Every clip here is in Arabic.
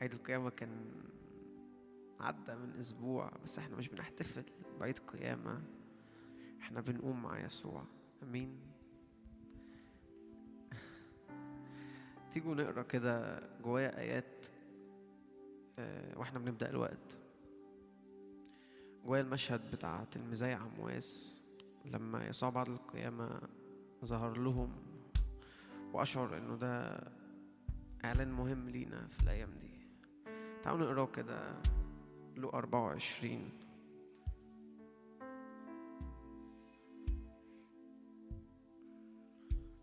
عيد القيامة كان عدى من أسبوع بس إحنا مش بنحتفل بعيد قيامة. إحنا بنقوم مع يسوع. أمين. تيجوا نقرأ كده جوايا آيات آه، وإحنا بنبدأ الوقت. جوايا المشهد بتاع تلميذي عمواس لما يسوع بعد القيامة ظهر لهم وأشعر إنه ده إعلان مهم لينا في الأيام دي. تعالوا نقراه كده لو 24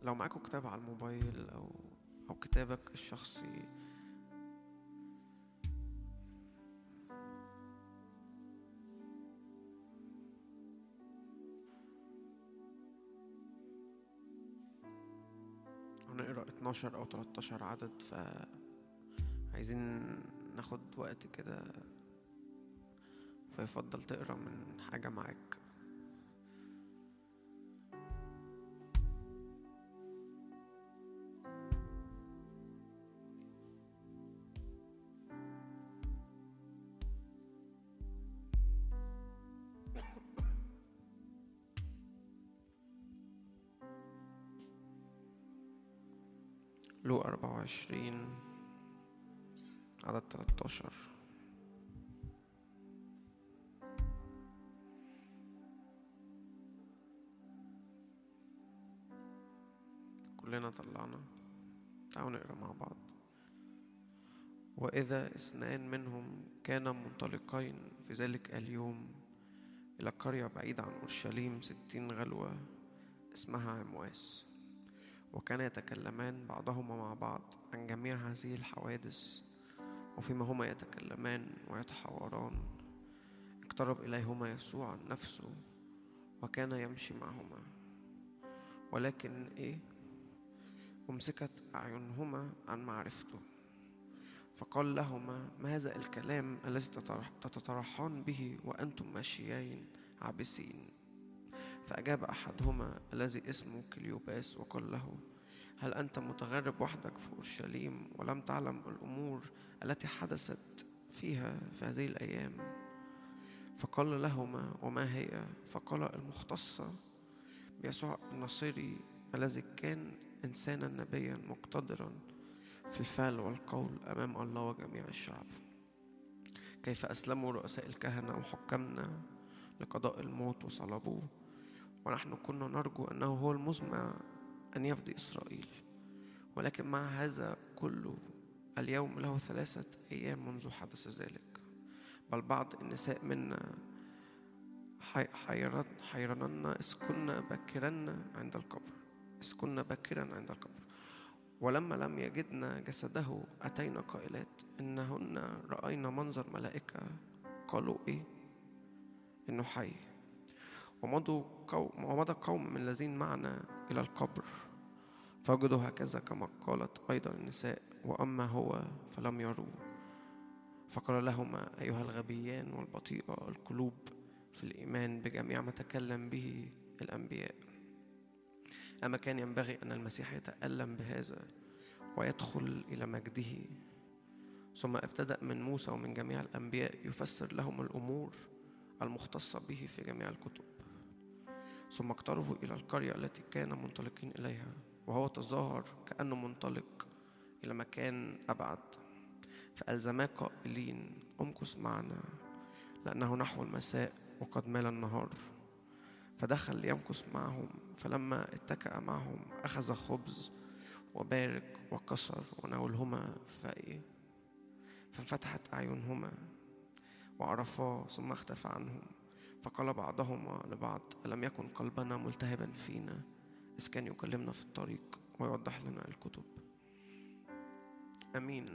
لو معاكم كتاب على الموبايل أو أو كتابك الشخصي. هنقرا 12 أو 13 عدد ف عايزين ناخد وقت كده فيفضل تقرأ من حاجة معاك. لو 24 عدد 13 كلنا طلعنا. تعالوا نقرأ مع بعض. وإذا اثنان منهم كانا منطلقين في ذلك اليوم إلى قرية بعيدة عن أورشليم ستين غلوة اسمها عمواس. وكان يتكلمان بعضهما مع بعض عن جميع هذه الحوادث. وفيما هما يتكلمان ويتحاوران. اقترب إليهما يسوع نفسه وكان يمشي معهما. ولكن إيه؟ أمسكت أعينهما عن معرفته. فقال لهما ما هذا الكلام الذي تتطرحان به وأنتم ماشيين عابسين؟ فأجاب أحدهما الذي اسمه كليوباس. وقال له هل أنت متغرب وحدك في أورشليم ولم تعلم الأمور التي حدثت فيها في هذه الأيام؟ فقال لهما وما هي؟ فقال المختصة بيسوع النصيري الذي كان إنسانا نبيا مقتدرا في الفعل والقول أمام الله وجميع الشعب. كيف أسلموا رؤساء الكهنة وحكامنا لقضاء الموت وصلبوه؟ ونحن كنا نرجو أنه هو المزمع أن يفدي إسرائيل. ولكن مع هذا كله اليوم له ثلاثة أيام منذ حدث ذلك. بل بعض النساء منا حيرنن إذ كنا عند القبر. إذ كنا باكرا عند القبر. ولما لم يجدنا جسده أتينا قائلات إنهن رأينا منظر ملائكة. قالوا إيه؟ إنه حي. ومضوا قوم ومضى قوم من الذين معنا إلى القبر فوجدوا هكذا كما قالت أيضا النساء وأما هو فلم يروه فقال لهما أيها الغبيان والبطيئة القلوب في الإيمان بجميع ما تكلم به الأنبياء. أما كان ينبغي أن المسيح يتألم بهذا ويدخل إلى مجده. ثم ابتدأ من موسى ومن جميع الأنبياء يفسر لهم الأمور المختصة به في جميع الكتب. ثم اقتربوا إلى القرية التي كان منطلقين إليها وهو تظاهر كأنه منطلق إلى مكان أبعد. فألزما قائلين أمكث معنا لأنه نحو المساء وقد مال النهار. فدخل ليمكث معهم فلما اتكأ معهم أخذ خبز وبارك وكسر وناولهما فإيه فانفتحت أعينهما وعرفاه ثم اختفى عنهم. فقال بعضهما لبعض ألم يكن قلبنا ملتهبا فينا؟ إذ كان يكلمنا في الطريق ويوضح لنا الكتب. أمين.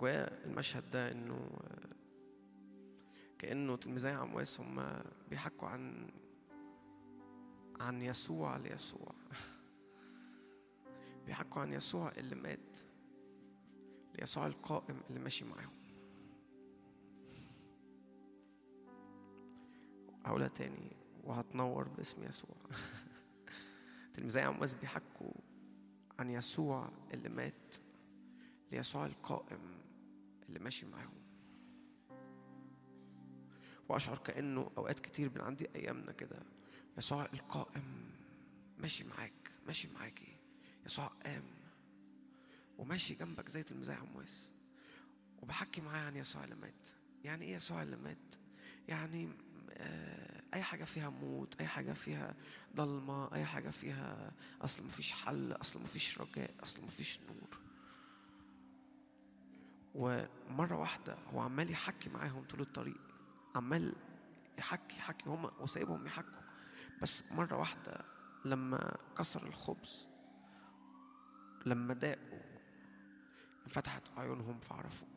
جوايا المشهد ده إنه كأنه تلميذي عمواس هم بيحكوا عن عن يسوع ليسوع. بيحكوا عن يسوع اللي مات ليسوع القائم اللي ماشي معاهم. هقولها تاني وهتنور باسم يسوع. تلميذي عمواس بيحكوا عن يسوع اللي مات ليسوع القائم اللي ماشي معاهم. وأشعر كأنه أوقات كتير بنعدي أيامنا كده. يسوع القائم ماشي معاك ماشي معاكي. يسوع قام وماشي جنبك زي تلميذي عمواس وبحكي معاه عن يسوع اللي مات. يعني إيه يسوع اللي مات؟ يعني أي حاجة فيها موت أي حاجة فيها ضلمة أي حاجة فيها أصل مفيش حل أصل مفيش رجاء أصل مفيش نور. ومرة واحدة هو عمال يحكي معاهم طول الطريق عمال يحكي يحكي هم وسايبهم يحكوا. بس مرة واحدة لما كسر الخبز لما داقوا انفتحت عيونهم فعرفوا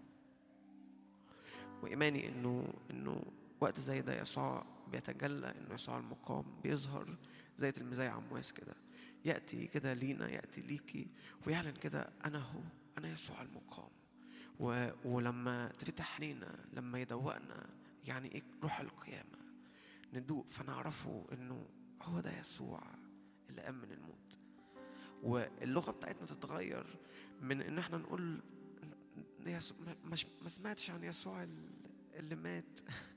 وإيماني إنه إنه وقت زي ده يسوع بيتجلى إنه يسوع المقام بيظهر زي تلميذي عمواس كده. يأتي كده لينا يأتي ليكي ويعلن كده أنا هو أنا يسوع المقام. و... ولما تفتح عينينا لما يدوقنا يعني إيه روح القيامة ندوق فنعرفه إنه هو ده يسوع اللي قام من الموت. واللغة بتاعتنا تتغير من إن إحنا نقول ما سمعتش عن يسوع اللي مات.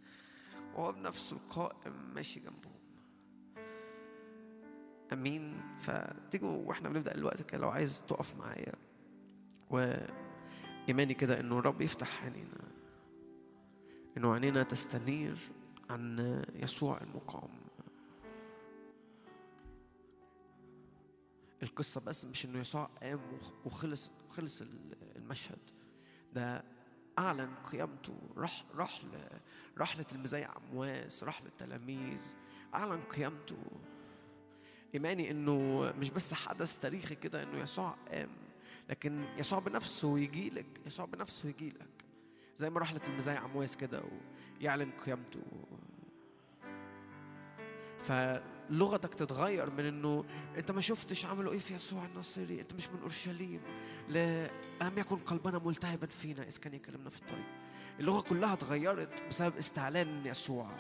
وهو بنفسه القائم ماشي جنبهم. أمين. فتيجوا وإحنا بنبدأ الوقت كده لو عايز تقف معايا. وإيماني كده إنه الرب يفتح عينينا إنه عينينا تستنير عن يسوع المقام. القصة بس مش إنه يسوع قام وخلص خلص المشهد. ده أعلن قيامته راح راح راح لتلميذي عمواس راح للتلاميذ أعلن قيامته. إيماني إنه مش بس حدث تاريخي كده إنه يسوع قام لكن يسوع بنفسه يجي لك يسوع بنفسه يجي لك. زي ما راح لتلميذي عمواس كده ويعلن قيامته. ف لغتك تتغير من إنه أنت ما شفتش عملوا إيه في يسوع الناصري أنت مش من أورشليم. لا لم يكن قلبنا ملتهبا فينا؟ إذ كان يكلمنا في الطريق. اللغة كلها اتغيرت بسبب استعلان يسوع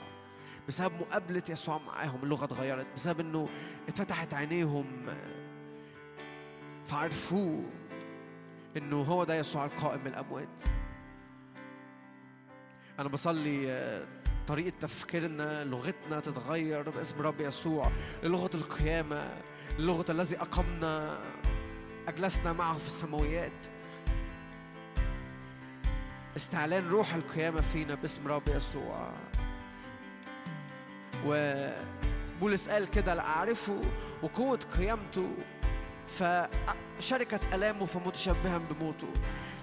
بسبب مقابلة يسوع معاهم. اللغة اتغيرت بسبب إنه اتفتحت عينيهم فعرفوه إنه هو ده يسوع القائم من الأموات. أنا بصلي طريقة تفكيرنا لغتنا تتغير باسم رب يسوع. للغة القيامة للغة الذي أقمنا أجلسنا معه في السماويات. استعلان روح القيامة فينا باسم رب يسوع. وبولس قال كده لأعرفه وقوة قيامته فشركة ألامه فمتشبها بموته.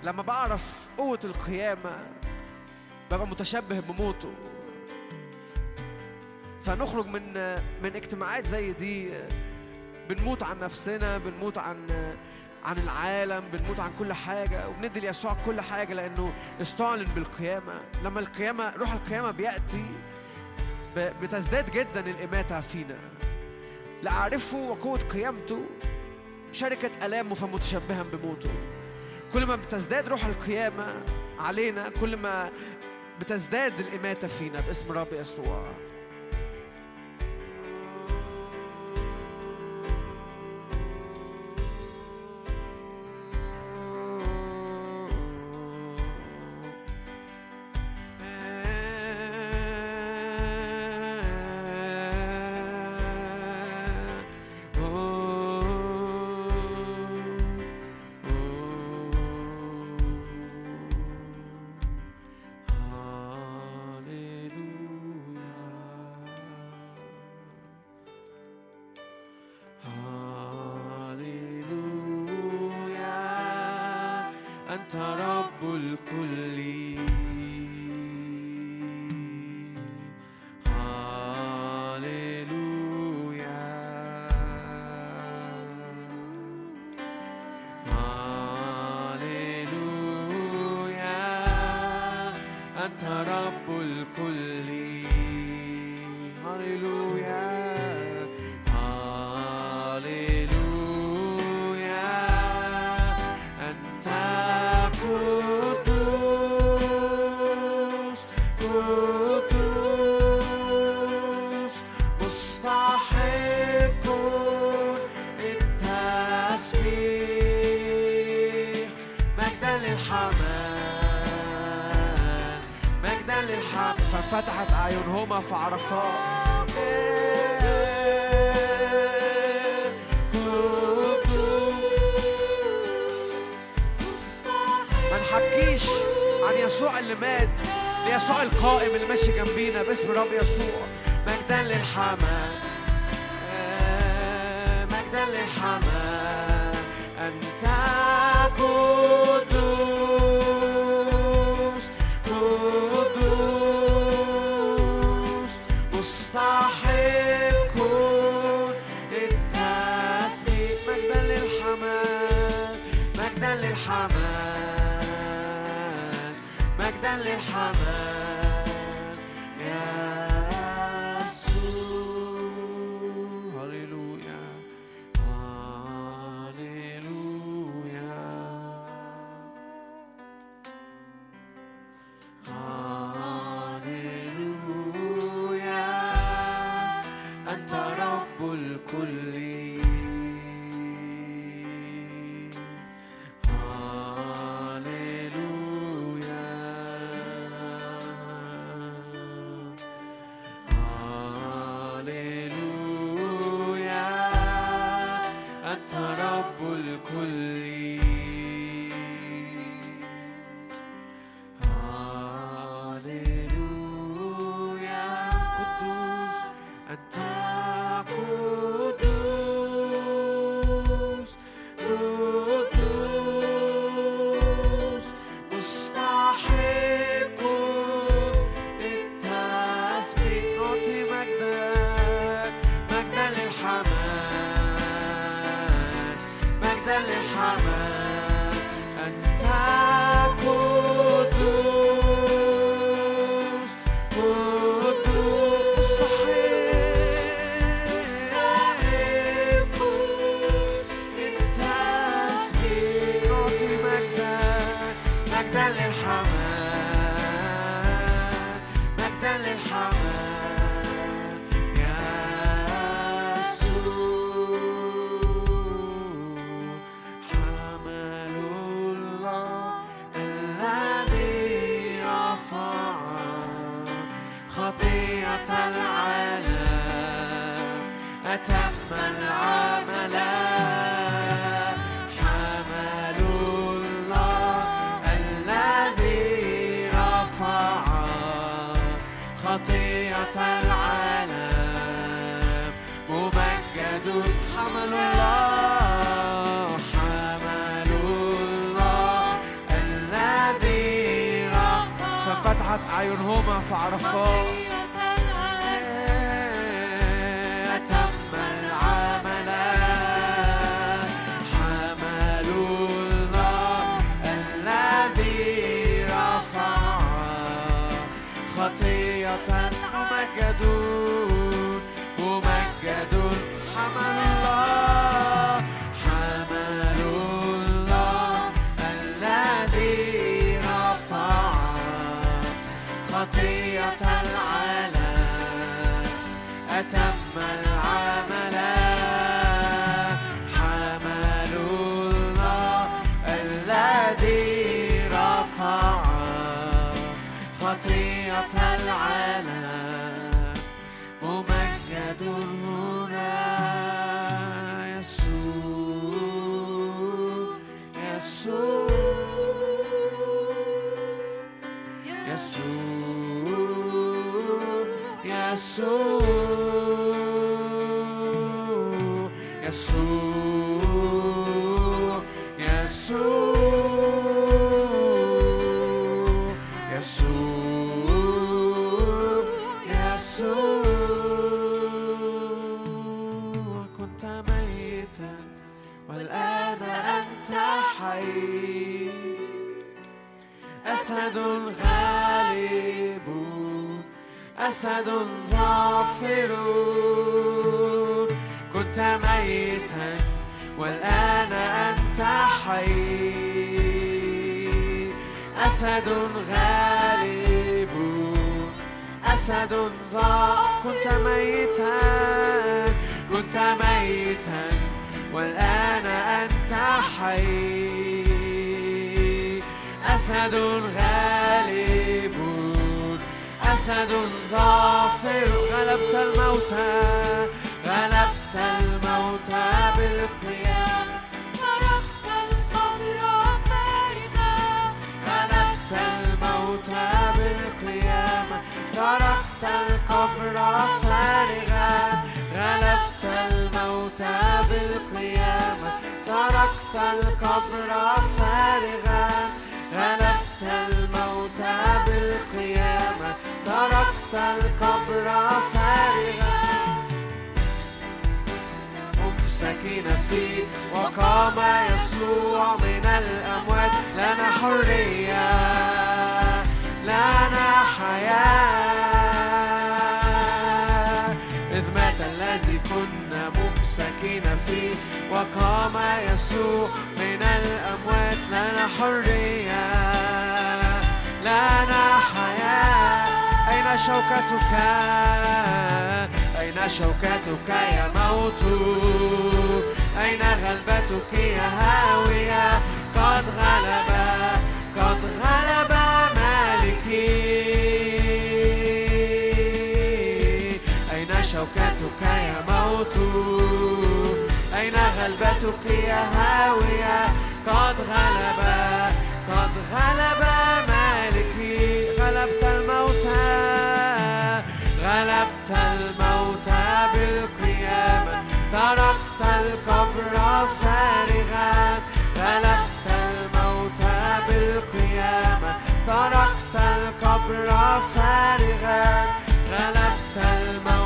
لما بعرف قوة القيامة ببقى متشبه بموته. فنخرج من من اجتماعات زي دي بنموت عن نفسنا بنموت عن عن العالم بنموت عن كل حاجة وبندي ليسوع كل حاجة لأنه استعلن بالقيامة. لما القيامة روح القيامة بيأتي بتزداد جدا الإماتة فينا. لأعرفه وقوة قيامته شركة ألامه فمتشبها بموته. كل ما بتزداد روح القيامة علينا كل ما بتزداد الإماتة فينا باسم رب يسوع. أنت رب الكل هاليلويا هاليلويا أنت رب في عرفات ما نحكيش عن يسوع اللي مات ليسوع القائم اللي ماشي جنبينا باسم رب يسوع. مجدا للحمام. مجدا للحمام. أنت قدوس الحمام خطيئة العالم. أسد غالب أسد ظافر كنت ميتا والآن أنت حي. أسد غالب أسد ظافر كنت ميتا كنت ميتا والآن أنت حي. أسد غالب أسد ظافر. غلبت الموتى غلبت الموتى بالقيام. غلبت القبر فارغا. غلبت الموتى بالقيام. تركت القبر فارغا. غلبت الموتى بالقيامة تركت القبر فارغا. غلبت الموتى بالقيامة تركت القبر فارغا ممسكين فيه وقام يسوع من الأموات. لنا حرية لنا حياة. إذ مات الذي كنا ممسكين فيه وقام يسوع من الأموات. لنا حرية لنا حياة. أين شوكتك؟ أين شوكتك يا موت؟ أين غلبتك يا هاوية؟ قد غلب قد غلب مالكي. شوكتك يا موت. أين غلبتك يا هاوية؟ قد غلب قد غلب مالكي. غلبت الموتى غلبت الموتى بالقيامة تركت القبر فارغا. غلبت الموتى بالقيامة تركت القبر فارغا. غلبت الموتى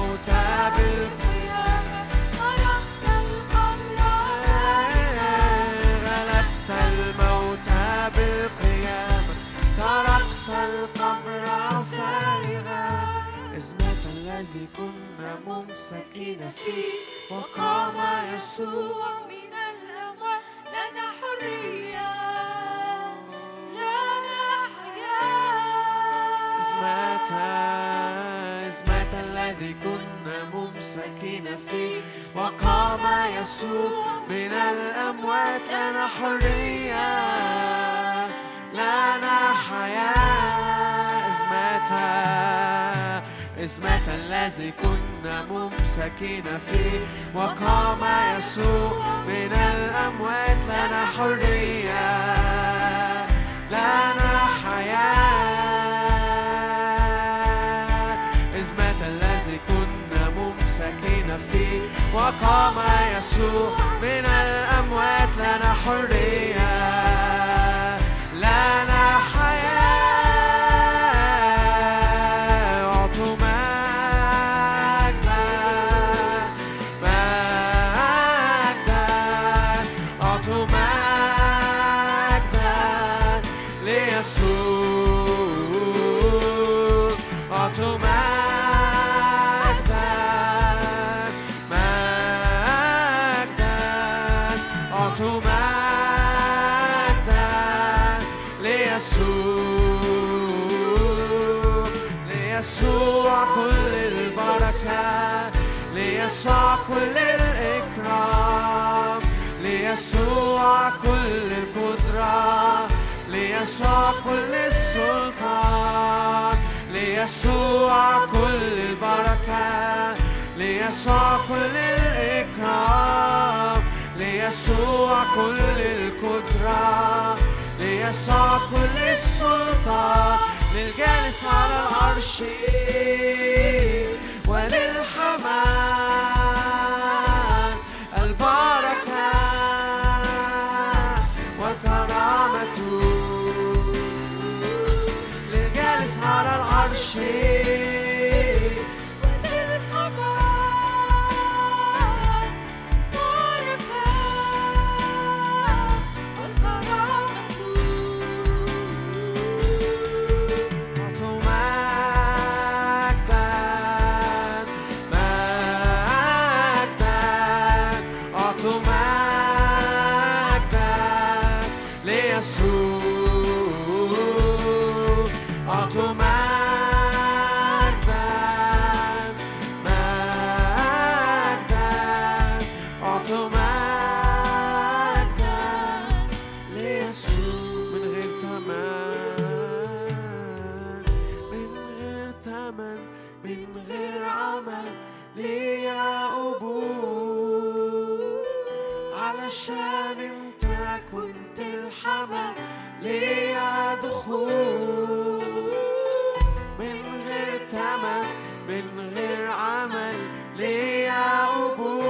الذي كنا ممسكين فيه وقام يسوع من الأموات لنا حرية لنا حياة إذ مات إذ مات الذي كنا ممسكين فيه. وقام يسوع من الأموات لنا حرية لنا حياة إذ مات الذي كنا ممسكين فيه. وقام يسوع من الأموات لنا حرية لنا حياة ممسكين فيه. وقام يسوع من الأموات لنا حرية. كل الإكرام. ليسوع كل القدرة. ليسوع كل السلطان. ليسوع كل البركة. ليسوع كل الإكرام. ليسوع كل القدرة. ليسوع كل السلطان. للجالس على العرش وللحمام. على العرش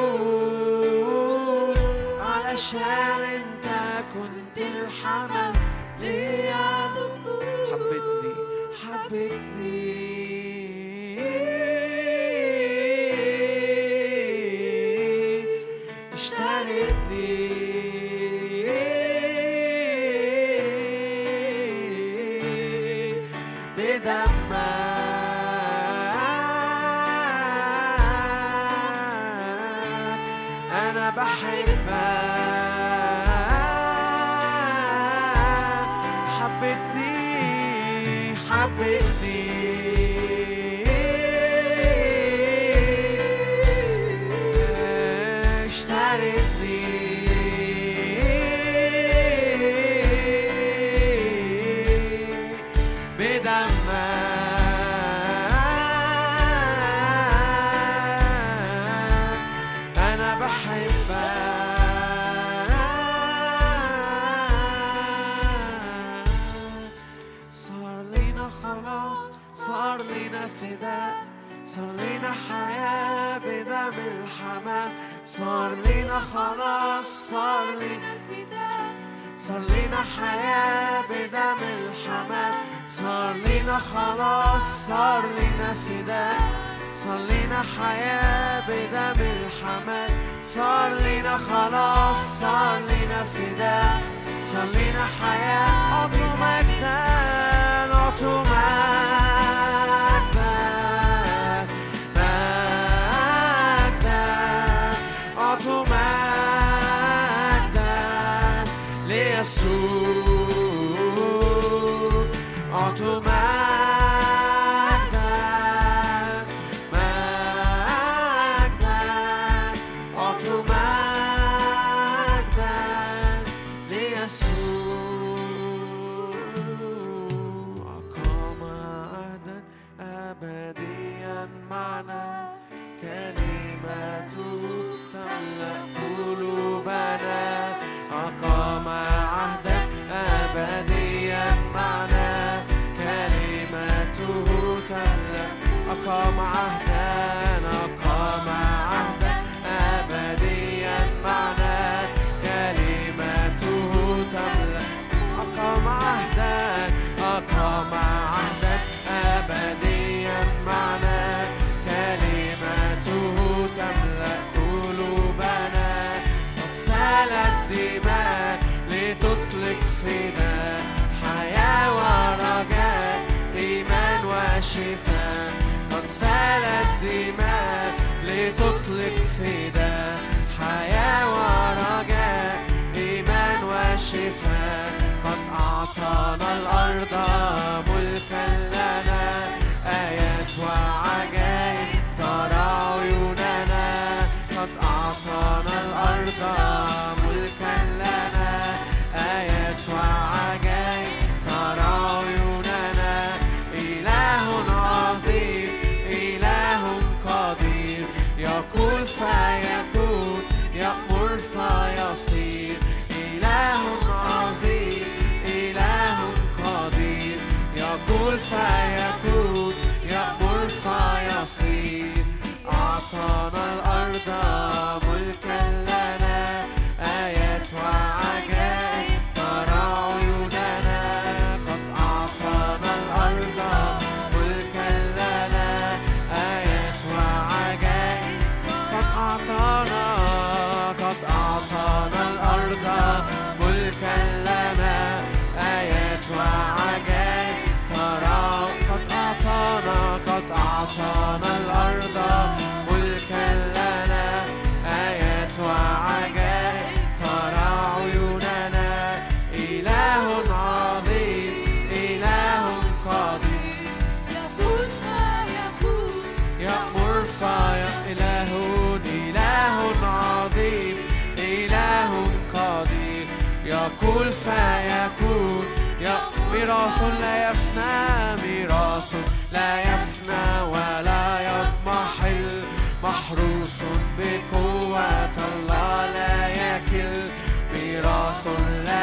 ليعبون على شان up with me. صار لنا خلاص صار لنا فداء صار لنا حياة بدم الحمام. صار لنا خلاص صار لنا فداء. صار لنا حياة بدم الحمام. صار لنا خلاص صار لنا فداء. صار لنا حياة أطمئن أطمئن سالت دماء لتطلق فداء. حياة ورجاء إيمان وشفاء. قد أعطانا الأرض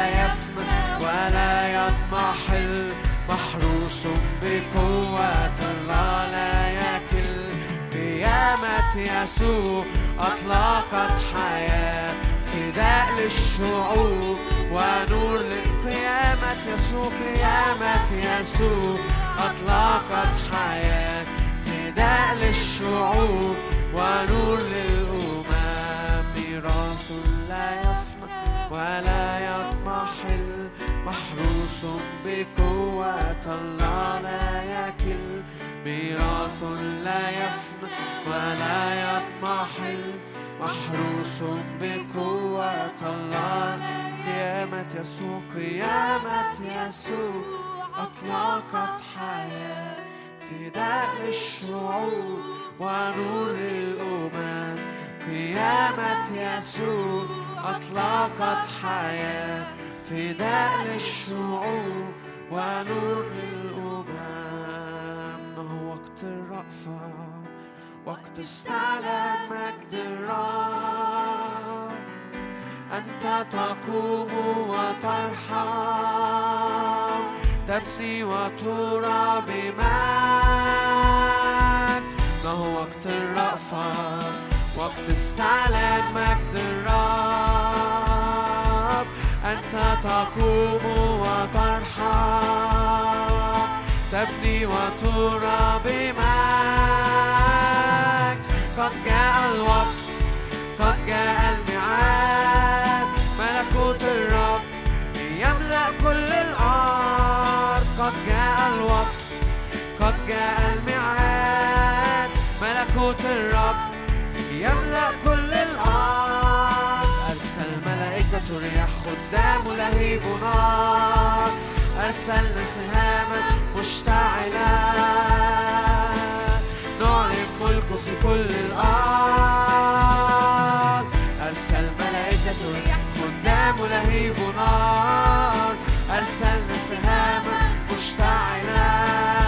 يسمع ولا يضمحل محروس بقوة الله لا يكل. قيامة يسوع أطلقت حياة. فداء للشعوب ونور للقيامة يسوع. قيامة يسوع أطلقت حياة. فداء للشعوب ونور للأمم. ميراث لا ولا يضمحل محروس بقوة الله لا يكل. ميراث لا يفنى ولا يضمحل محروس بقوة الله قيامة يسوع قيامة يسوع أطلقت حياة فداء للشعوب ونور للأمم قيامة يسوع أطلقت حياة فداء للشعوب ونور للأمم إنه وقت الرأفة وقت استعلان مجد الرب. أنت تقوم وترحم تبني وترى بمجد. ما هو وقت الرأفة وقت استعلان مجد الرب أنت تقوم وترحم تبني وترى بمجد قد جاء الوقت قد جاء الميعاد ملكوت الرب يملأ كل الأرض قد جاء الوقت قد جاء الميعاد لهيب نار أرسلنا سهاما مشتعلة. نعلن ملكه في كل الأرض أرسل ملائكة خدام لهيب نار أرسلنا سهاما مشتعلة.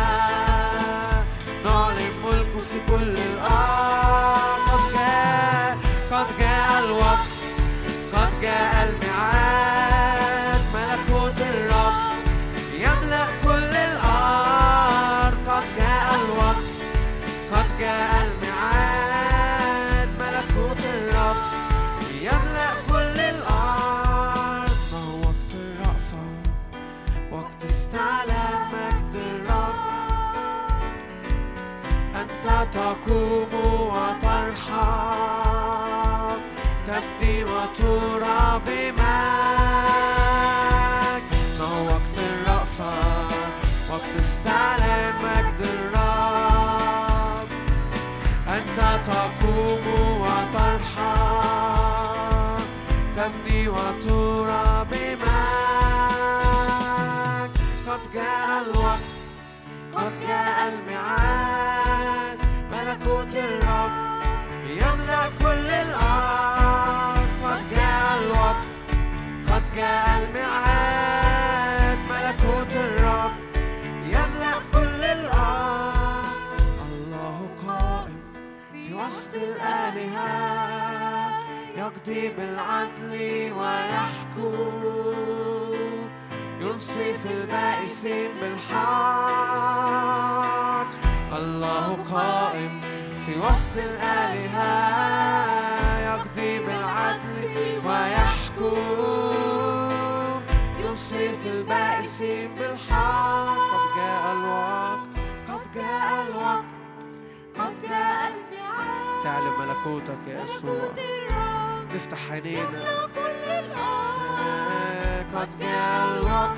يقضي بالعدل ويحكم. ينصف البائسين بالحق. الله قائم في وسط الآلهة. يقضي بالعدل ويحكم. ينصف البائسين بالحق. قد جاء الوقت قد جاء الوقت قد جاء الميعاد. تعلم ملكوتك يا يسوع. الرب تفتح عينينا. قد جاء الوقت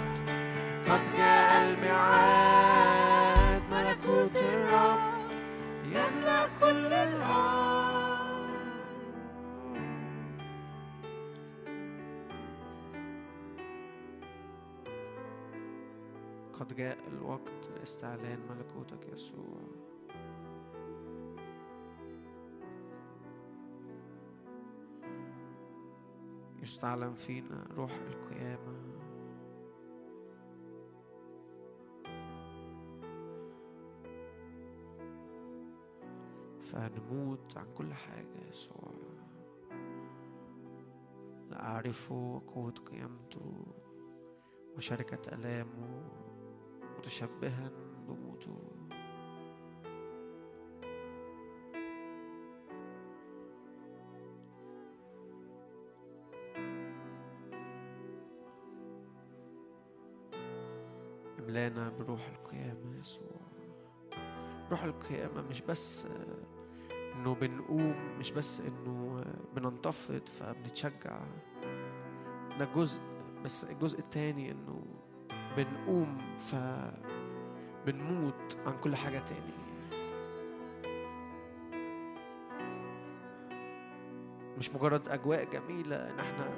قد جاء الميعاد. ملكوت الرب يملأ كل الأرض. قد جاء الوقت لإستعلان ملكوتك يسوع. يستعلن فينا روح القيامة. فنموت عن كل حاجة يسوع. لا أعرفه وقوة قيامته وشركة آلامه متشبها بموته. املانا بروح القيامة يا يسوع. روح القيامة مش بس إنه بنقوم مش بس إنه بننتفض فبنتشجع. ده جزء بس الجزء التاني إنه بنقوم فبنموت عن كل حاجة تاني. مش مجرد أجواء جميلة إن إحنا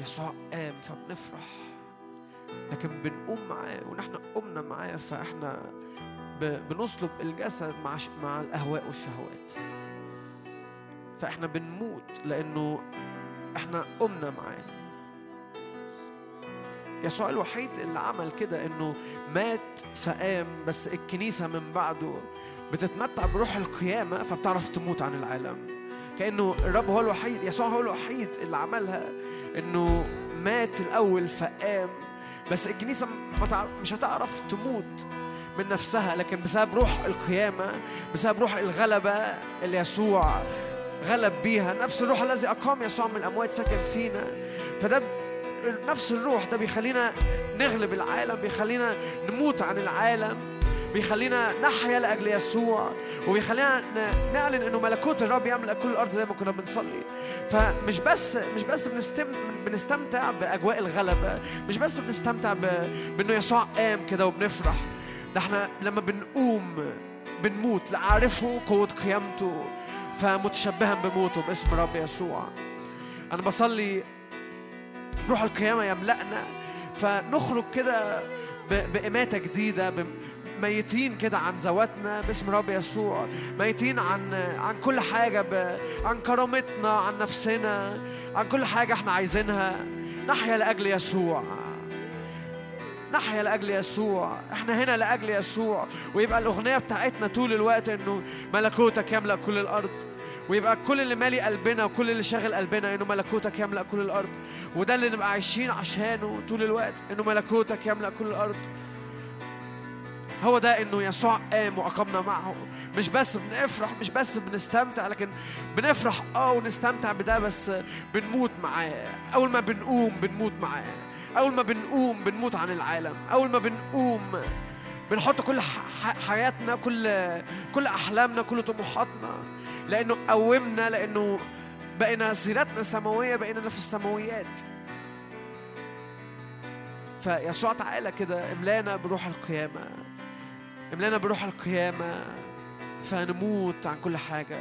يسوع قام فبنفرح. لكن بنقوم معاه ونحن قمنا معاه فإحنا ب- بنصلب الجسد مع مع الأهواء والشهوات. فإحنا بنموت لأنه إحنا قمنا معاه. يسوع الوحيد اللي عمل كده إنه مات فقام بس الكنيسة من بعده بتتمتع بروح القيامة فبتعرف تموت عن العالم. كأنه الرب هو الوحيد يسوع هو الوحيد اللي عملها إنه مات الأول فقام بس تعرف مش هتعرف تموت من نفسها لكن بسبب روح القيامة بسبب روح الغلبة اللي يسوع غلب بيها نفس الروح الذي أقام يسوع من الأموات سكن فينا. فده نفس الروح ده بيخلينا نغلب العالم بيخلينا نموت عن العالم. بيخلينا نحيا لأجل يسوع وبيخلينا نعلن إنه ملكوت الرب يملأ كل الأرض زي ما كنا بنصلي. فمش بس مش بس بنستم بنستمتع بأجواء الغلبه مش بس بنستمتع ب... بإنه يسوع قام كده وبنفرح. ده إحنا لما بنقوم بنموت لأعرفه قوة قيامته فمتشبها بموته باسم رب يسوع. أنا بصلي روح القيامة يملأنا فنخرج كده بإماتة جديدة ميتين كده عن ذواتنا باسم رب يسوع. ميتين عن عن كل حاجة ب... عن كرامتنا عن نفسنا عن كل حاجة إحنا عايزينها. نحيا لأجل يسوع. نحيا لأجل يسوع. إحنا هنا لأجل يسوع. ويبقى الأغنية بتاعتنا طول الوقت إنه ملكوتك يملأ كل الأرض. ويبقى كل اللي مالي قلبنا وكل اللي شاغل قلبنا إنه ملكوتك يملأ كل الأرض. وده اللي نبقى عايشين عشانه طول الوقت إنه ملكوتك يملأ كل الأرض. هو ده إنه يسوع قام وأقمنا معه. مش بس بنفرح مش بس بنستمتع لكن بنفرح آه ونستمتع بده بس بنموت معاه. أول ما بنقوم بنموت معاه. أول ما بنقوم بنموت عن العالم. أول ما بنقوم بنحط كل حياتنا كل كل أحلامنا كل طموحاتنا. لأنه قومنا لأنه بقينا سيرتنا سماويه بقينا في السماويات. فيسوع تعالى كده املانا بروح القيامة. املانا بروح القيامة فنموت عن كل حاجة.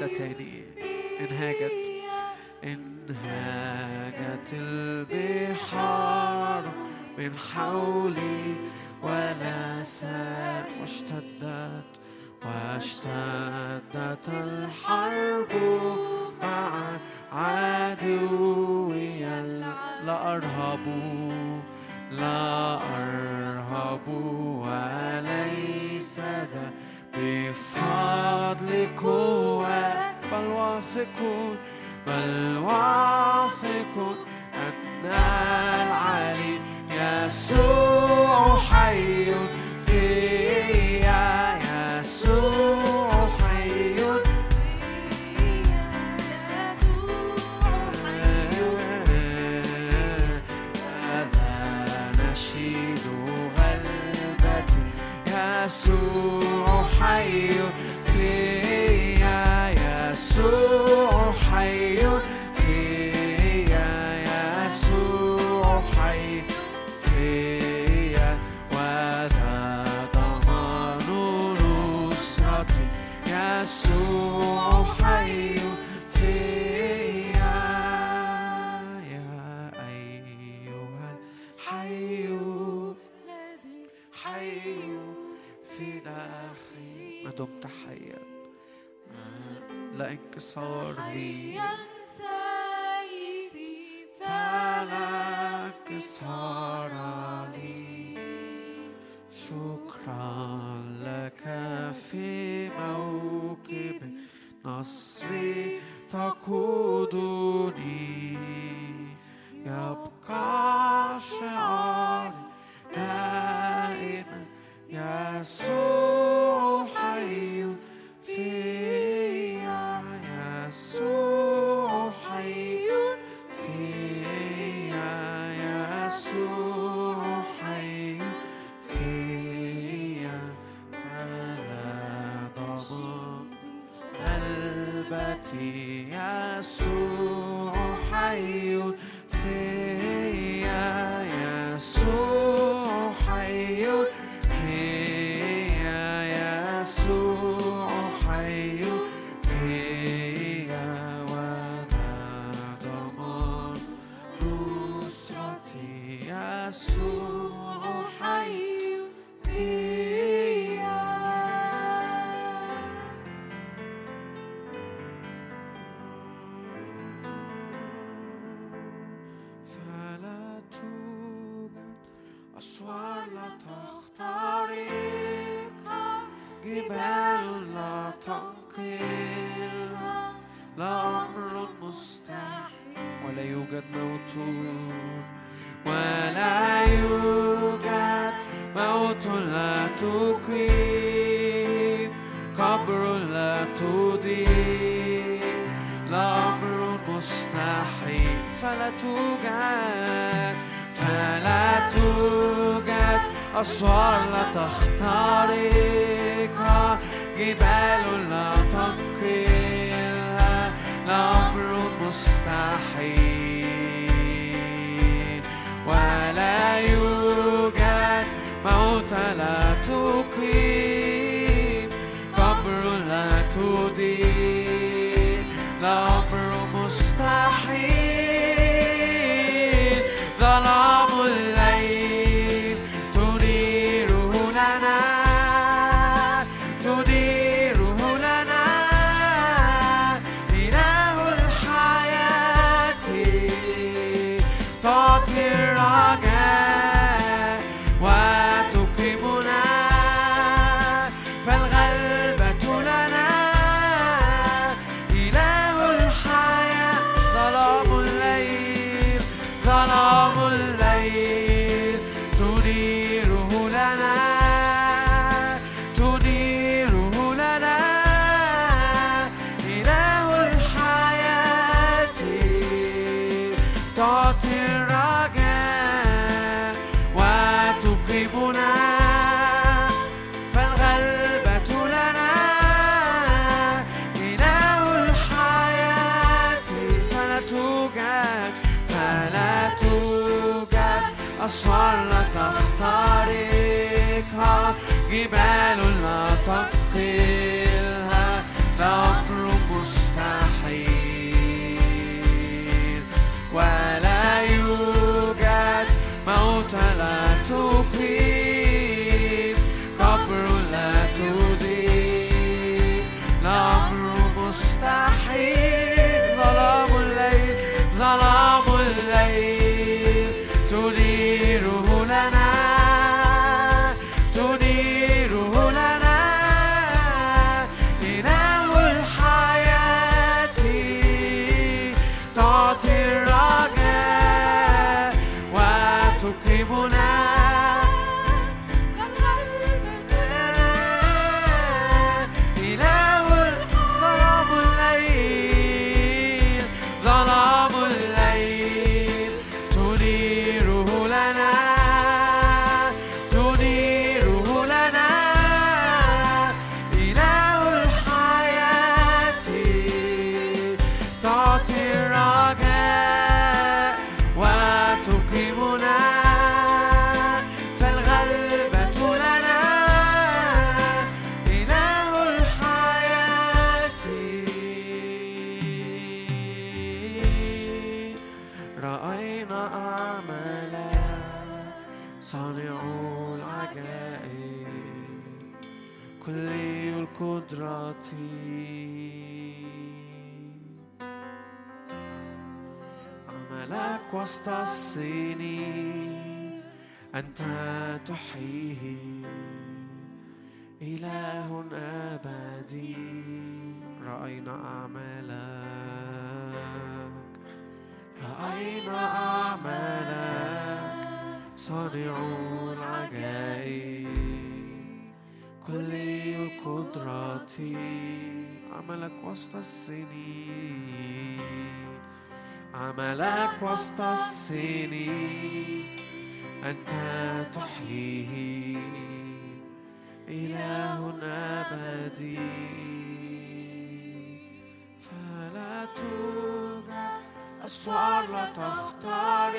تعالوا نقول العدد العجائب. كل قدراتي عملك وسط السنين. عملك وسط السنين. أنت تحييه. إله أبدي. فلا توجد أسوار لا تخترقها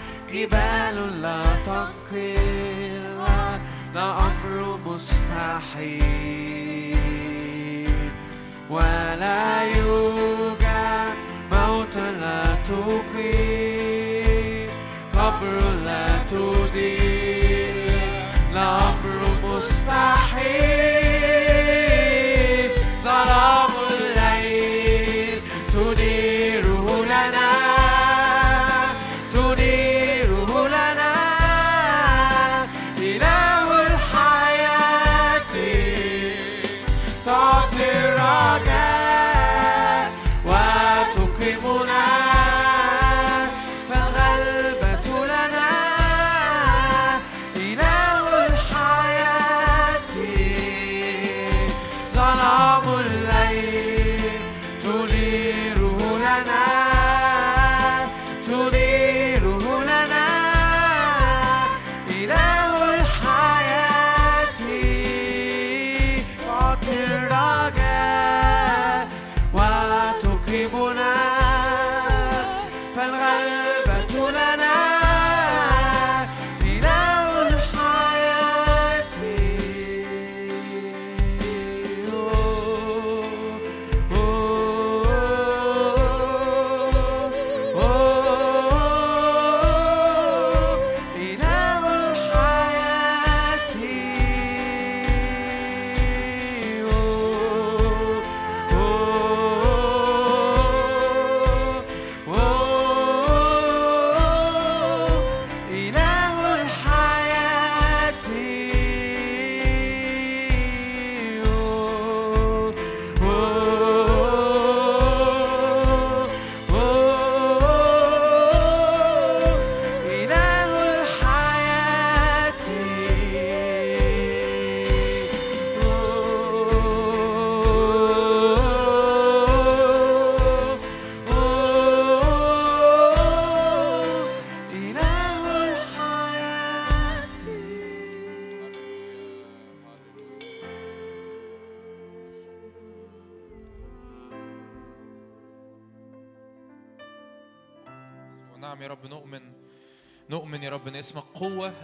جبال لا تقل أمر مستحيل. ولا يوجد موت لا تقيم قبر لا تدير أمر مستحيل. ظلام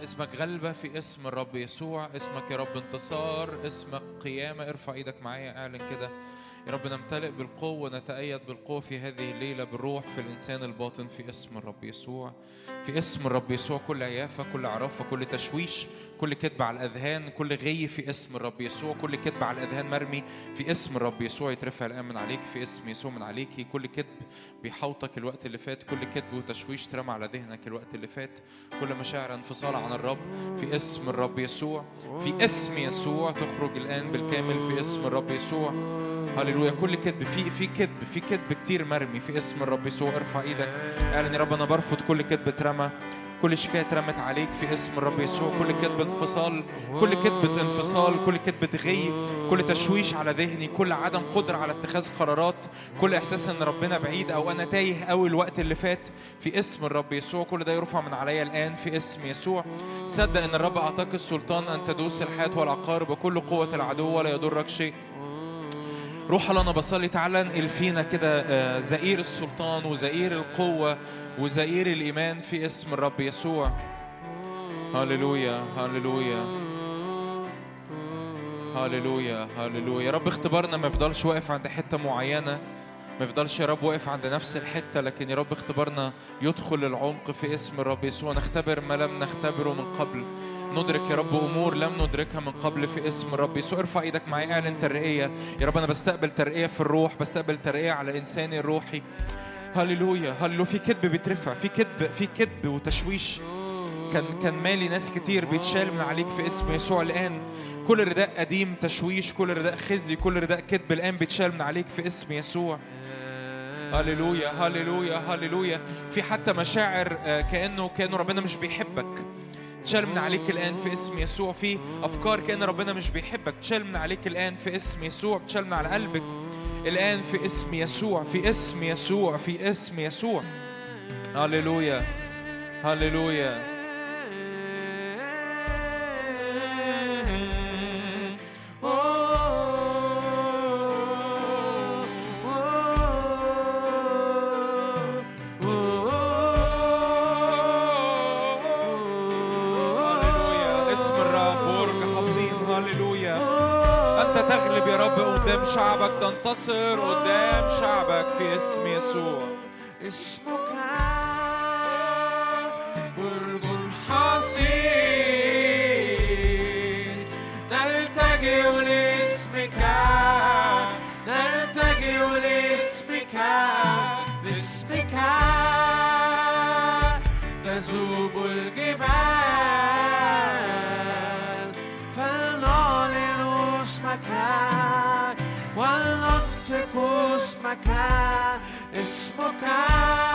اسمك غلبة في اسم الرب يسوع اسمك يا رب انتصار اسمك قيامة. ارفع إيدك معايا اعلن كده. يا رب نمتلئ بالقوة نتأيد بالقوة في هذه الليلة بالروح في الإنسان الباطن في اسم الرب يسوع. في اسم الرب يسوع كل عيافة كل عرافة كل تشويش كل كذب على الأذهان كل غي في اسم الرب يسوع كل كذب على الأذهان مرمي في اسم الرب يسوع. يترفع الآن من عليك في اسم يسوع من عليكي كل كذب بيحوطك الوقت اللي فات كل كذب وتشويش ترمى على ذهنك الوقت اللي فات. كل مشاعر انفصال عن الرب في اسم الرب يسوع. في اسم يسوع تخرج الآن بالكامل في اسم الرب يسوع. هللويا. كل كذب. في في كذب في كذب كتير مرمي. في اسم الرب يسوع ارفع إيدك. اعلن يا رب أنا برفض كل كذب اترمى. كل شكاية اترمت عليك في اسم الرب يسوع. كل كذبة انفصال كل كذبة انفصال كل كذبة غي كل تشويش على ذهني كل عدم قدرة على اتخاذ قرارات كل إحساس إن ربنا بعيد أو أنا تايه قوي الوقت اللي فات في اسم الرب يسوع. كل ده يرفع من عليا الآن في اسم يسوع. صدق إن الرب أعطاك السلطان أن تدوس الحياة والعقارب وكل قوة العدو ولا يضرك شيء. روح الله أنا بصلي تعالى انقل فينا كده آه، زئير السلطان وزئير القوة وزئير الإيمان في اسم الرب يسوع. هللويا هللويا. هللويا هللويا. يا رب اختبارنا ما يفضلش واقف عند حتة معينة ما يفضلش يا رب واقف عند نفس الحتة لكن يا رب اختبارنا يدخل العمق في اسم الرب يسوع. نختبر ما لم نختبره من قبل. ندرك يا رب أمور لم ندركها من قبل في اسم الرب يسوع ارفع إيدك معايا اعلن ترقية. يا رب أنا بستقبل ترقية في الروح بستقبل ترقية على إنساني الروحي. هللويا هللويا في كذب بيترفع في كذب في كذب وتشويش. كان كان مالي ناس كتير بيتشال من عليك في اسم يسوع الآن. كل رداء قديم تشويش كل رداء خزي كل رداء كذب الآن بيتشال من عليك في اسم يسوع. هللويا هللويا هللويا. في حتى مشاعر آه، كأنه كأنه ربنا مش بيحبك. تشال من عليك الآن في اسم يسوع. في أفكار كأن ربنا مش بيحبك. تشال من عليك الآن في اسم يسوع. تشال من على قلبك الآن في اسم يسوع. في اسم يسوع. في اسم يسوع. هللويا. هللويا. تنتصر قدام شعبك في اسم يسوع. اسمك برج اسمك اسمك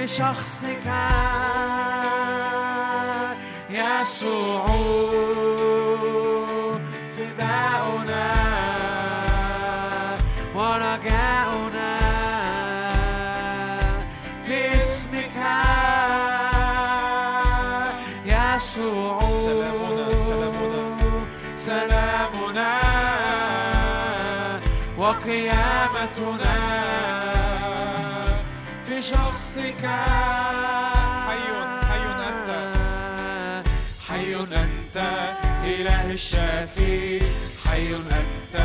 في شخصك يسوع فداؤنا ورجاؤنا في اسمك يسوع. سلامنا، سلامنا. سلامنا. وقيامتنا. شخصك حي حي أنت. حي أنت إله الشافي حي أنت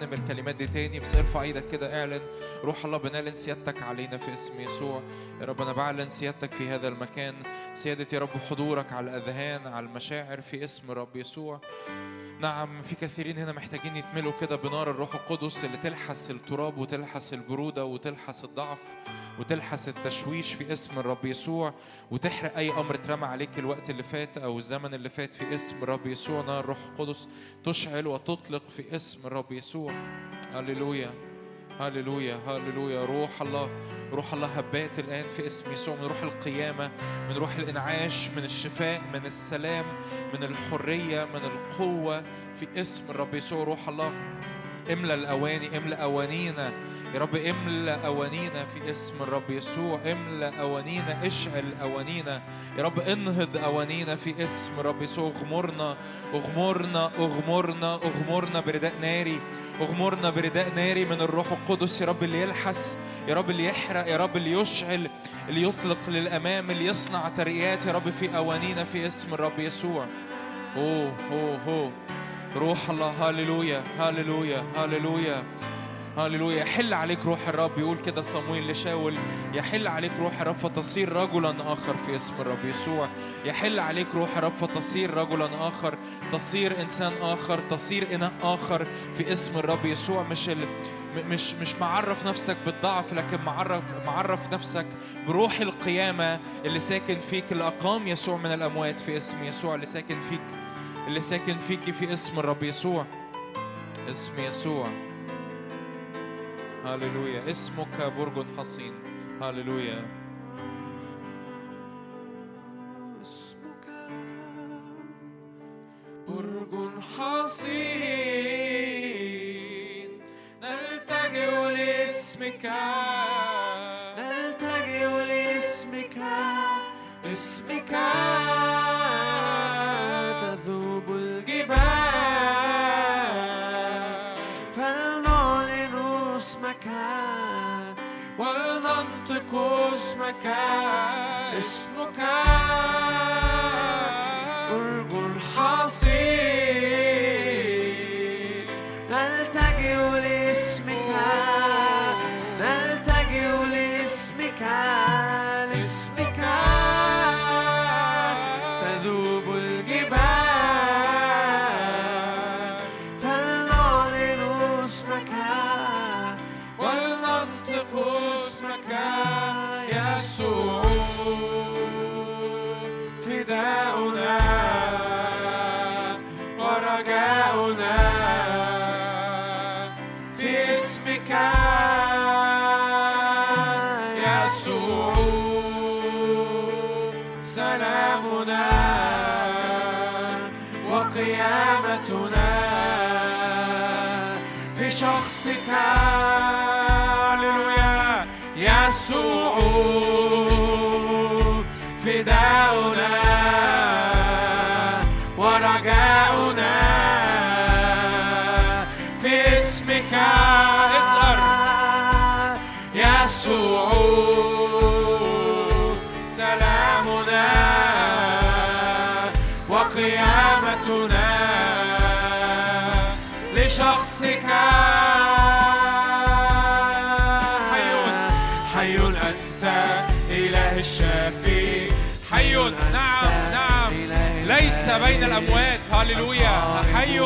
هنرنم الكلمات دي تاني بس ارفع إيدك كده اعلن. روح الله بنعلن سيادتك علينا في اسم يسوع. يا رب أنا بعلن سيادتك في هذا المكان. سيادة يا رب حضورك على الأذهان على المشاعر في اسم رب يسوع. نعم في كثيرين هنا محتاجين يتملوا كده بنار الروح القدس اللي تلحس التراب وتلحس البرودة وتلحس الضعف وتلحس التشويش في اسم الرب يسوع وتحرق أي أمر اترمى عليك الوقت اللي فات أو الزمن اللي فات في اسم الرب يسوع. نار الروح القدس تشعل وتطلق في اسم الرب يسوع. هللويا. هللويا هللويا. روح الله روح الله هبات الآن في اسم يسوع من روح القيامة من روح الإنعاش من الشفاء من السلام من الحرية من القوة في اسم الرب يسوع. روح الله. املى الأواني املى أوانينا يا رب املى أوانينا في اسم الرب يسوع. املى أوانينا اشعل أوانينا يا رب انهض أوانينا في اسم الرب يسوع. اغمرنا اغمرنا اغمرنا اغمرنا برداء ناري. اغمرنا برداء ناري من الروح القدس. يا رب اللي يلحس يا رب اللي يحرق يا رب اللي يشعل اللي يطلق للأمام اللي يصنع ترقيات. يا رب في أوانينا في اسم الرب يسوع. أوه أوه أوه. روح الله هاليلويا هاليلويا هاليلويا هاليلويا. يحل عليك روح الرب. يقول كده صمويل لشاول يحل عليك روح الرب فتصير رجلا آخر في اسم الرب يسوع. يحل عليك روح الرب فتصير رجلا آخر. تصير إنسان آخر تصير إناء آخر في اسم الرب يسوع. مش ال... مش مش معرف نفسك بالضعف لكن معرف معرف نفسك بروح القيامة اللي ساكن فيك اللي أقام يسوع من الأموات في اسم يسوع اللي ساكن فيك اللي ساكن فيكي في اسم الرب يسوع. اسم يسوع. هللويا. اسمك برج حصين. هللويا. اسمك برج حصين. نلتجئ لاسمك. نلتجئ لاسمك. اسمك. اسمك اسمك برج حصين نلتجئ لاسمك؟ نلتجئ لاسمك؟ ليس بين الأموات. هللويا. حي.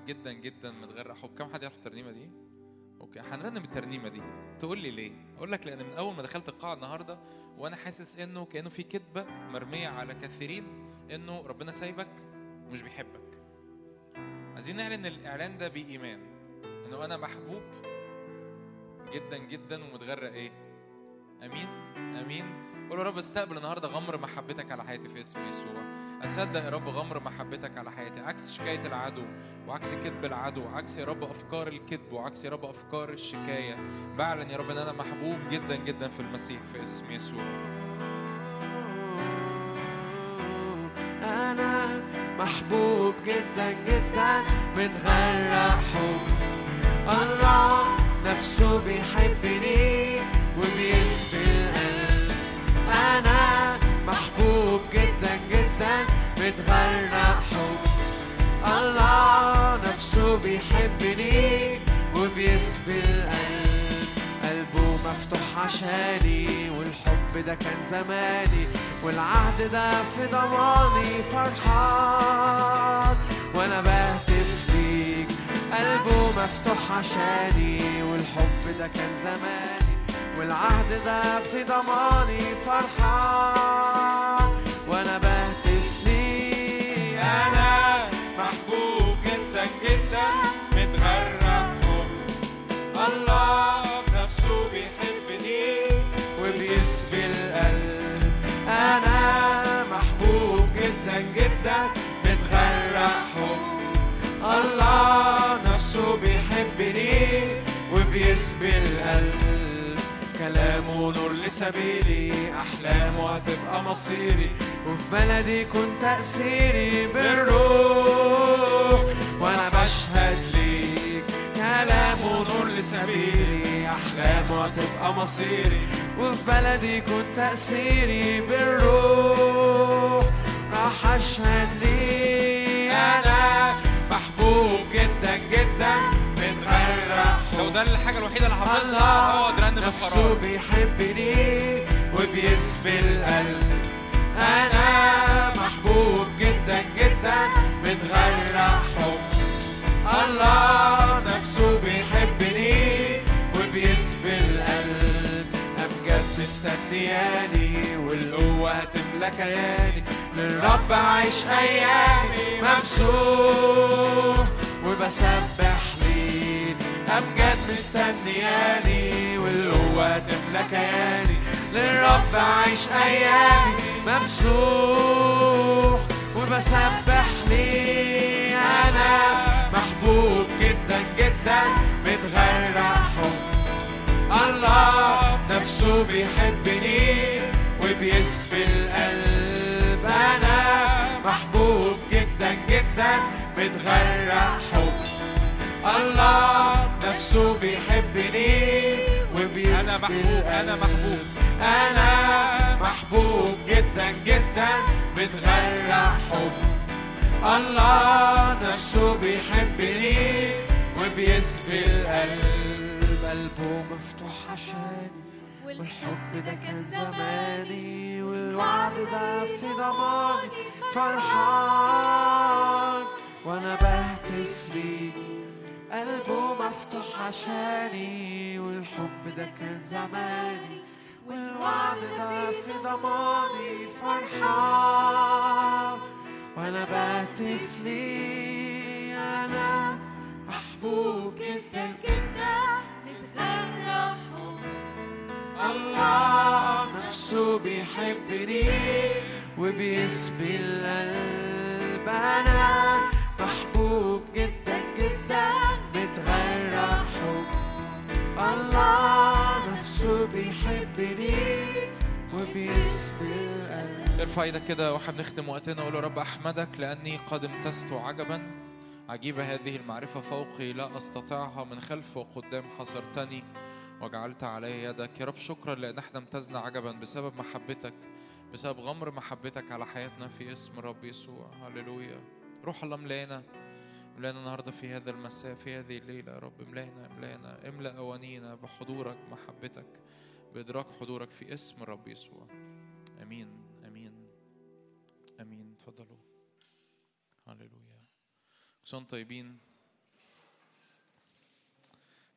محبوب جدا جدا متغرق حب كم حد يعرف الترنيمة دي؟ أوكي هنرنم الترنيمة دي. تقول لي ليه؟ أقول لك لأن من أول ما دخلت القاعة النهارده وأنا حاسس إنه كأنه في كذبه مرمية على كثيرين إنه ربنا سايبك ومش بيحبك. عايزين نعلن الإعلان ده بإيمان إنه أنا محبوب جدا جدا ومتغرق إيه؟ آمين آمين. قول يا رب استقبل النهارده غمر محبتك على حياتي في اسم يسوع. أصدق يا رب غمر محبتك على حياتي. عكس شكاية العدو وعكس كذب العدو عكس يا رب أفكار الكذب وعكس يا رب أفكار الشكاية. بعلن يا رب إن أنا محبوب جدا جدا في المسيح في اسم يسوع. أنا محبوب جدا جدا متغرق حب. الله نفسه بيحبني. وبيسبي القلب أنا محبوب جدا جدا متغرق حب الله نفسه بيحبني وبيسبي القلب قلبه مفتوح عشاني والحب ده كان زماني والعهد ده في ضماني فرحان وأنا بهتف ليك قلبه مفتوح عشاني والحب ده كان زماني والعهد ده في ضماني فرحان وأنا بهتف ليك أنا محبوب جدا جدا متغرق حب الله نفسه بيحبني وبيسبي القلب. أنا محبوب جدا جدا متغرق حب الله نفسه بيحبني وبيسبي القلب. نور لسبيلي أحلامه هتبقى مصيري. وفي بلدي كنت تأثيري بالروح وأنا بشهد ليك. كلامه نور لسبيلي أحلامه هتبقى مصيري. وفي بلدي كنت تأثيري بالروح راح أشهد ليك. أنا محبوب. جدا جدا متغرق لو حب ده ده الحاجة الوحيدة اللي حافظها. هو ترنم نفسه القرار بيحبني وبيسبي القلب. أنا محبوب جدا جدا متغرق حب. الله نفسه بيحبني وبيسبي القلب. امجاد مستنياني والقوة هتملى كياني للرب عايش ايامي ممسوح وبسبح ليه. امجاد مستنياني والقوة تملى كياني للرب عايش أيامي ممسوح وبسبح ليه أنا محبوب جدا جدا متغرق حب الله نفسه بيحبني وبيسبي القلب. أنا محبوب جدا جدا متغرق حب الله نفسه بيحبني وبيسبي أنا محبوب أنا محبوب. أنا محبوب جدا جدا متغرق حب. الله نفسه بيحبني وبيسبي القلب. قلبه مفتوح عشاني والحب ده كان زماني والوعد ده في ضماني. فرحان وأنا ليه قلبه مفتوح عشاني والحب ده كان زماني والوعد ده في ضماني فرحان. وأنا بهتف ليه أنا محبوب جدا جدا متغرق حب الله نفسه بيحبني وبيسبي القلب أنا محبوب جدا. بيحبني القلب ارفع إيدك كده وإحنا بنختم وقتنا وقول رب أحمدك لأني قد امتزت عجبا. عجيبة هذه المعرفة فوقي لا أستطيعها من خلف وقدام حصرتني وجعلت علي يدك. يا رب شكرا لأن إحنا امتزنا عجبا بسبب محبتك بسبب غمر محبتك على حياتنا في اسم الرب يسوع. هللويا. روح الله ملانا ملانا النهارده في هذا المساء في هذه الليلة يا رب. ملانا ملانا املأ أوانينا بحضورك محبتك. بإدراك حضورك في اسم الرب يسوع. آمين آمين آمين. تفضلوا. هللويا. كل طيبين؟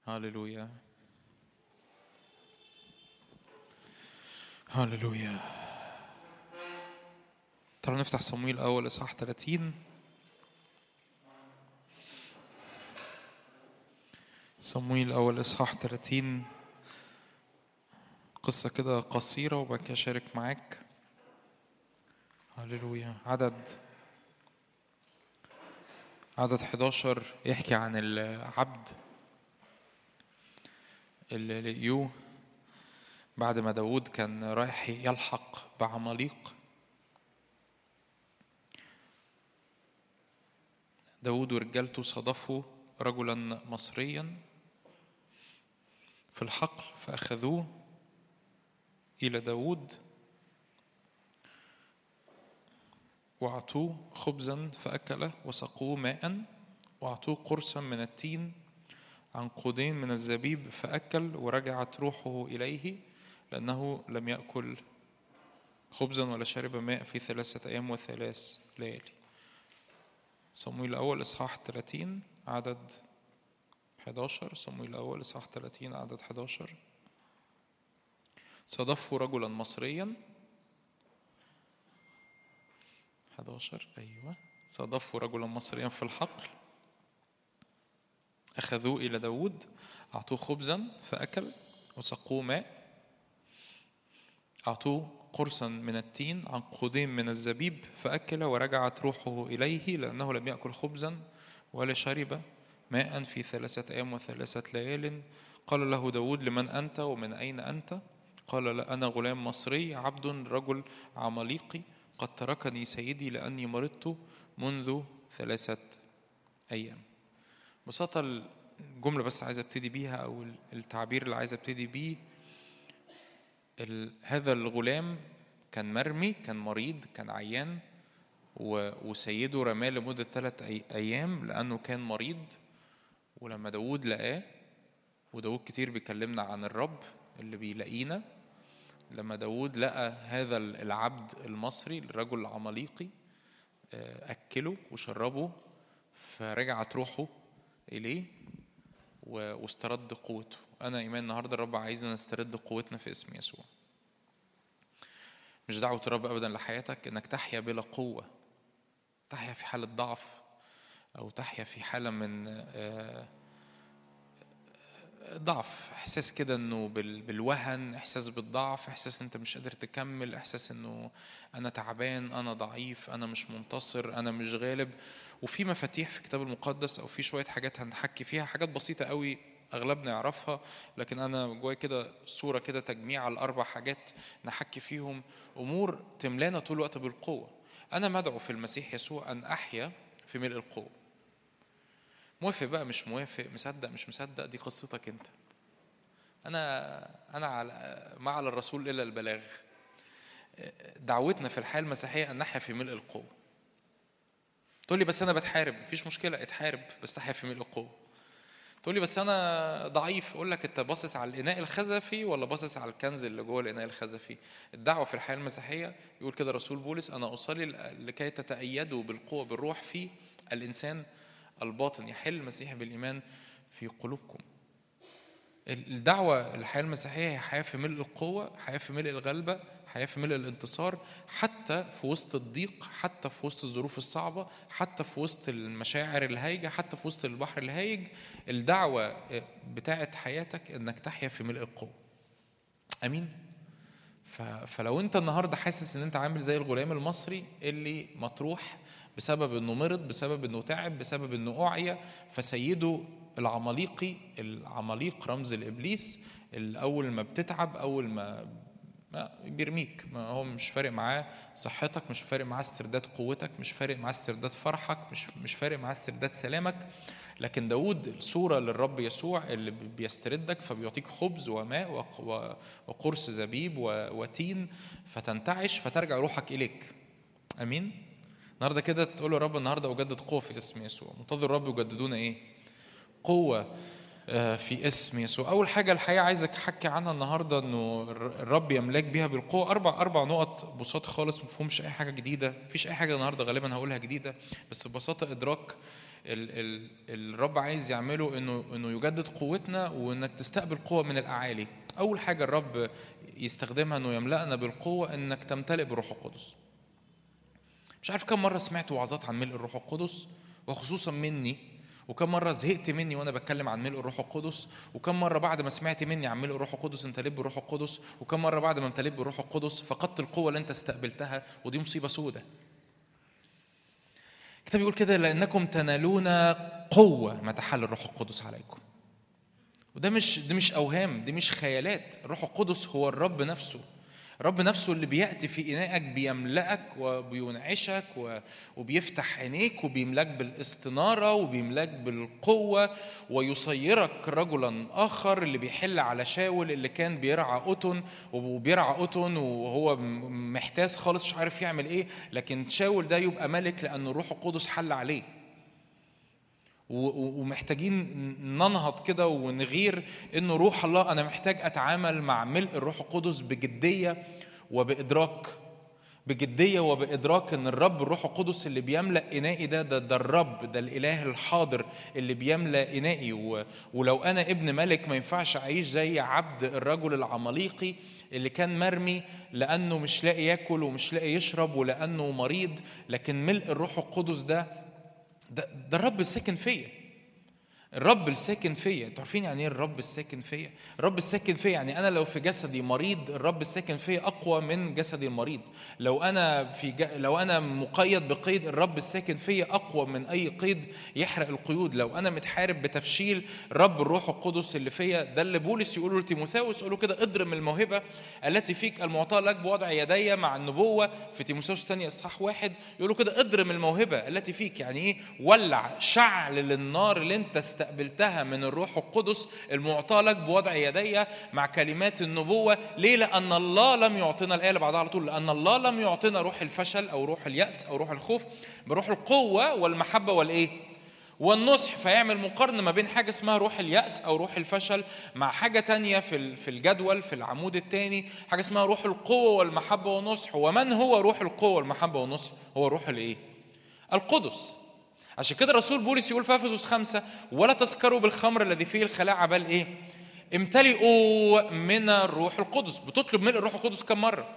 هللويا. هللويا. تعالوا نفتح صمويل أول إصحاح 30 صمويل أول إصحاح 30 قصة كده قصيرة وبعد كده أشارك معاك. هللويا. عدد. عدد 11 يحكي عن العبد اللي لقيوه بعد ما داود كان رايح يلحق بعماليق. داود ورجالته صادفوا رجلا مصريا. في الحقل فأخذوه إلى داود وأعطوه خبزا فأكله وسقوه ماء وأعطوه قرصا من التين عنقودين من الزبيب فأكل ورجعت روحه إليه لأنه لم يأكل خبزا ولا شرب ماء في ثلاثة أيام وثلاث ليالي. صمويل الأول إصحاح 30 عدد 11 صمويل الأول إصحاح 30 عدد 11 صادفوا رجلا مصريا. 11 أيوة. صادفوا رجلا مصريا في الحقل. أخذوه إلى داود أعطوه خبزا فأكل. وسقوه ماء. أعطوه قرصا من التين عنقودين من الزبيب فأكل. ورجعت روحه إليه لأنه لم يأكل خبزا ولا شرب. ماء في ثلاثة أيام وثلاثة ليال. قال له داود لمن أنت ومن أين أنت؟ قال لا أنا غلام مصري عبد رجل عماليقي. قد تركني سيدي لأني مرضت منذ ثلاثة أيام. ببساطة الجملة بس عايز أبتدي بيها أو التعبير اللي عايز أبتدي بيه. هذا الغلام كان مرمي كان مريض كان عيان وسيده رماه لمدة ثلاث أي- أيام لأنه كان مريض. ولما داود لقاه وداود كتير بيكلمنا عن الرب اللي بيلاقينا لما داود لقى هذا العبد المصري الرجل العماليقي آه، أكله وشربه فرجعت روحه إليه واسترد قوته. أنا إيمان النهاردة الرب عايزنا نسترد قوتنا في اسم يسوع. مش دعوة الرب أبدا لحياتك إنك تحيا بلا قوة تحيا في حالة ضعف أو تحيا في حالة من آه، ضعف. إحساس كده بال- بالوهن إحساس بالضعف إحساس أنت مش قادر تكمل إحساس إنه أنا تعبان أنا ضعيف أنا مش منتصر أنا مش غالب. وفي مفاتيح في الكتاب المقدس أو في شوية حاجات هنحكي فيها حاجات بسيطة قوي أغلبنا يعرفها. لكن أنا جوايا كده صورة كده تجميع على الأربع حاجات نحكي فيهم. أمور تملانا طول الوقت بالقوة. أنا مدعو في المسيح يسوع أن أحيا في ملء القوة. موافق بقى مش موافق مصدق مش مصدق دي قصتك انت. أنا أنا على ما على الرسول إلا البلاغ. دعوتنا في الحياة المسيحية أن نحيا في ملء القوة. تقول لي بس أنا بتحارب مفيش مشكلة اتحارب بس تحيا في ملء القوة. تقول لي بس أنا ضعيف أقول لك أنت باصص على الإناء الخزفي ولا باصص على الكنز اللي جوه الإناء الخزفي؟ الدعوة في الحياة المسيحية يقول كده رسول بولس أنا أصلي لكي تتأيدوا بالقوة بالروح في الإنسان الباطن يحل المسيح بالإيمان في قلوبكم. الدعوة الحياة المسيحية هي حياة في ملء القوة حياة في ملء الغلبة حياة في ملء الانتصار حتى في وسط الضيق حتى في وسط الظروف الصعبة حتى في وسط المشاعر الهايجة حتى في وسط البحر الهايج. الدعوة بتاعت حياتك إنك تحيا في ملء القوة. آمين. فلو أنت النهارده حاسس إن أنت عامل زي الغلام المصري اللي مطروح بسبب انه مرض بسبب انه تعب بسبب انه اعيا فسيده العماليقي العماليق رمز الإبليس أول ما بتتعب أول ما ما بيرميك. ما هو مش فارق معاه صحتك مش فارق معاه استرداد قوتك مش فارق معاه استرداد فرحك مش مش فارق معاه استرداد سلامك. لكن داود الصورة للرب يسوع اللي بيستردك فبيعطيك خبز وماء وقرص زبيب وتين فتنتعش فترجع روحك إليك. أمين؟ النهارده كده تقول له يا رب النهارده أجدد قوة في اسم يسوع. منتظر الرب يجددون إيه؟ قوة آه، في اسم يسوع. أول حاجة الحقيقة عايزك أحكي عنها النهاردة إنه الر- الرب يملاك بيها بالقوة. أربع أربع نقط بساطة خالص مفهومش أي حاجة جديدة. مفيش أي حاجة النهاردة غالبا هقولها جديدة. بس ببساطة إدراك ال ال الرب عايز يعمله إنه إنه يجدد قوتنا وإنك تستقبل قوة من الأعالي. أول حاجة الرب يستخدمها إنه يملأنا بالقوة إنك تمتلئ بالروح القدس. مش عارف كم مرة سمعت وعظات عن ملء الروح القدس وخصوصا مني وكم مرة زهقت مني وأنا بتكلم عن ملء الروح القدس وكم مرة بعد ما سمعت مني عن ملء الروح القدس امتليت بالروح القدس وكم مرة بعد ما امتليت بالروح القدس فقدت القوة اللي أنت استقبلتها ودي مصيبة سودة. الكتاب يقول كده لأنكم تنالون قوة ما تحل الروح القدس عليكم. وده مش دي مش أوهام دي مش خيالات. الروح القدس هو الرب نفسه. الرب نفسه اللي بيأتي في انائك بيملأك وبينعشك وبيفتح عينيك وبيملأك بالاستنارة وبيملأك بالقوة ويصيرك رجلا آخر اللي بيحل على شاول اللي كان بيرعى قطن وبيرعى قطن وهو محتاس خالص مش عارف يعمل إيه لكن شاول ده يبقى ملك لأن الروح القدس حل عليه. ومحتاجين ننهض كده ونغير انه روح الله أنا محتاج أتعامل مع ملء الروح القدس بجدية وبإدراك بجدية وبإدراك إن الرب الروح القدس اللي بيملأ إنائي ده ده, ده الرب ده الإله الحاضر اللي بيملأ إنائي. ولو أنا ابن ملك ما ينفعش أعيش زي عبد الرجل العماليقي اللي كان مرمي لأنه مش لاقي ياكل ومش لاقي يشرب ولأنه مريض لكن ملء الروح القدس ده ده, ده الرب الساكن فيا. الرب الساكن فيا. أنتوا عارفين يعني إيه الرب الساكن فيا؟ الرب الساكن فيا يعني أنا لو في جسدي مريض الرب الساكن فيا أقوى من جسدي المريض. لو أنا في ج... لو أنا مقيد بقيد الرب الساكن فيا أقوى من أي قيد يحرق القيود. لو أنا متحارب بتفشيل رب الروح القدس اللي فيا. ده اللي بولس يقوله لتيموثاوس يقوله كده اضرم الموهبة التي فيك المعطاه لك بوضع يدي مع النبوة. في تيموثاوس الثانية إصحاح واحد يقولوا كده اضرم الموهبة التي فيك. يعني إيه؟ ولع شعل للنار اللي أنت استقبلتها من الروح القدس المعطاه لك بوضع يدي مع كلمات النبوة. ليه؟ لأن الله لم يعطينا الآية اللي بعدها على طول. لأن الله لم يعطينا روح الفشل أو روح اليأس أو روح الخوف. بروح القوة والمحبة والإيه؟ والنصح. فيعمل مقارنة ما بين حاجة اسمها روح اليأس أو روح الفشل مع حاجة تانية في في الجدول في العمود الثاني حاجة اسمها روح القوة والمحبة والنصح. ومن هو روح القوة والمحبة والنصح؟ هو روح الإيه؟ القدس. عشان كده الرسول بولس يقول في إفسس خمسة ولا تسكروا بالخمر الذي فيه الخلاعة بل إيه؟ امتلئوا من الروح القدس بتطلب ملء الروح القدس كم مرة؟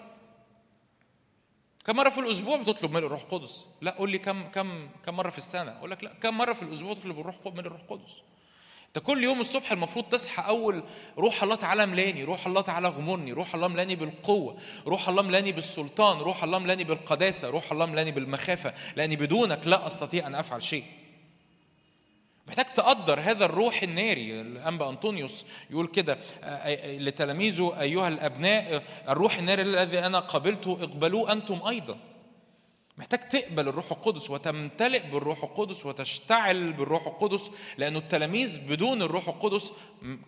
كم مرة في الأسبوع بتطلب ملء الروح القدس؟ لا قول لي كم كم كم مرة في السنة؟ أقول لك لا كم مرة في الأسبوع تطلب الروح ملء الروح القدس؟ انت كل يوم الصبح المفروض تصحى أول روح الله تعالى ملاني روح الله تعالى غمرني روح الله ملاني بالقوة روح الله ملاني بالسلطان روح الله ملاني بالقداسة روح الله ملاني بالمخافة لأني بدونك لا أستطيع أن أفعل شيء. محتاج تقدر هذا الروح الناري الأنبا أنطونيوس يقول كده آه، آه، لتلاميذه أيها الأبناء آه، الروح الناري الذي أنا قبلته اقبلوه أنتم أيضا. محتاج تقبل الروح القدس وتمتلئ بالروح القدس وتشتعل بالروح القدس لأنه التلاميذ بدون الروح القدس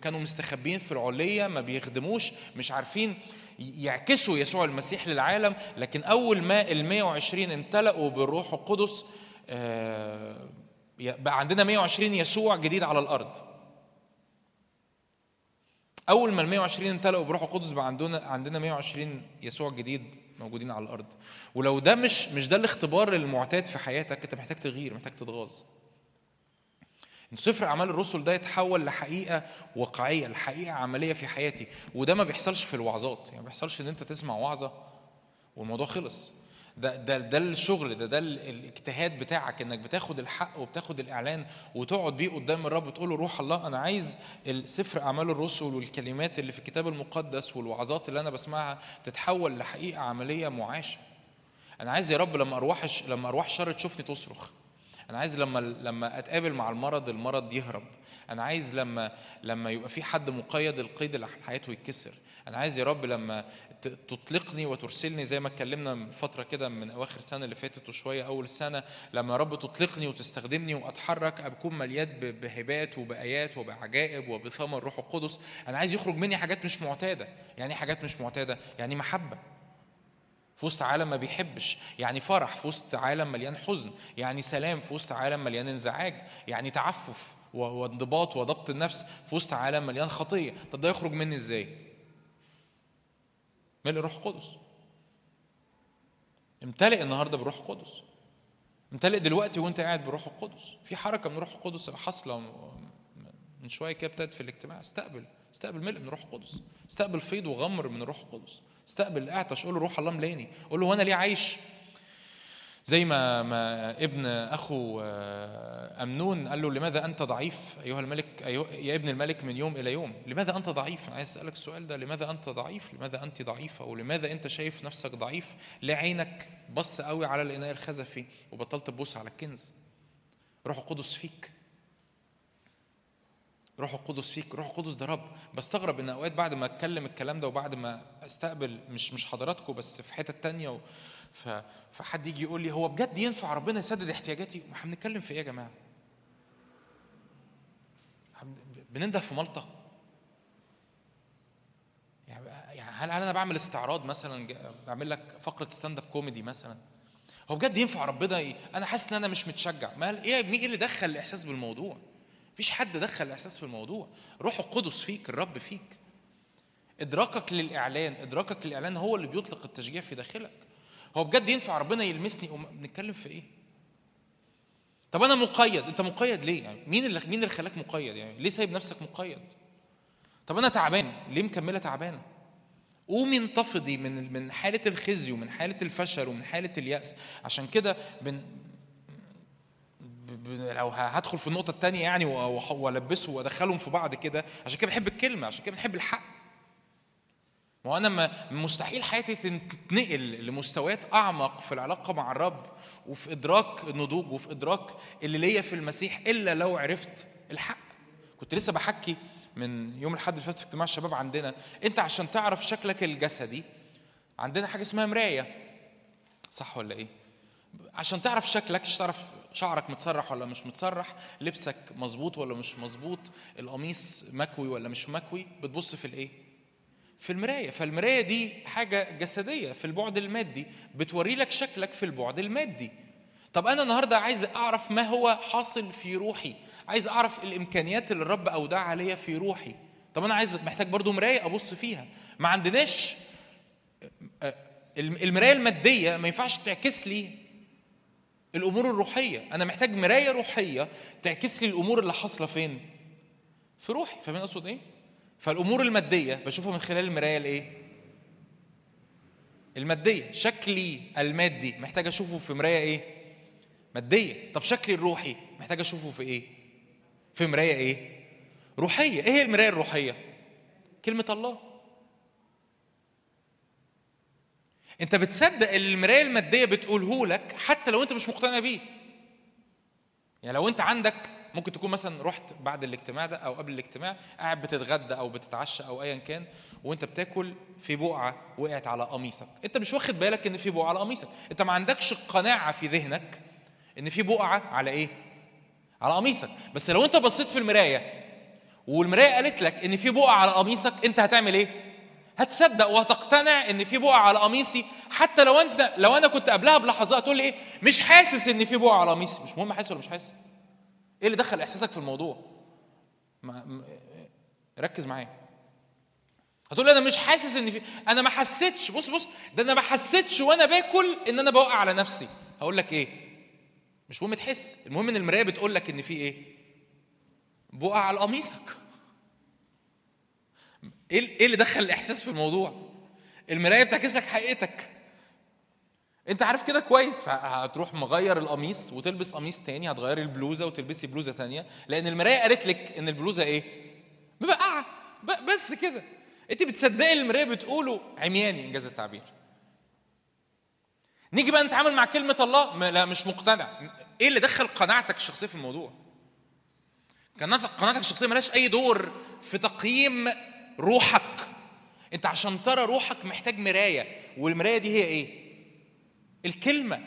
كانوا مستخبين في العليه ما بيخدموش مش عارفين يعكسوا يسوع المسيح للعالم. لكن أول ما ال 120 امتلأوا بالروح القدس آه، بقى عندنا 120 يسوع جديد على الأرض. أول ما ال 120 امتلأوا بروح القدس بقى عندنا عندنا 120 يسوع جديد موجودين على الأرض. ولو ده مش مش ده الاختبار المعتاد في حياتك انت محتاج تغيير محتاج تتغاظ. إن سفر أعمال الرسل ده يتحول لحقيقة واقعية لحقيقة عملية في حياتي. وده ما بيحصلش في الوعظات. يعني ما بيحصلش إن أنت تسمع وعظة والموضوع خلص. ده ده ده الشغل ده ده ال- الاجتهاد بتاعك إنك بتاخد الحق وبتاخد الإعلان وتقعد بيه قدام الرب وتقول له روح الله أنا عايز سفر أعمال الرسل والكلمات اللي في الكتاب المقدس والوعظات اللي أنا بسمعها تتحول لحقيقة عملية معاشة. أنا عايز يا رب لما ارواح الش- لما ارواح الشر تشوفني تصرخ. أنا عايز لما لما أتقابل مع المرض المرض يهرب. أنا عايز لما لما يبقى في حد مقيد القيد اللي حياته يتكسر أنا عايز يا رب لما تطلقني وترسلني زي ما اتكلمنا من فترة كده من أواخر السنة اللي فاتت وشوية أول السنة لما يا رب تطلقني وتستخدمني وأتحرك أكون مليان بهبات وبآيات وبعجائب وبثمر روح القدس. أنا عايز يخرج مني حاجات مش معتادة. يعني إيه حاجات مش معتادة؟ يعني محبة. في وسط عالم ما بيحبش. يعني فرح في وسط عالم مليان حزن. يعني سلام في وسط عالم مليان انزعاج. يعني تعفف وانضباط وضبط النفس في وسط عالم مليان خطية. طب ده يخرج مني إزاي؟ ملء روح القدس. امتلئ النهارده بروح القدس. امتلئ دلوقتي وانت قاعد بروح القدس. في حركة من روح القدس حاصلة من شوية كده ابتدت في الاجتماع. استقبل استقبل ملء من روح القدس. استقبل فيض وغمر من روح القدس. استقبل اعطش قول له روح الله ملاني. قول له هو أنا ليه عايش؟ زي ما ما ابن أخو آه، أمنون قال له لماذا أنت ضعيف أيها الملك؟ أيها يا ابن الملك من يوم إلى يوم لماذا أنت ضعيف؟ أنا عايز أسألك السؤال ده لماذا أنت ضعيف؟ لماذا أنت ضعيفه ولماذا أنت شايف نفسك ضعيف؟ ليه عينك بص قوي على الإناء الخزفي وبطلت تبص على الكنز. روح القدس فيك. روح القدس فيك روح القدس ده رب. بستغرب إن أوقات بعد ما أتكلم الكلام ده وبعد ما أستقبل مش مش حضراتكم بس في حتة تانية فحد يجي يقول لي هو بجد ينفع ربنا يسدد احتياجاتي؟ ما إحنا بنتكلم في إيه يا جماعة؟ بننده في مالطة يعني يعني هل أنا بعمل استعراض مثلا؟ بعمل لك فقرة stand up comedy مثلا. هو بجد ينفع ربنا ي... أنا حاسس إن أنا مش متشجع. ما إيه يا ابني؟ إيه اللي دخل الإحساس بالموضوع؟ مفيش حد دخل الإحساس في الموضوع. روح القدس فيك الرب فيك. إدراكك للإعلان إدراكك للإعلان هو اللي بيطلق التشجيع في داخلك. هو بجد ينفع ربنا يلمسني بنتكلم في إيه؟ طب أنا مقيد أنت مقيد ليه؟ يعني مين اللي مين اللي خلاك مقيد؟ يعني ليه سايب نفسك مقيد؟ طب أنا تعبان ليه مكملة تعبانة؟ قومي انتفضي من من حالة الخزي ومن حالة الفشل ومن حالة اليأس. عشان كده بن لو هدخل في النقطة الثانية يعني والبسه وأدخلهم في بعض كده. عشان كده بحب الكلمة عشان كده بنحب الحق. ما أنا مستحيل حياتي تتنقل لمستويات أعمق في العلاقة مع الرب وفي إدراك النضوج وفي إدراك اللي ليا في المسيح إلا لو عرفت الحق. كنت لسه بحكي من يوم الأحد اللي فات في اجتماع الشباب عندنا. أنت عشان تعرف شكلك الجسدي عندنا حاجة اسمها مراية. صح ولا إيه؟ عشان تعرف شكلك عشان تعرف شعرك متسرح ولا مش متسرح لبسك مظبوط ولا مش مظبوط القميص مكوي ولا مش مكوي بتبص في الإيه؟ في المراية. فالمراية دي حاجة جسدية في البعد المادي بتوري لك شكلك في البعد المادي. طب أنا النهارده عايز أعرف ما هو حاصل في روحي. عايز أعرف الإمكانيات اللي الرب أودعها عليا في روحي. طب أنا عايز محتاج برضو مراية أبص فيها. ما عندناش آه، المراية المادية ما ينفعش تعكس لي الأمور الروحية. أنا محتاج مراية روحية تعكس لي الأمور اللي حاصلة فين؟ في روحي. فاهمين أقصد إيه؟ فالأمور المادية بشوفها من خلال المراية الإيه؟ المادية. شكلي المادي محتاج أشوفه في مراية إيه؟ مادية. طب شكلي الروحي محتاج أشوفه في إيه؟ في مراية إيه؟ روحية. إيه هي المراية الروحية؟ كلمة الله. أنت بتصدق اللي المراية المادية بتقوله لك حتى لو أنت مش مقتنع بيه. يعني لو أنت عندك ممكن تكون مثلا رحت بعد الاجتماع ده أو قبل الاجتماع قاعد بتتغدى أو بتتعشى أو ايا كان وأنت بتاكل في بقعة وقعت على قميصك. أنت مش واخد بالك إن في بقعة على قميصك. أنت ما عندكش قناعة في ذهنك إن في بقعة على إيه؟ على قميصك. بس لو أنت بصيت في المراية والمراية قالت لك إن في بقعة على قميصك أنت هتعمل إيه؟ هتصدق وهتقتنع إن في بقعة على قميصي. حتى لو أنت لو أنا كنت قبلها بلحظات تقول لي إيه؟ مش حاسس إن في بقعة على قميصي. مش مهم حاسس ولا مش حاسس. إيه اللي دخل إحساسك في الموضوع؟ ما ركز معايا. هتقول لي أنا مش حاسس إن في أنا ما حسيتش. بص بص ده أنا ما حسيتش وأنا باكل إن أنا بوقع على نفسي. هقول لك إيه؟ مش مهم تحس. المهم إن المراية بتقول لك إن في إيه؟ بقع على قميصك. إيه إيه اللي دخل الإحساس في الموضوع؟ المراية بتعكس لك حقيقتك. انت عارف كده كويس فهتروح مغير القميص وتلبس قميص تاني هتغيري البلوزة وتلبسي بلوزة تانية لأن المراية قالت لك إن البلوزة إيه؟ مبقعه بس كده. انت بتصدقي المراية بتقوله؟ عمياني إنجاز التعبير. نيجي بقى نتعامل مع كلمة الله. لا مش مقتنع. إيه اللي دخل قناعتك الشخصية في الموضوع؟ قناعتك الشخصية ملهاش أي دور في تقييم روحك. أنت عشان ترى روحك محتاج مراية والمراية دي هي إيه؟ الكلمة.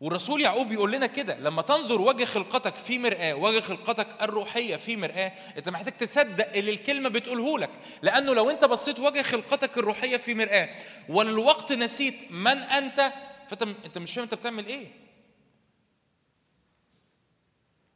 والرسول يعقوب بيقول لنا كده لما تنظر وجه خلقتك في مرآة وجه خلقتك الروحية في مرآة انت محتاج تصدق اللي الكلمة بتقوله لك. لأنه لو انت بصيت وجه خلقتك الروحية في مرآة وللوقت نسيت من أنت فأنت أنت مش فاهم أنت بتعمل إيه.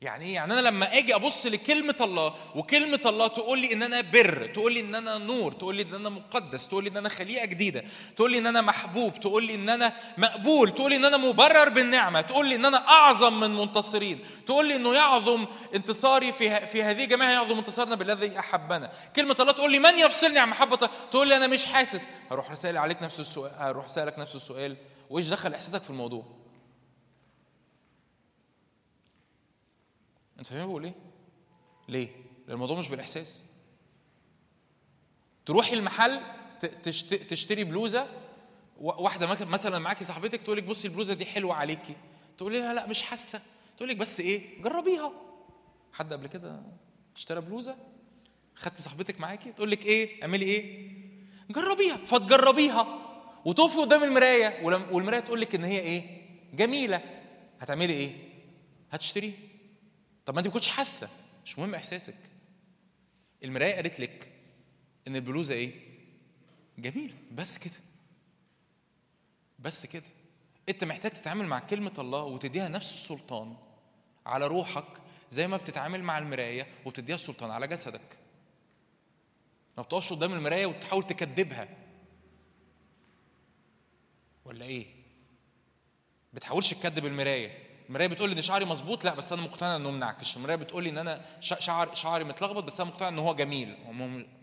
يعني إيه؟ يعني أنا لما أجي ابص لكلمه الله وكلمه الله تقول لي ان أنا بر، تقول لي ان أنا نور، تقول لي ان أنا مقدس، تقول لي ان أنا خليقه جديده، تقول لي ان أنا محبوب، تقول لي ان أنا مقبول، تقول لي ان أنا مبرر بالنعمه، تقول لي ان أنا اعظم من منتصرين، تقول لي انه يعظم انتصاري في في هذه الجماعه يعظم انتصارنا بالذي احبنا، كلمه الله تقول لي من يفصلني عن محبه الله؟ تقول لي أنا مش حاسس، هروح رسائل عليك نفس السؤال، هروح سالك نفس السؤال، وايش دخل احساسك في الموضوع؟ انت فاهم بقول إيه؟ ليه؟ لأن الموضوع مش بالإحساس. تروحي المحل تشتري بلوزة واحدة مثلا معاكي صاحبتك تقول لك بصي البلوزة دي حلوة عليكي. تقولي لها لا مش حاسة. تقول لك بس إيه؟ جربيها. حد قبل كده اشترى بلوزة؟ خدتي صاحبتك معاكي؟ تقول لك إيه؟ اعملي إيه؟ جربيها. فتجربيها وتقفي قدام المراية. والمراية تقول لك إن هي إيه؟ جميلة. هتعملي إيه؟ هتشتريها. طب ما انت ما كنتش حاسة. مش مهم إحساسك. المراية قالت لك إن البلوزة إيه؟ جميلة. بس كده. بس كده. أنت محتاج تتعامل مع كلمة الله وتديها نفس السلطان على روحك زي ما بتتعامل مع المراية وبتديها السلطان على جسدك. ما بتقفش قدام المراية وتحاول تكذبها. ولا إيه؟ بتحاولش تكذب المراية. المرايه بتقول إن شعري مظبوط لا بس أنا مقتنع إنه منعكش المرايه بتقول لي إن أنا شعر شعري متلخبط بس أنا مقتنع إن هو جميل. هو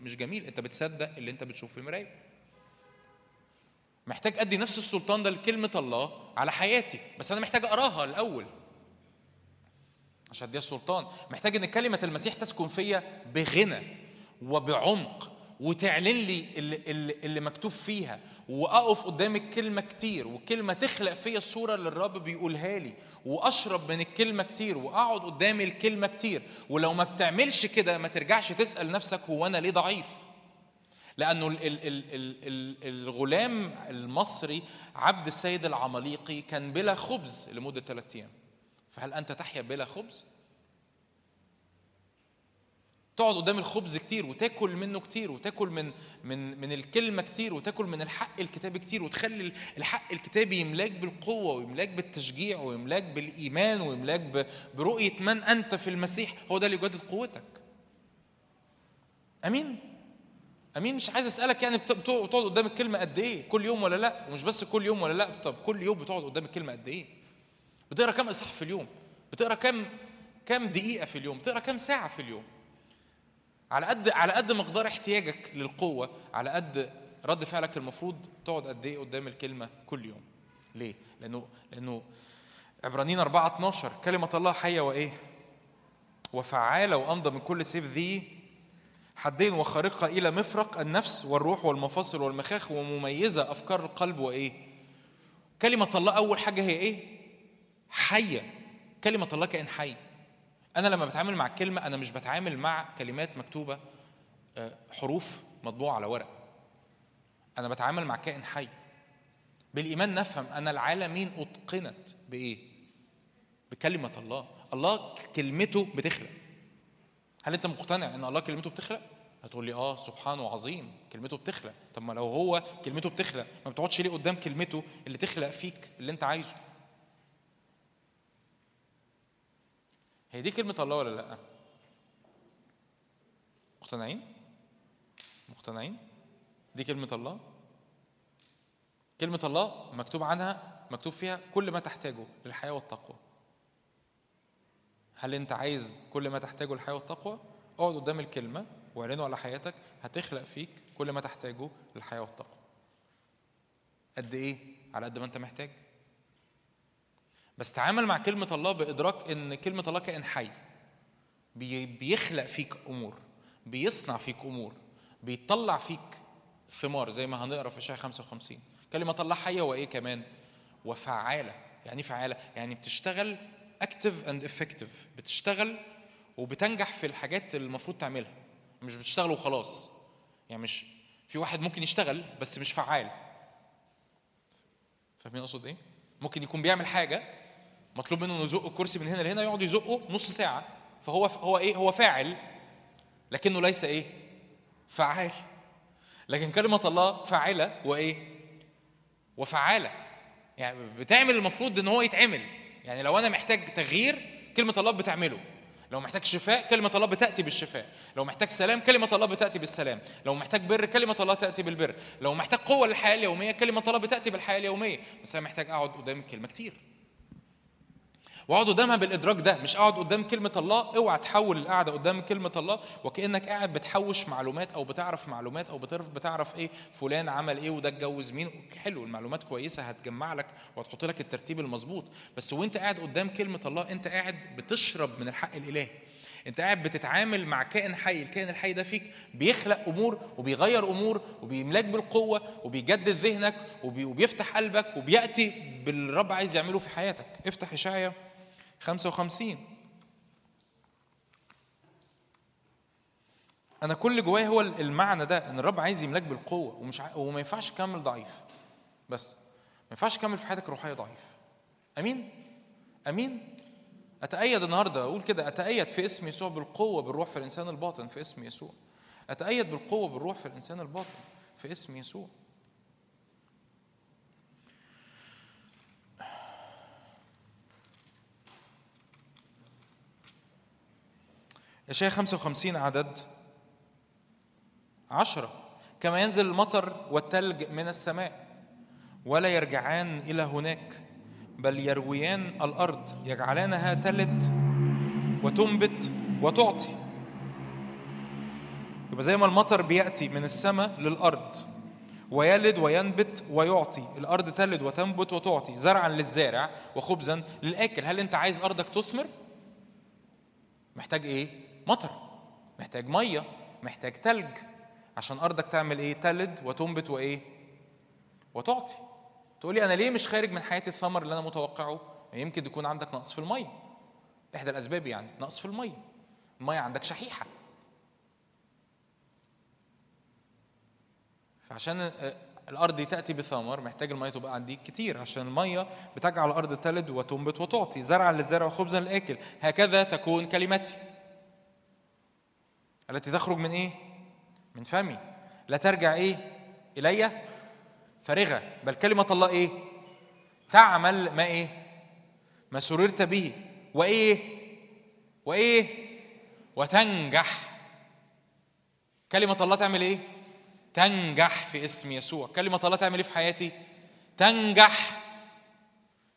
مش جميل. أنت بتصدق اللي أنت بتشوفه في المرايه محتاج أدي نفس السلطان ده لكلمة الله على حياتي بس أنا محتاج أقراها الأول عشان أديها السلطان. محتاج إن كلمة المسيح تسكن فيا بغنى وبعمق وتعلن لي اللي, اللي مكتوب فيها. وأقف قدام الكلمة كتير والكلمة تخلق فيا الصورة اللي الرب بيقولها لي وأشرب من الكلمة كتير وأقعد قدام الكلمة كتير. ولو ما بتعملش كده ما ترجعش تسأل نفسك هو أنا ليه ضعيف. لأنه ال- ال- ال- ال- ال- الغلام المصري عبد السيد العماليقي كان بلا خبز لمدة ثلاثة أيام. فهل أنت تحيا بلا خبز؟ تقعد قدام الخبز كتير وتاكل منه كتير وتاكل من من من الكلمة كتير وتاكل من الحق الكتابي كتير وتخلي الحق الكتابي يملاك بالقوة ويملاك بالتشجيع ويملاك بالإيمان ويملاك برؤية من أنت في المسيح. هو ده اللي يجدد قوتك. أمين؟ أمين؟ مش عايز أسألك يعني بت- بت- بتقعد قدام الكلمة قد إيه؟ كل يوم ولا لأ؟ ومش بس كل يوم ولا لأ؟ طب كل يوم بتقعد قدام الكلمة قد إيه؟ بتقرأ كام إصحاح في اليوم؟ بتقرأ كام كام دقيقة في اليوم؟ بتقرأ كام ساعة في اليوم؟ على قد على قد مقدار احتياجك للقوة على قد رد فعلك المفروض تقعد قد إيه قدام الكلمة كل يوم. ليه؟ لأنه لأنه عبرانيين 4 12 كلمة الله حية وإيه؟ وفعالة وامضى من كل سيف ذي حدين وخارقة إلى مفرق النفس والروح والمفاصل والمخاخ ومميزة أفكار القلب وإيه؟ كلمة الله أول حاجة هي إيه؟ حية. كلمة الله كائن حي. أنا لما بتعامل مع الكلمة أنا مش بتعامل مع كلمات مكتوبة آه، حروف مطبوعة على ورق. أنا بتعامل مع كائن حي. بالإيمان نفهم أن العالمين أتقنت بإيه؟ بكلمة الله. الله كلمته بتخلق. هل أنت مقتنع أن الله كلمته بتخلق؟ هتقول لي آه سبحانه وعظيم كلمته بتخلق. طب ما لو هو كلمته بتخلق ما بتقعدش ليه قدام كلمته اللي تخلق فيك اللي أنت عايزه؟ هي دي كلمة الله ولا لأ؟ مقتنعين؟ مقتنعين؟ دي كلمة الله؟ كلمة الله مكتوب عنها مكتوب فيها كل ما تحتاجه للحياة والتقوى. هل أنت عايز كل ما تحتاجه الحياة والتقوى؟ اقعد قدام الكلمة واعلنه على حياتك هتخلق فيك كل ما تحتاجه للحياة والتقوى. قد إيه؟ على قد ما أنت محتاج. بس تعامل مع كلمة الله بإدراك إن كلمة الله كائن حي. بي- بيخلق فيك أمور بيصنع فيك أمور بيطلع فيك ثمار زي ما هنقرأ في اشعياء 55 كلمة الله حية وإيه كمان؟ وفعالة يعني إيه فعالة؟ يعني بتشتغل active and effective بتشتغل وبتنجح في الحاجات اللي المفروض تعملها. مش بتشتغل وخلاص. يعني مش في واحد ممكن يشتغل بس مش فعال. فاهمين أقصد إيه؟ ممكن يكون بيعمل حاجة مطلوب منه انه يزق الكرسي من هنا لهنا يقعد يزقه نص ساعة. فهو هو إيه هو فاعل لكنه ليس إيه فعال لكن كلمة الله فاعلة وايه وفعالة. يعني بتعمل المفروض ان هو يتعمل. يعني لو أنا محتاج تغيير كلمة الله بتعمله. لو محتاج شفاء كلمة الله بتأتي بالشفاء. لو محتاج سلام كلمة الله بتأتي بالسلام. لو محتاج بر كلمة الله تأتي بالبر. لو محتاج قوة للحياة اليومية كلمة الله بتأتي بالحياة اليومية. بس أنا محتاج أقعد قدام الكلمة كتير. واقعد قدامها بالإدراك ده مش أقعد قدام كلمة الله اوعى تحول القعدة قدام كلمة الله وكأنك قاعد بتحوش معلومات أو بتعرف معلومات أو بتعرف بتعرف إيه فلان عمل إيه وده اتجوز مين. حلو المعلومات كويسة هتجمع لك وهتحط لك الترتيب المظبوط. بس وأنت قاعد قدام كلمة الله أنت قاعد بتشرب من الحق الالهي أنت قاعد بتتعامل مع كائن حي الكائن الحي ده فيك بيخلق أمور وبيغير أمور وبيملاك بالقوة وبيجدد ذهنك وبي وبيفتح قلبك وبيأتي بالرب عايز يعمله في حياتك. افتح إشعيا 55 أنا كل جوايا هو المعنى ده إن الرب عايز يملاك بالقوة ومش. وما ينفعش تكمل ضعيف. بس ما ينفعش تكمل في حياتك روحيه ضعيف. أمين؟ أمين؟ أتأيد النهارده أقول كده أتأيد في اسم يسوع بالقوة بالروح في الإنسان الباطن في اسم يسوع. أتأيد بالقوة بالروح في الإنسان الباطن في اسم يسوع. اشعياء 55 عدد. عشرة. كما ينزل المطر والثلج من السماء. ولا يرجعان إلى هناك بل يرويان الأرض. يجعلانها تلد وتنبت وتعطي. يبقى زي ما المطر بيأتي من السماء للأرض ويلد وينبت ويعطي. الأرض تلد وتنبت وتعطي. زرعا للزارع وخبزا للآكل. هل أنت عايز أرضك تثمر؟ محتاج إيه؟ مطر محتاج مية محتاج تلج. عشان أرضك تعمل إيه؟ تلد وتنبت وإيه؟ وتعطي. تقولي أنا ليه مش خارج من حياتي الثمر اللي أنا متوقعه؟ يمكن يكون عندك نقص في المية. إحدى الأسباب يعني نقص في المية. المية عندك شحيحة. فعشان الأرض دي تأتي بثمر محتاج المية تبقى عندي كتير. عشان المية بتجعل الأرض تلد وتنبت وتعطي. زرعا للزرع وخبزا للآكل. هكذا تكون كلمتي. التي تخرج من إيه؟ من فمي. لا ترجع إيه؟ إلي فارغه بل كلمة الله إيه؟ تعمل ما إيه؟ ما سررت به. وإيه؟ وإيه؟ وتنجح. كلمة الله تعمل إيه؟ تنجح في اسم يسوع. كلمة الله تعمل إيه في حياتي؟ تنجح.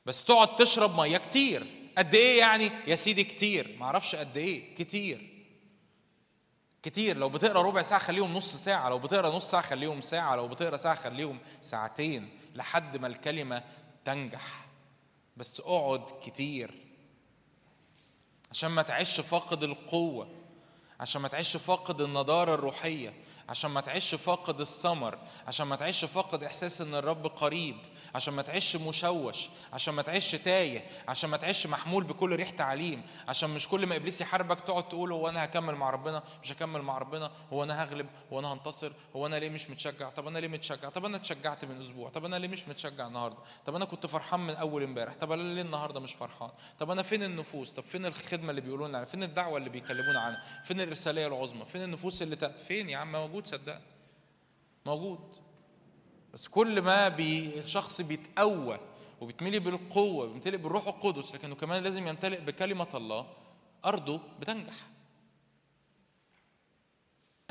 بس تقعد تشرب مية كتير. قد إيه يعني؟ يا سيدي كتير. معرفش قد إيه. كتير. كتير. لو بتقرأ ربع ساعة خليهم نص ساعة لو بتقرأ نص ساعة خليهم ساعة لو بتقرأ ساعة خليهم ساعتين لحد ما الكلمة تنجح. بس اقعد كتير. عشان ما تعيش فاقد القوة. عشان ما تعيش فاقد النضارة الروحية. عشان ما تعيش فاقد الثمر. عشان ما تعيش فاقد إحساس إن الرب قريب. عشان ما تعيش مشوش عشان ما تعيش تايه عشان ما تعيش محمول بكل ريح تعليم عشان مش كل ما إبليس يحاربك تقعد تقول هو أنا هكمل مع ربنا مش هكمل مع ربنا هو أنا هغلب هو أنا هنتصر هو أنا ليه مش متشجع؟ طب أنا ليه متشجع؟ طب أنا اتشجعت من أسبوع؟ طب أنا ليه مش متشجع النهارده؟ طب أنا كنت فرحان من أول إمبارح؟ طب أنا ليه النهارده مش فرحان؟ طب أنا فين النفوس؟ طب فين الخدمة اللي بيقولوا لنا فين الدعوة اللي بيكلمونا عنها؟ فين الارساليه العظمى؟ فين النفوس اللي تأتي؟ فين يا عم؟ موجود صدقني. موجود. بس كل ما بي شخص بيتقوى وبيتملي بالقوة بيمتلئ بالروح القدس لكنه كمان لازم يمتلئ بكلمة الله أرضه بتنجح.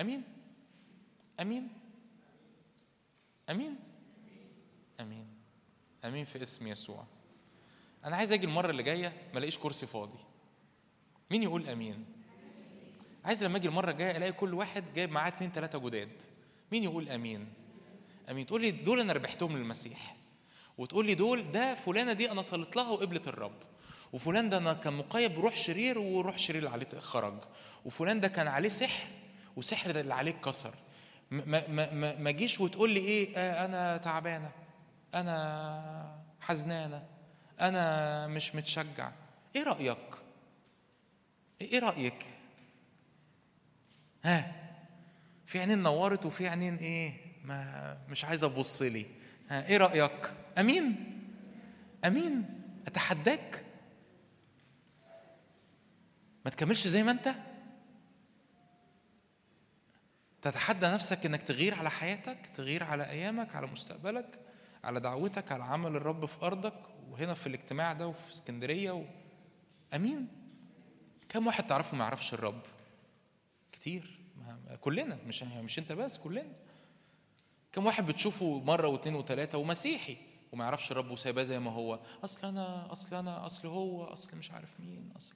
أمين؟ أمين؟ أمين؟ أمين. أمين في اسم يسوع. أنا عايز أجي المرة اللي جاية ما ألاقيش كرسي فاضي. مين يقول أمين؟ عايز لما أجي المرة الجاية ألاقي كل واحد جايب معاه اتنين تلاتة جداد. مين يقول أمين؟ أمين تقول لي دول أنا ربحتهم للمسيح. وتقول لي دول ده فلانة دي أنا صليت لها وقبلت الرب. وفلان ده أنا كان مقيد بروح شرير وروح شرير اللي عليه خرج. وفلان ده كان عليه سحر وسحر ده اللي عليه اتكسر. ما ما ما ما جيش وتقول لي إيه آه أنا تعبانة أنا حزنانة أنا مش متشجع. إيه رأيك؟ إيه رأيك؟ ها؟ في عينين نورت وفي عينين إيه؟ ما مش عايزه تبص لي. ها إيه رأيك؟ أمين؟ أمين؟ أتحداك؟ ما تكملش زي ما أنت؟ تتحدى نفسك إنك تغير على حياتك تغير على أيامك على مستقبلك على دعوتك على عمل الرب في أرضك وهنا في الاجتماع ده وفي اسكندرية و... أمين؟ كم واحد تعرفه ما يعرفش الرب؟ كتير. كلنا. مش مش أنت بس كلنا. كم واحد بتشوفه مرة واثنين وثلاثة ومسيحي وما يعرفش الرب وسايباه زي ما هو. أصل أنا أصل أنا أصل هو أصل مش عارف مين أصل.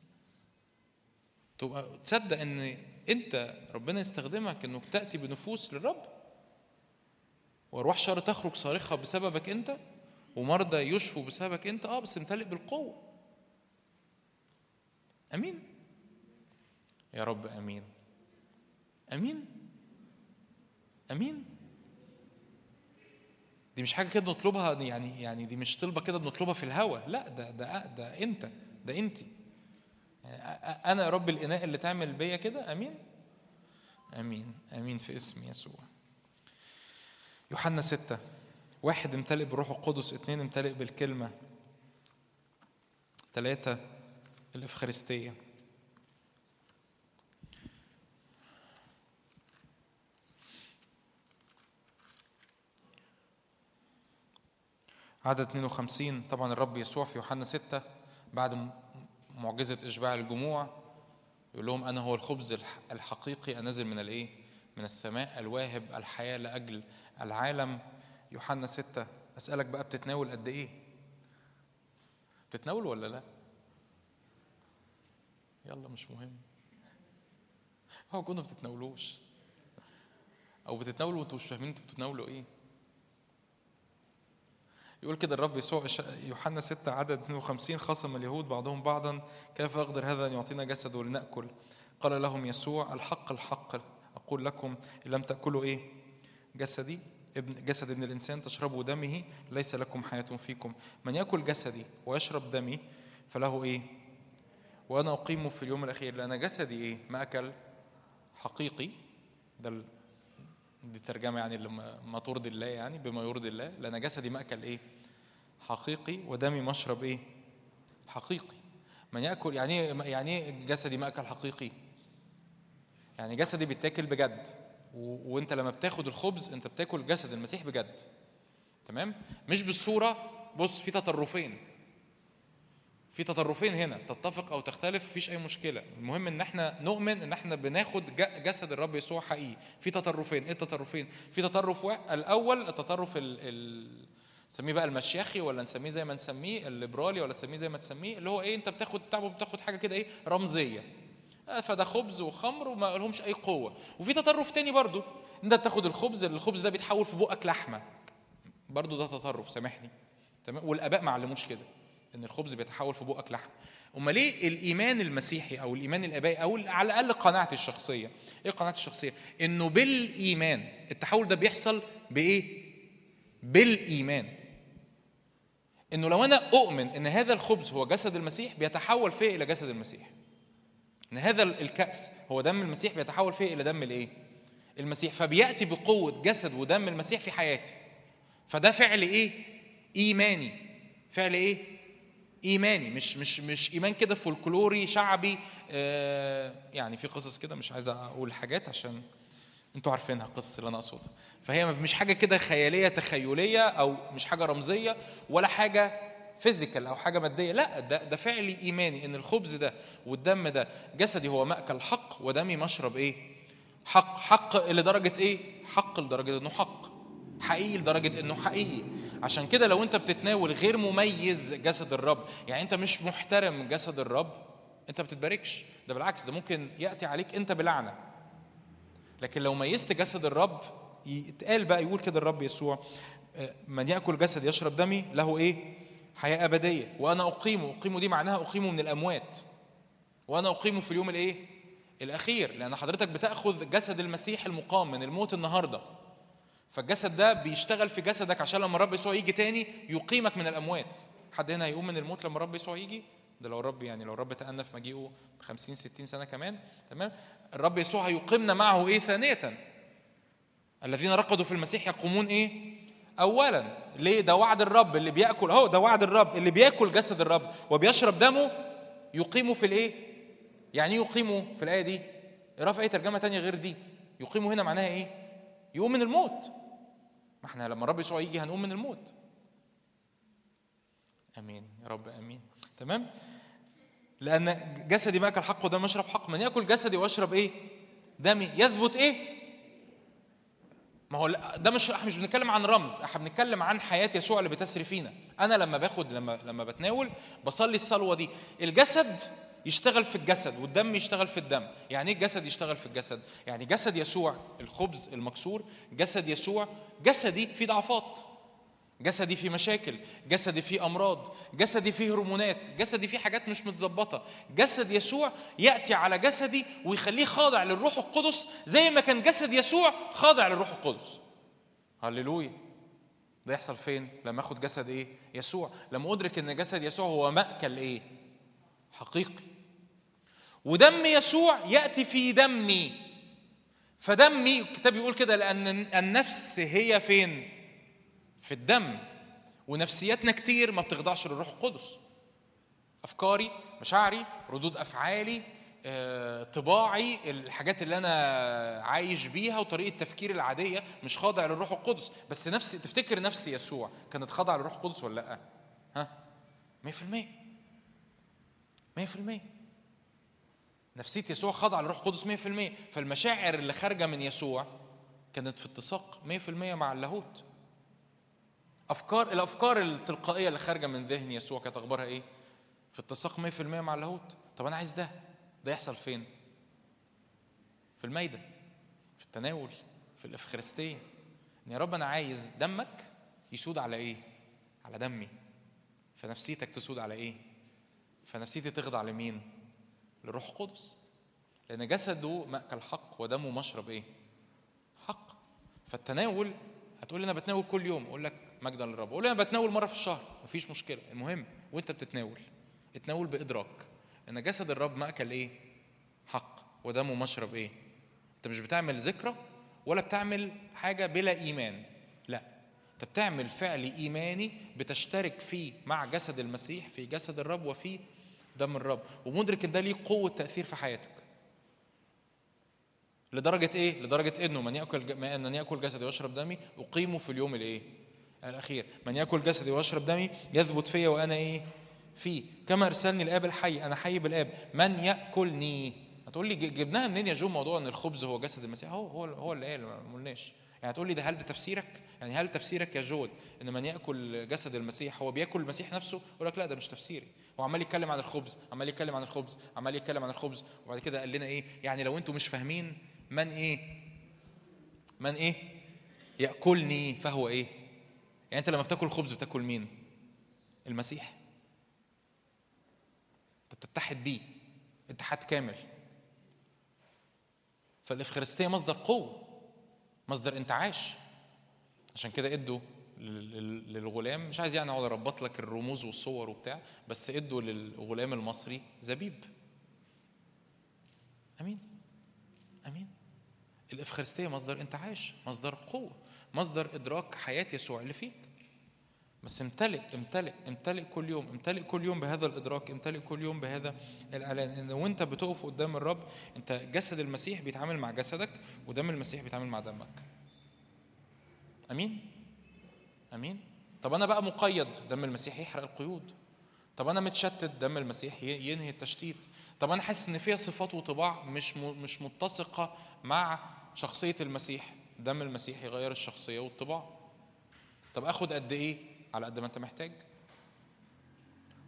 تبقى تصدق إن أنت ربنا يستخدمك إنك تأتي بنفوس للرب؟ وأرواح شر تخرج صارخة بسببك أنت ومرضى يشفوا بسببك أنت آه بس امتلئ بالقوة. أمين؟ يا رب أمين. أمين؟ أمين؟ دي مش حاجة كده بنطلبها يعني يعني دي مش طلبة كده بنطلبها في الهوا. لا ده ده ده انت ده انت أنا يا رب الإناء اللي تعمل بيا كده أمين. أمين أمين في اسم يسوع. يوحنا ستة. واحد امتلئ بالروح القدس اثنين امتلئ بالكلمة ثلاثة الإفخارستية. عدد 52 طبعا الرب يسوع في يوحنا 6 بعد معجزة إشباع الجموع يقول لهم أنا هو الخبز الح- الحقيقي النازل من الإيه؟ من السماء الواهب الحياة لأجل العالم يوحنا 6 أسألك بقى بتتناول قد إيه؟ بتتناول ولا لأ؟ يلا مش مهم هو كنا بتتناولوش أو بتتناولوا وأنتوا مش فاهمين أنتوا بتتناولوا إيه؟ يقول كده الرب يسوع يوحنا 6 عدد 52 خصم اليهود بعضهم بعضا كيف يقدر هذا أن يعطينا جسده لناكل قال لهم يسوع الحق الحق أقول لكم إن لم تأكلوا إيه؟ جسدي ابن جسد ابن الإنسان تشربوا دمه ليس لكم حياة فيكم. من يأكل جسدي ويشرب دمي فله إيه؟ وأنا اقيمه في اليوم الأخير لأن جسدي إيه؟ ماكل حقيقي ده دي ترجمة يعني ما ترضي الله يعني بما يرضي الله لأن جسدي مأكل إيه؟ حقيقي ودمي مشرب إيه؟ حقيقي من يأكل يعني إيه يعني إيه جسدي مأكل حقيقي؟ يعني جسدي بيتاكل بجد و... وأنت لما بتاخد الخبز أنت بتاكل جسد المسيح بجد تمام مش بالصورة بص في تطرفين في تطرفين هنا تتفق أو تختلف مفيش أي مشكلة. المهم إن إحنا نؤمن إن إحنا بناخد جسد الرب يسوع حقيقي. في تطرفين. إيه التطرفين؟ في تطرف الأول التطرف ال... نسميه بقى المشيخي ولا نسميه زي ما نسميه الليبرالي ولا تسميه زي ما تسميه اللي هو إيه أنت بتاخد تعب بتاخد حاجة كده إيه رمزية. آه، فده خبز وخمر وما لهمش أي قوة. وفي تطرف تاني برضو. أنت بتاخد الخبز الخبز ده بيتحول في بقك لحمة. برضو ده تطرف سامحني. تمام؟ والأباء ما علموش كده. إن الخبز بيتحول في بقك لحم. أمال ليه الإيمان المسيحي أو الإيمان الآبائي أو على الأقل قناعتي الشخصية؟ إيه قناعتي الشخصية؟ إنه بالإيمان التحول ده بيحصل بإيه؟ بالإيمان. إنه لو أنا أؤمن إن هذا الخبز هو جسد المسيح بيتحول فيه إلى جسد المسيح. إن هذا الكأس هو دم المسيح بيتحول فيه إلى دم الإيه؟ المسيح. فبيأتي بقوة جسد ودم المسيح في حياتي. فده فعل إيه؟ إيماني. فعل إيه؟ إيماني مش مش مش إيمان كده فولكلوري شعبي آه يعني في قصص كده مش عايز أقول حاجات عشان أنتوا عارفينها القصص اللي أنا أقصدها. فهي مش حاجة كده خيالية تخيلية أو مش حاجة رمزية ولا حاجة فيزيكال أو حاجة مادية لا ده ده فعل إيماني إن الخبز ده والدم ده جسدي هو مأكل حق ودمي مشرب إيه؟ حق. حق لدرجة إيه؟ حق لدرجة إنه حق. حقيقي لدرجة إنه حقيقي. عشان كده لو أنت بتتناول غير مميز جسد الرب يعني أنت مش محترم جسد الرب ما بتتباركش ده بالعكس ده ممكن يأتي عليك أنت بلعنة. لكن لو ميزت جسد الرب يتقال بقى يقول كده الرب يسوع آه، من يأكل جسد يشرب دمي له إيه؟ حياة أبدية. وأنا أقيمه. أقيمه دي معناها أقيمه من الأموات. وأنا أقيمه في اليوم الإيه؟ الأخير. لأن حضرتك بتأخذ جسد المسيح المقام من الموت النهارده. فالجسد ده بيشتغل في جسدك عشان لما الرب يسوع يجي تاني يقيمك من الأموات. حد هنا هيقوم من الموت لما الرب يسوع يجي؟ ده لو الرب يعني لو الرب تأنى في مجيئه 50 60 سنة كمان تمام؟ الرب يسوع هيقيمنا معه إيه ثانية؟ الذين رقدوا في المسيح يقومون إيه؟ اولا ليه؟ ده وعد الرب اللي بيأكل أهو ده وعد الرب اللي بيأكل جسد الرب وبيشرب دمه يقيمه في الإيه؟ يعني إيه يقيمه في الآية دي؟ اقرا في اي ترجمة تانية غير دي. يقيمه هنا معناها إيه؟ يقوم من الموت. ما إحنا لما الرب يسوع يجي هنقوم من الموت. آمين. يا رب آمين. تمام؟ لأن جسدي ماكل حق ودم مشرب حق. من يأكل جسدي واشرب إيه؟ دمي. يثبت إيه؟ ما هو ده مش إحنا مش بنتكلم عن رمز. إحنا بنتكلم عن حياة يسوع اللي بتسري فينا. أنا لما باخد لما لما بتناول بصلي الصلوة دي. الجسد يشتغل في الجسد والدم يشتغل في الدم. يعني إيه الجسد يشتغل في الجسد؟ يعني جسد يسوع الخبز المكسور جسد يسوع جسدي فيه ضعفات جسدي فيه مشاكل جسدي فيه أمراض جسدي فيه هرمونات جسدي فيه حاجات مش متظبطة. جسد يسوع يأتي على جسدي ويخليه خاضع للروح القدس زي ما كان جسد يسوع خاضع للروح القدس. هللويا. ده يحصل فين؟ لما آخد جسد إيه؟ يسوع. لما أدرك إن جسد يسوع هو مأكل إيه؟ حقيقي. ودم يسوع يأتي في دمي. فدمي الكتاب يقول كده لأن النفس هي فين؟ في الدم. ونفسياتنا كتير ما بتخضعش للروح القدس. أفكاري مشاعري ردود أفعالي آه، طباعي الحاجات اللي أنا عايش بيها وطريقة تفكيري العادية مش خاضع للروح القدس. بس نفسي تفتكر نفسي يسوع كانت خاضعة للروح القدس ولا لأ؟ ها؟ 100% 100% نفسية يسوع خاضعة للروح القدس 100% فالمشاعر اللي خارجة من يسوع كانت في اتساق 100% مع اللاهوت. افكار الأفكار التلقائية اللي خارجة من ذهن يسوع كانت أخبارها إيه؟ في اتساق 100% مع اللاهوت. طب أنا عايز ده. ده يحصل فين؟ في المايده في التناول في الإفخارستية. إن يا رب أنا عايز دمك يسود على إيه؟ على دمي. فنفسيتك تسود على إيه؟ فنفسيتي تخضع لمين؟ للروح القدس. لأن جسده مأكل حق ودمه مشرب إيه؟ حق. فالتناول هتقول أنا بتناول كل يوم أقول لك مجدا للرب أقول لي أنا بتناول مرة في الشهر مفيش مشكلة. المهم وأنت بتتناول. اتناول بإدراك إن جسد الرب مأكل إيه؟ حق ودمه مشرب إيه؟ أنت مش بتعمل ذكرى ولا بتعمل حاجة بلا إيمان. لا أنت بتعمل فعل إيماني بتشترك فيه مع جسد المسيح في جسد الرب وفي دم الرب. ومدرك إن ده ليه قوة تأثير في حياتك. لدرجة إيه؟ لدرجة إنه من ما أن يأكل جسدي ويشرب دمي أقيمه في اليوم الإيه؟ الأخير. من يأكل جسدي ويشرب دمي يثبت فيا وأنا إيه؟ فيه. كما أرسلني الآب الحي أنا حي بالآب. من يأكلني؟ هتقول لي جبناها منين يا جو موضوع إن الخبز هو جسد المسيح؟ هو هو هو اللي قال ما قلناش. يعني هتقول لي ده هل ده تفسيرك؟ يعني هل تفسيرك يا جود إن من يأكل جسد المسيح هو بيأكل المسيح نفسه؟ يقول لك لا ده مش تفسيري. هو عمال يتكلم عن الخبز عمال يتكلم عن الخبز عمال يتكلم عن الخبز. وبعد كده قال لنا إيه؟ يعني لو أنتم مش فاهمين من إيه؟ من إيه؟ يأكلني فهو إيه؟ يعني أنت لما بتاكل خبز بتاكل مين؟ المسيح. أنت بتتحد بيه. اتحاد كامل. فالإفخارستية مصدر قوة مصدر إنتعاش. عشان كده إدوا للغلام مش عايز يعني اقعد اربط لك الرموز والصور وبتاع بس ادوا للغلام المصري زبيب. امين. امين. الإفخارستية مصدر انتعاش مصدر قوة مصدر إدراك حياة يسوع اللي فيك. بس امتلئ امتلئ امتلئ كل يوم امتلئ كل يوم بهذا الإدراك امتلئ كل يوم بهذا الإعلان. إن وأنت بتقف قدام الرب أنت جسد المسيح بيتعامل مع جسدك ودم المسيح بيتعامل مع دمك. أمين. آمين. طب أنا بقى مقيد دم المسيح يحرق القيود. طب أنا متشتت دم المسيح ينهي التشتيت. طب أنا حاسس إن فيها صفات وطباع مش مش متسقة مع شخصية المسيح. دم المسيح يغير الشخصية والطباع. طب آخد قد إيه على قد ما أنت محتاج؟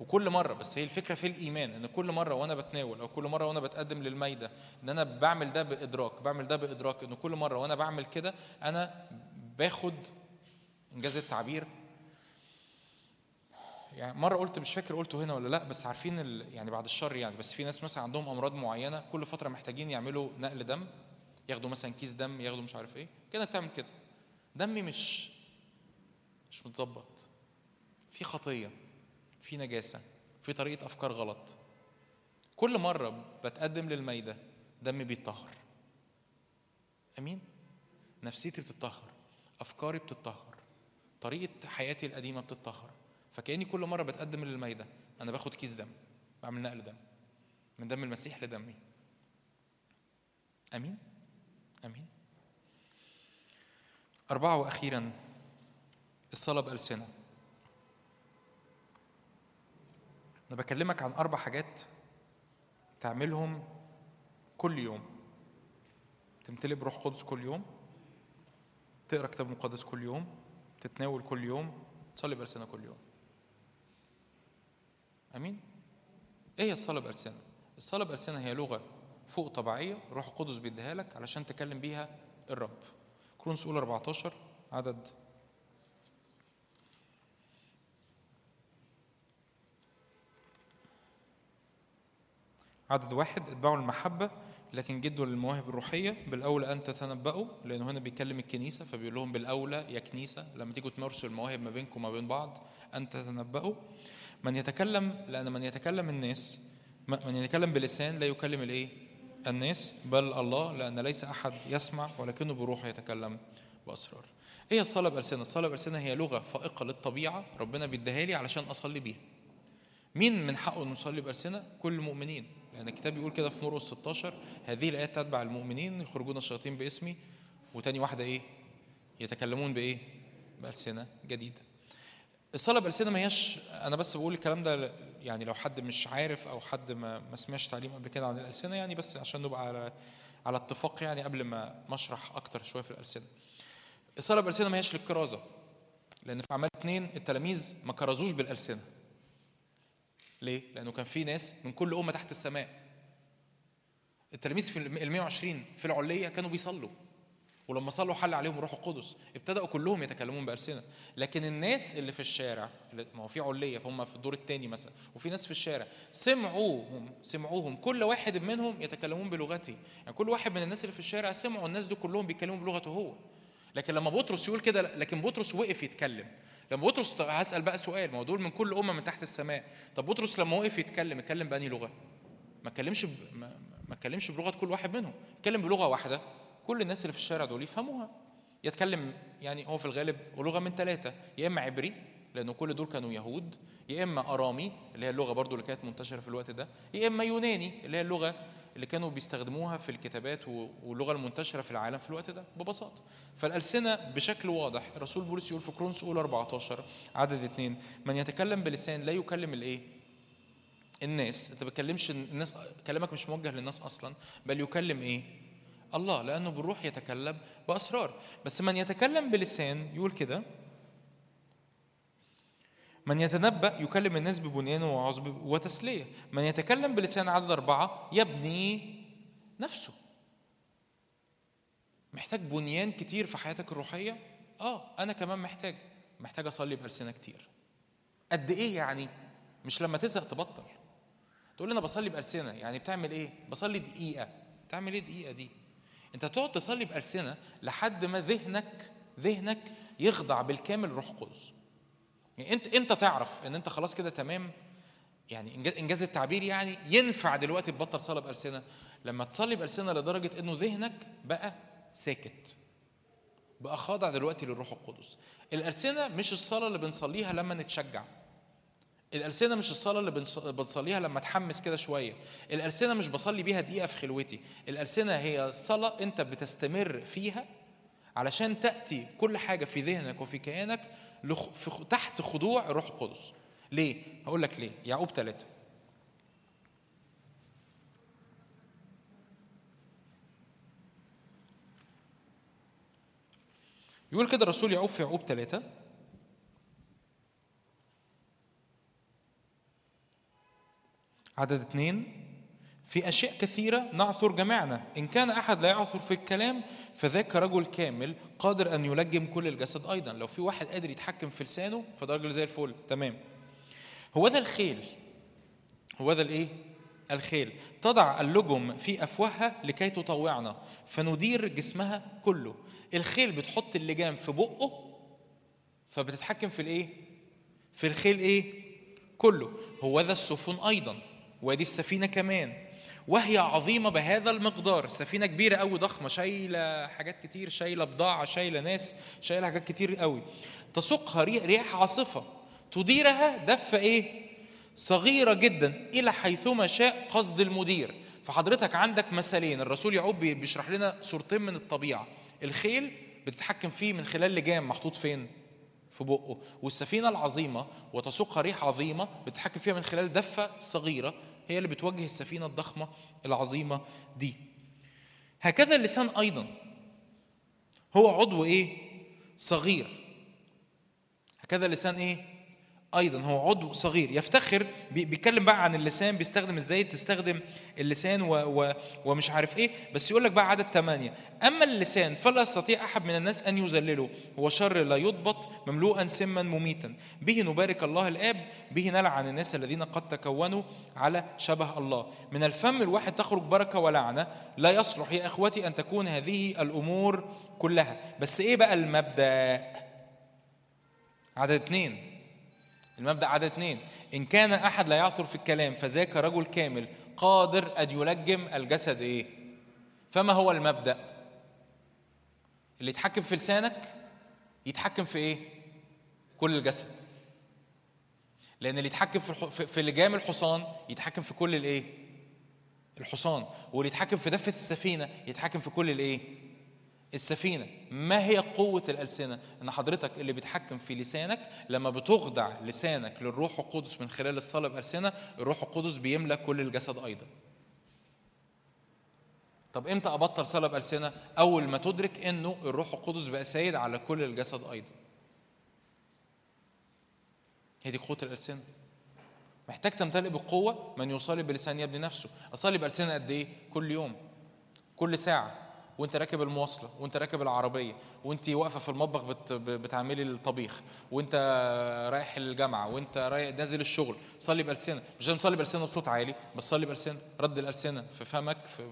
وكل مرة بس هي الفكرة في الإيمان إن كل مرة وأنا بتناول أو كل مرة وأنا بتقدم للمايده إن أنا بعمل ده بإدراك بعمل ده بإدراك إن كل مرة وأنا بعمل كده أنا باخد إنجاز التعبير. يعني مرة قلت مش فاكر قلته هنا ولا لأ بس عارفين ال... يعني بعد الشر يعني بس في ناس مثلا عندهم أمراض معينة كل فترة محتاجين يعملوا نقل دم ياخدوا مثلا كيس دم ياخدوا مش عارف إيه كده بتعمل كده. دمي مش مش متظبط. في خطية في نجاسة في طريقة أفكار غلط. كل مرة بتقدم للميدة دمي بيتطهر. أمين؟ نفسيتي بتتطهر. أفكاري بتتطهر. طريقة حياتي القديمة بتتطهر. فكأني كل مرة بتقدم للميدة أنا باخد كيس دم بعمل نقل دم من دم المسيح لدمي. أمين؟ أمين. أربعة وأخيرا الصلاة بألسنة. أنا بكلمك عن أربع حاجات تعملهم كل يوم. تمتلئ بروح قدس كل يوم تقرأ كتاب مقدس كل يوم تتناول كل يوم تصلي بألسنة كل يوم. آمين؟ إيه هي الصلاة بألسنة الصلاة بألسنة هي لغة فوق طبيعية روح القدس بيديها لك علشان تكلم بيها الرب. كرونس اولى 14 عدد. عدد واحد اتبعوا المحبة لكن جدوا للمواهب الروحية بالأولى أن تتنبأوا لأنه هنا بيكلم الكنيسة فبيقول لهم بالأولى يا كنيسة لما تيجوا تمارسوا المواهب ما بينكم وما بين بعض أن تتنبأوا من يتكلم لأن من يتكلم الناس من يتكلم بلسان لا يكلم الإيه؟ الناس بل الله لأن ليس أحد يسمع ولكنه بروحه يتكلم بأسرار. إيه الصلاة بألسنة؟ الصلاة بألسنة هي لغة فائقة للطبيعة ربنا بيديها لي علشان أصلي بيها. مين من حقه إنه يصلي بألسنة؟ كل المؤمنين، لأن الكتاب بيقول كده في مرقس 16 هذه الآيات تتبع المؤمنين يخرجون الشياطين باسمي وتاني واحدة إيه؟ يتكلمون بإيه؟ بألسنة جديدة. الصلاة بألسنة ما هياش أنا بس بقول الكلام ده يعني لو حد مش عارف أو حد ما ما سمعش تعليم قبل كده عن الألسنة يعني بس عشان نبقى على على اتفاق يعني قبل ما أشرح أكتر شوية في الألسنة. الصلاة بألسنة ما هياش للكرازة لأن في أعمال اتنين التلاميذ ما كرزوش بالألسنة. ليه؟ لأنه كان في ناس من كل أمة تحت السماء. التلاميذ في ال 120 في العلية كانوا بيصلوا. ولما صلوا حل عليهم الروح القدس. ابتدأوا كلهم يتكلمون بألسنة. لكن الناس اللي في الشارع ما هو في علية فهم في الدور الثاني مثلا. وفي ناس في الشارع. سمعوهم سمعوهم. كل واحد منهم يتكلمون بلغته. يعني كل واحد من الناس اللي في الشارع سمعوا الناس دول كلهم بيتكلموا بلغته هو. لكن لما بطرس يقول كده لكن بطرس وقف يتكلم. لما بطرس طب هسأل بقى سؤال ما هو دول من كل أمة من تحت السماء. طب بطرس لما وقف يتكلم اتكلم بأنهي لغة؟ ما اتكلمش ب... ما ما اتكلمش بلغة كل واحد منهم اتكلم بلغة واحدة كل الناس اللي في الشارع دول يفهموها. يتكلم يعني هو في الغالب لغة من ثلاثة يا إما عبري لأنه كل دول كانوا يهود يا إما أرامي اللي هي اللغة برضو اللي كانت منتشرة في الوقت ده يا إما يوناني اللي هي اللغة اللي كانوا بيستخدموها في الكتابات واللغة المنتشرة في العالم في الوقت ده ببساطة. فالألسنة بشكل واضح الرسول بولس يقول في كرونس اولى 14 عدد اثنين من يتكلم بلسان لا يكلم الإيه؟ الناس. أنت ما بتكلمش الناس كلامك مش موجه للناس أصلا بل يكلم إيه؟ الله لأنه بالروح يتكلم بأسرار. بس من يتكلم بلسان يقول كده من يتنبأ يكلم الناس ببنيان ووعظ وتسلية. من يتكلم بلسان عدد أربعة يبني نفسه. محتاج بنيان كتير في حياتك الروحية؟ آه أنا كمان محتاج. محتاج أصلي بألسنة كتير. قد إيه يعني؟ مش لما تزهق تبطل. تقول أنا بصلي بألسنة. يعني بتعمل إيه؟ بصلي دقيقة. تعمل إيه دقيقة دي؟ أنت تقعد تصلي بألسنة لحد ما ذهنك ذهنك يخضع بالكامل للروح القدس يعني انت انت تعرف ان انت خلاص كده تمام. يعني إنجاز التعبير يعني ينفع دلوقتي تبطل صلاه بألسنة. لما تصلي بألسنة لدرجة إنه ذهنك بقى ساكت بقى خاضع دلوقتي للروح القدس. الألسنة مش الصلاة اللي بنصليها لما نتشجع. الألسنة مش الصلاة اللي بنص- بنصليها لما اتحمس كده شوية. الألسنة مش بصلي بيها دقيقة في خلوتي. الألسنة هي صلاة أنت بتستمر فيها علشان تأتي كل حاجة في ذهنك وفي كيانك تحت خضوع الروح القدس. ليه؟ هقول لك ليه. يعقوب ثلاثة يقول كده الرسول يعقوب في يعقوب ثلاثة عدد اثنين في أشياء كثيرة نعثر جميعنا. إن كان أحد لا يعثر في الكلام فذاك رجل كامل قادر أن يلجم كل الجسد أيضا. لو في واحد قادر يتحكم في لسانه فده راجل زي الفل. تمام. هو ده الخيل. هو ده الإيه؟ الخيل. تضع اللجم في أفواهها لكي تطوعنا. فندير جسمها كله. الخيل بتحط اللجام في بقه فبتتحكم في الإيه؟ في الخيل إيه؟ كله. هو ذا السفن أيضا. وأدي السفينة كمان. وهي عظيمة بهذا المقدار. سفينة كبيرة قوي ضخمة شايلة حاجات كتير شايلة بضاعة شايلة ناس شايلة حاجات كتير قوي تسوقها رياح عاصفة. تديرها دفة إيه؟ صغيرة جدا إلى حيثما شاء قصد المدير. فحضرتك عندك مثالين الرسول يعقوب بي- بيشرح لنا صورتين من الطبيعة. الخيل بتتحكم فيه من خلال لجام محطوط فين؟ في بقه. والسفينة العظيمة وتسوقها ريح عظيمة بتتحكم فيها من خلال دفة صغيرة هي اللي بتوجه السفينة الضخمة العظيمة دي هكذا اللسان أيضا هو عضو إيه؟ صغير هكذا اللسان إيه؟ أيضا هو عضو صغير. يفتخر بي- بيتكلم بقى عن اللسان بيستخدم إزاي؟ تستخدم اللسان و و ومش عارف إيه. بس يقول لك بقى عدد ثمانية أما اللسان فلا يستطيع أحد من الناس أن يذلله. هو شر لا يضبط مملوءا سما مميتا. به نبارك الله الآب به نلعن الناس الذين قد تكونوا على شبه الله. من الفم الواحد تخرج بركة ولعنة. لا يصلح يا إخوتي أن تكون هذه الأمور كلها. بس إيه بقى المبدأ؟ عدد اثنين المبدأ عدد اثنين إن كان أحد لا يعثر في الكلام فذاك رجل كامل قادر أن يلجم الجسد إيه؟ فما هو المبدأ؟ اللي يتحكم في لسانك يتحكم في إيه؟ كل الجسد لأن اللي يتحكم في في لجام الحصان يتحكم في كل الإيه؟ الحصان واللي يتحكم في دفة السفينة يتحكم في كل الإيه؟ السفينة. ما هي قوة الألسنة؟ إن حضرتك اللي بيتحكم في لسانك لما بتخضع لسانك للروح القدس من خلال الصلاة بألسنة الروح القدس بيملى كل الجسد أيضا. طب إمتى أبطل صلاة بألسنة؟ أول ما تدرك إنه الروح القدس بقى سيد على كل الجسد أيضا. هي دي قوة الألسنة. محتاج تمتلئ بالقوة من يصلي بلسان يبني نفسه. أصلي بألسنة قد إيه؟ كل يوم. كل ساعة. وانت راكب المواصلة وانت راكب العربية وانت واقفة في المطبخ بت... بتعملي الطبيخ وانت رايح الجامعة وانت رايح نازل الشغل صلي بألسنة مش لازم تصلي بألسنة بصوت عالي بس صلي بألسنة رد الألسنة في فمك في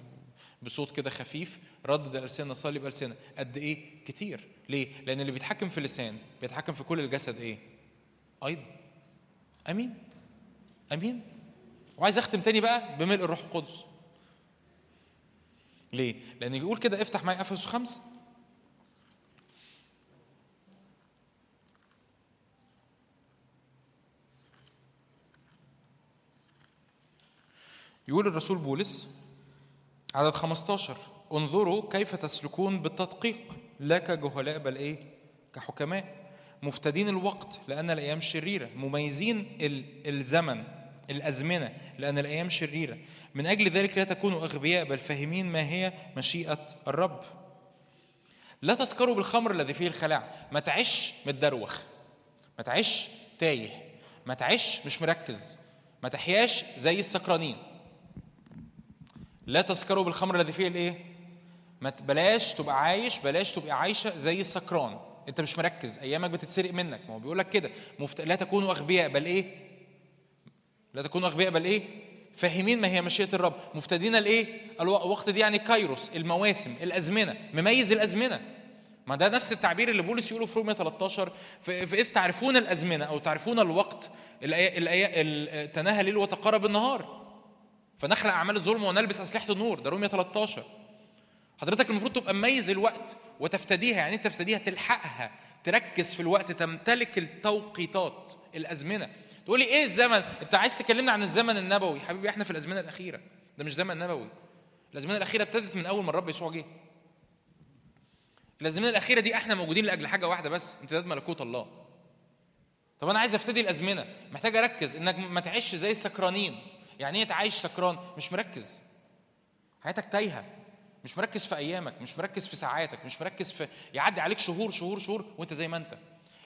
بصوت كده خفيف ردد الألسنة صلي بألسنة قد إيه؟ كتير ليه؟ لأن اللي بيتحكم في اللسان بيتحكم في كل الجسد إيه؟ أيضا أمين أمين وعايز أختم تاني بقى بملء الروح القدس ليه؟ لأن يقول كده افتح معايا أفسس خمسة. يقول الرسول بولس عدد 15 انظروا كيف تسلكون بالتدقيق لا كجهلاء بل إيه؟ كحكماء. مفتدين الوقت لأن الأيام شريرة. مميزين ال- الزمن. الأزمنة لأن الأيام شريرة. من أجل ذلك لا تكونوا أغبياء بل فاهمين ما هي مشيئة الرب. لا تسكروا بالخمر الذي فيه الخلاع. ما تعيش متدروخ. ما تعيش تايه. ما تعيش مش مركز. ما تحياش زي السكرانين. لا تسكروا بالخمر الذي فيه الإيه؟ ما بلاش تبقى عايش بلاش تبقى عايشة زي السكران. أنت مش مركز. أيامك بتتسرق منك. ما هو بيقول لك كده. مفت... لا تكونوا أغبياء بل إيه؟ لا تكونوا أغبياء بل إيه؟ فاهمين ما هي مشيئة الرب. مفتدين الايه الو- الوقت دي يعني كايروس المواسم الأزمنة مميز الأزمنة. ما ده نفس التعبير اللي بولس يقوله في رومية 13 في اذ تعرفون الأزمنة أو تعرفون الوقت. الآية الآية ال- تناهى الليل وتقارب النهار. فنخلع أعمال الظلم ونلبس أسلحة النور. ده رومية 13 حضرتك المفروض تبقى مميز الوقت وتفتديها. يعني انت تفتديها؟ تلحقها تركز في الوقت تمتلك التوقيتات الازمنه تقولي إيه الزمن؟ أنت عايز تكلمنا عن الزمن النبوي. حبيبي إحنا في الأزمنة الأخيرة. ده مش زمن نبوي. الأزمنة الأخيرة ابتدت من أول ما الرب يسوع جه. الأزمنة الأخيرة دي إحنا موجودين لأجل حاجة واحدة بس امتداد ملكوت الله. طب أنا عايز افتدي الأزمنة. محتاج أركز إنك ما تعيش زي السكرانين. يعني إيه تعيش سكران؟ مش مركز. حياتك تايهة. مش مركز في أيامك. مش مركز في ساعاتك. مش مركز في يعدي عليك شهور شهور شهور وأنت زي ما أنت.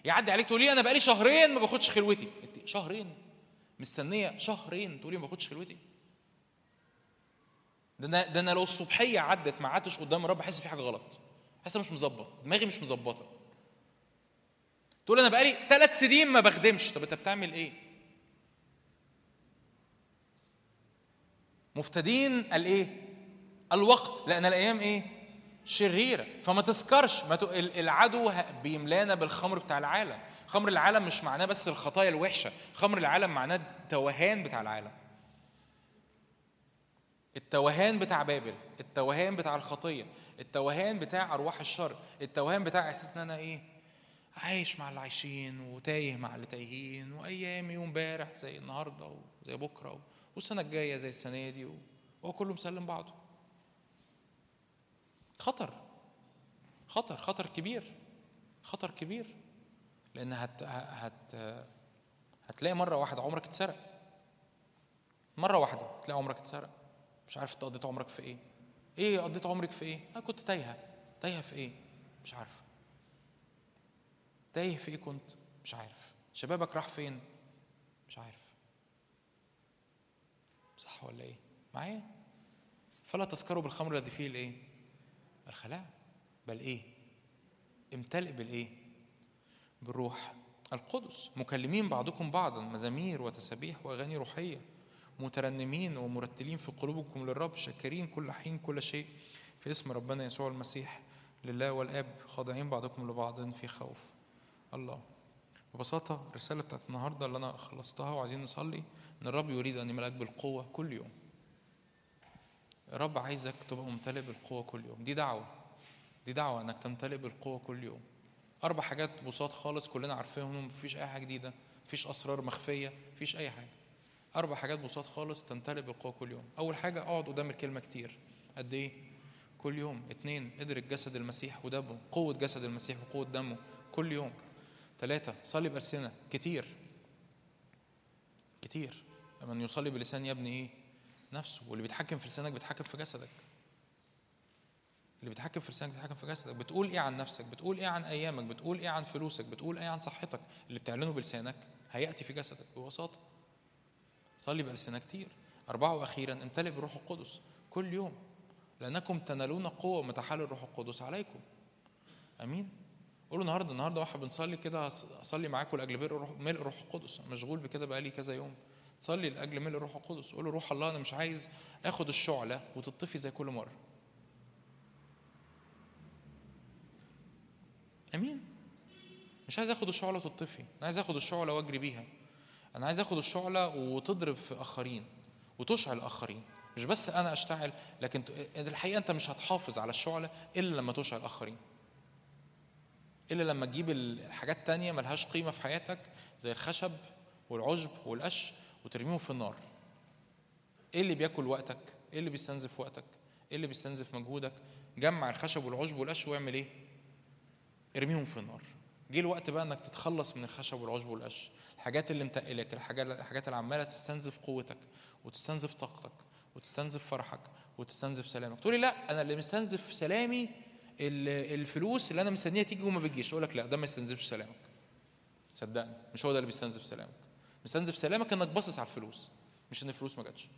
يعدي عليك تقول لي أنا بقالي شهرين ما باخدش خلوتي. أنت شهرين؟ مستنية. شهرين؟ تقولي ما باخدش خلوتي. ده أنا ده أنا لو الصبحية عدت ما قعدتش قدام الرب احس في حاجة غلط. احس مش مظبط. دماغي مش مظبطة. تقول أنا بقالي ثلاث سنين ما بخدمش. طب أنت بتعمل إيه؟ مفتدين الإيه؟ الوقت. لأن الأيام إيه؟ شريره فما تسكرش ما العدو بيملانا بالخمر بتاع العالم. خمر العالم مش معناه بس الخطايا الوحشة خمر العالم معناه التوهان بتاع العالم. التوهان بتاع بابل التوهان بتاع الخطية التوهان بتاع أرواح الشر التوهان بتاع إحساس إن أنا إيه عايش مع اللي عايشين وتايه مع اللي تايهين وايامي وامبارح زي النهارده وزي بكرة والسنة الجاية زي السنة دي وهو كله مسلم بعضه. خطر خطر خطر كبير خطر كبير. لأن هت هت هتلاقي مرة واحدة عمرك اتسرق. مرة واحدة هتلاقي عمرك اتسرق. مش عارف انت قضيت عمرك في إيه. إيه قضيت عمرك في إيه؟ أنا كنت تايهة. تايهة في إيه؟ مش عارفه تايه في إيه كنت؟ مش عارف. شبابك راح فين؟ مش عارف. صح ولا إيه؟ معايا؟ فلا تسكروا بالخمر الذي فيه الإيه؟ الخلاء بل إيه؟ امتلئ بالإيه؟ بالروح القدس. مكلمين بعضكم بعضا مزامير وتسابيح وأغاني روحية. مترنمين ومرتلين في قلوبكم للرب شاكرين كل حين كل شيء. في اسم ربنا يسوع المسيح لله والآب خاضعين بعضكم لبعض في خوف. الله. ببساطة الرسالة بتاعت النهاردة اللي أنا خلصتها وعايزين نصلي إن الرب يريد أن يملأك بالقوة كل يوم. الرب عايزك تبقى ممتلئ بالقوة كل يوم. دي دعوة. دي دعوة إنك تمتلئ بالقوة كل يوم. أربع حاجات بساط خالص كلنا عارفينهم. مفيش أي حاجة جديدة. مفيش أسرار مخفية. مفيش أي حاجة. أربع حاجات بساط خالص تمتلئ بالقوة كل يوم. أول حاجة أقعد قدام الكلمة كتير. قد إيه؟ كل يوم. اتنين ادرك جسد المسيح ودمه. قوة جسد المسيح وقوة دمه. كل يوم. ثلاثة صلي بألسنة كتير. كتير. من يصلي بلسان يبني إيه؟ نفسه واللي بيتحكم في لسانك بيتحكم في جسدك. اللي بيتحكم في لسانك بيتحكم في جسدك. بتقول إيه عن نفسك؟ بتقول إيه عن أيامك؟ بتقول إيه عن فلوسك؟ بتقول إيه عن صحتك؟ اللي بتعلنه بلسانك هيأتي في جسدك ببساطة. صلي بألسنة كتير. أربعة وأخيرا امتلئ بروح القدس. كل يوم. لأنكم تنالون قوة متحال الروح القدس عليكم. أمين. قولوا النهارده النهارده واحد بنصلي كده أصلي معاكم الروح ملء الروح القدس. مشغول بكده بقالي كذا يوم. صلي لأجل ملء الروح القدس. قول له روح الله أنا مش عايز آخد الشعلة وتطفي زي كل مرة. آمين. مش عايز آخد الشعلة وتطفي. أنا عايز آخد الشعلة وأجري بيها. أنا عايز آخد الشعلة وتضرب في آخرين وتشعل آخرين. مش بس أنا أشتعل لكن الحقيقة أنت مش هتحافظ على الشعلة إلا لما تشعل آخرين. إلا لما تجيب الحاجات التانية ملهاش قيمة في حياتك زي الخشب والعشب والقش. وترميهم في النار. إيه اللي بياكل وقتك؟ إيه اللي بيستنزف وقتك؟ إيه اللي بيستنزف مجهودك؟ جمع الخشب والعشب والقش واعمل إيه؟ ارميهم في النار. جه الوقت بقى إنك تتخلص من الخشب والعشب والقش. الحاجات اللي متقلك الحاجات الحاجات اللي عماله تستنزف قوتك وتستنزف طاقتك وتستنزف فرحك وتستنزف سلامك. تقولي لأ أنا اللي مستنزف سلامي ال- الفلوس اللي أنا مستنيها تيجي وما بتجيش. أقول لك لأ ده ما يستنزفش سلامك. صدقني مش هو ده اللي بيستنزف سلامك. مستنزف سلامك انك باصص على الفلوس مش ان الفلوس ما جاتش.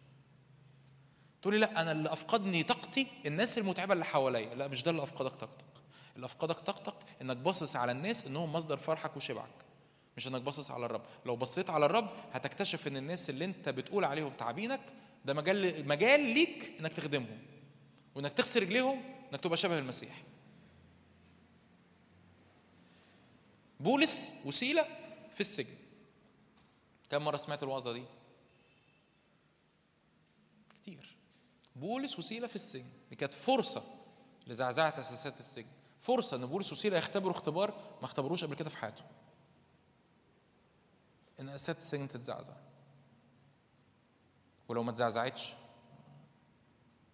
تقولي لا أنا اللي افقدني طاقتي الناس المتعبة اللي حواليا. لا مش ده اللي افقدك طاقتك. اللي افقدك طاقتك انك باصص على الناس انهم مصدر فرحك وشبعك مش انك باصص على الرب. لو بصيت على الرب هتكتشف ان الناس اللي انت بتقول عليهم تعبينك ده مجال مجال ليك انك تخدمهم وانك تغسل رجليهم انك تبقى شبه المسيح. بولس وسيله في السجن. كم مرة سمعت الوعظة دي؟ كتير. بولس وسيله في السجن. دي كانت فرصة لزعزعة أساسات السجن. فرصة إن بولس وسيله يختبروا اختبار ما اختبروش قبل كده في حياتهم إن أساسات السجن تتزعزع. ولو ما اتزعزعتش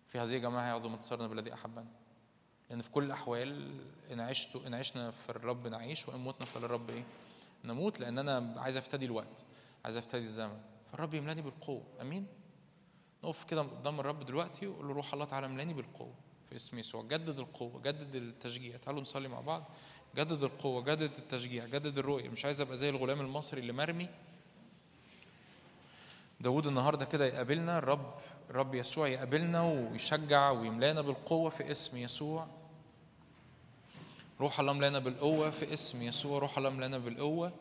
في هذه الجماعة هيقعدوا منتصرنا بالذي أحبنا. لأن في كل الأحوال إن عشت إن عشنا في الرب نعيش وإن متنا فللرب إيه؟ نموت. لأن أنا عايز أفتدي الوقت. عايز افتدي الزمن. فالرب يملأني بالقوة. آمين؟ نقف كده قدام الرب دلوقتي وقول له روح الله تعالى ملاني بالقوة. في اسم يسوع. جدد القوة جدد التشجيع. تعالوا نصلي مع بعض. جدد القوة جدد التشجيع جدد الرؤية. مش عايز أبقى زي الغلام المصري اللي مرمي. داود النهارده كده يقابلنا. الرب الرب يسوع يقابلنا ويشجع ويملأنا بالقوة في اسم يسوع. روح الله ملانا بالقوة في اسم يسوع. روح الله ملانا بالقوة.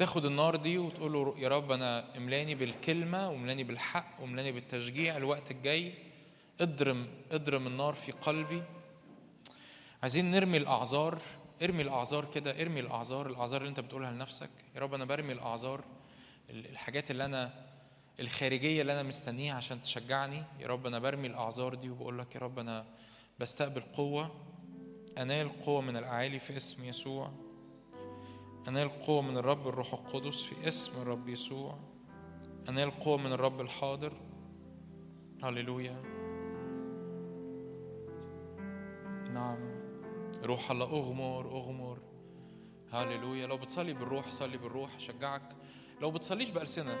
تاخد النار دي وتقول له يا رب أنا املاني بالكلمة وملاني بالحق وملاني بالتشجيع الوقت الجاي. اضرم اضرم النار في قلبي. عايزين نرمي الأعذار ارمي الأعذار كده ارمي الأعذار الأعذار اللي أنت بتقولها لنفسك. يا رب أنا برمي الأعذار ال- الحاجات اللي أنا الخارجية اللي أنا مستنيها عشان تشجعني. يا رب أنا برمي الأعذار دي وبقول لك يا رب أنا بستقبل قوة أنال قوة من الأعالي في اسم يسوع. انال قوه من الرب الروح القدس في اسم الرب يسوع. انال قوه من الرب الحاضر. هللويا. نعم. روح الله اغمر اغمر هللويا. لو بتصلي بالروح صلي بالروح. أشجعك. لو بتصليش بألسنة.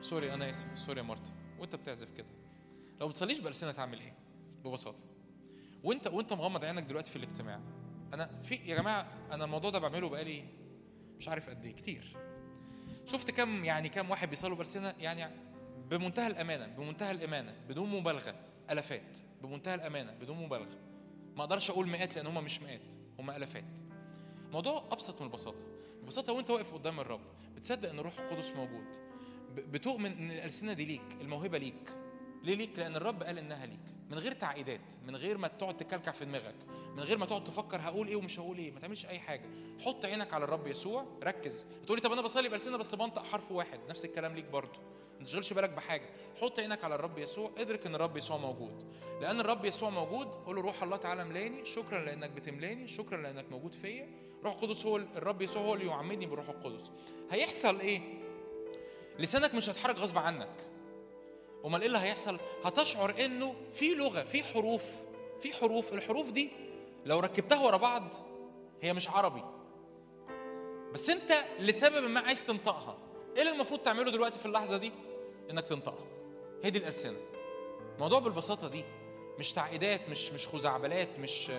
sorry أنا آسف. sorry يا مارتن. وأنت بتعزف كده. لو بتصليش بألسنة تعمل إيه؟ ببساطة. وأنت وأنت مغمض عينك دلوقتي في الاجتماع. أنا في يا جماعة أنا الموضوع ده بعمله بقالي مش عارف قد إيه كتير. شفت كم يعني كم واحد بيصلوا بألسنة يعني بمنتهى الأمانة بمنتهى الأمانة بدون مبالغة الافات بمنتهى الأمانة بدون مبالغة. ما أقدرش أقول مئات لأن هم مش مئات هم الافات الموضوع أبسط من البساطة. ببساطه وأنت واقف قدام الرب بتصدق إن الروح القدس موجود. بتؤمن إن الألسنة دي ليك الموهبة ليك. ليه ليك؟ لأن الرب قال إنها ليك. من غير تعقيدات من غير ما تقعد تكلكع في دماغك من غير ما تقعد تفكر هقول إيه ومش هقول إيه ما تعملش أي حاجة. حط عينك على الرب يسوع ركز. تقولي طب أنا بصلي بألسنة بس بنطق حرف واحد نفس الكلام ليك برضه. ما تشغلش بالك بحاجة. حط عينك على الرب يسوع ادرك إن الرب يسوع موجود. لأن الرب يسوع موجود قول له روح الله تعالى ملاني شكرا لأنك بتملاني شكرا لأنك موجود فيا. روح القدس هو الرب يسوع هو اللي يعمدني بالروح القدس. هيحصل إيه؟ لسانك مش هيتحرك غصب عنك. امال إيه اللي هيحصل؟ هتشعر انه في لغة في حروف في حروف. الحروف دي لو ركبتها ورا بعض هي مش عربي. بس انت لسبب ما عايز تنطقها. إيه اللي المفروض تعمله دلوقتي في اللحظة دي؟ انك تنطقها. هي دي الالسنه الموضوع بالبساطة دي مش تعقيدات مش مش خزعبلات مش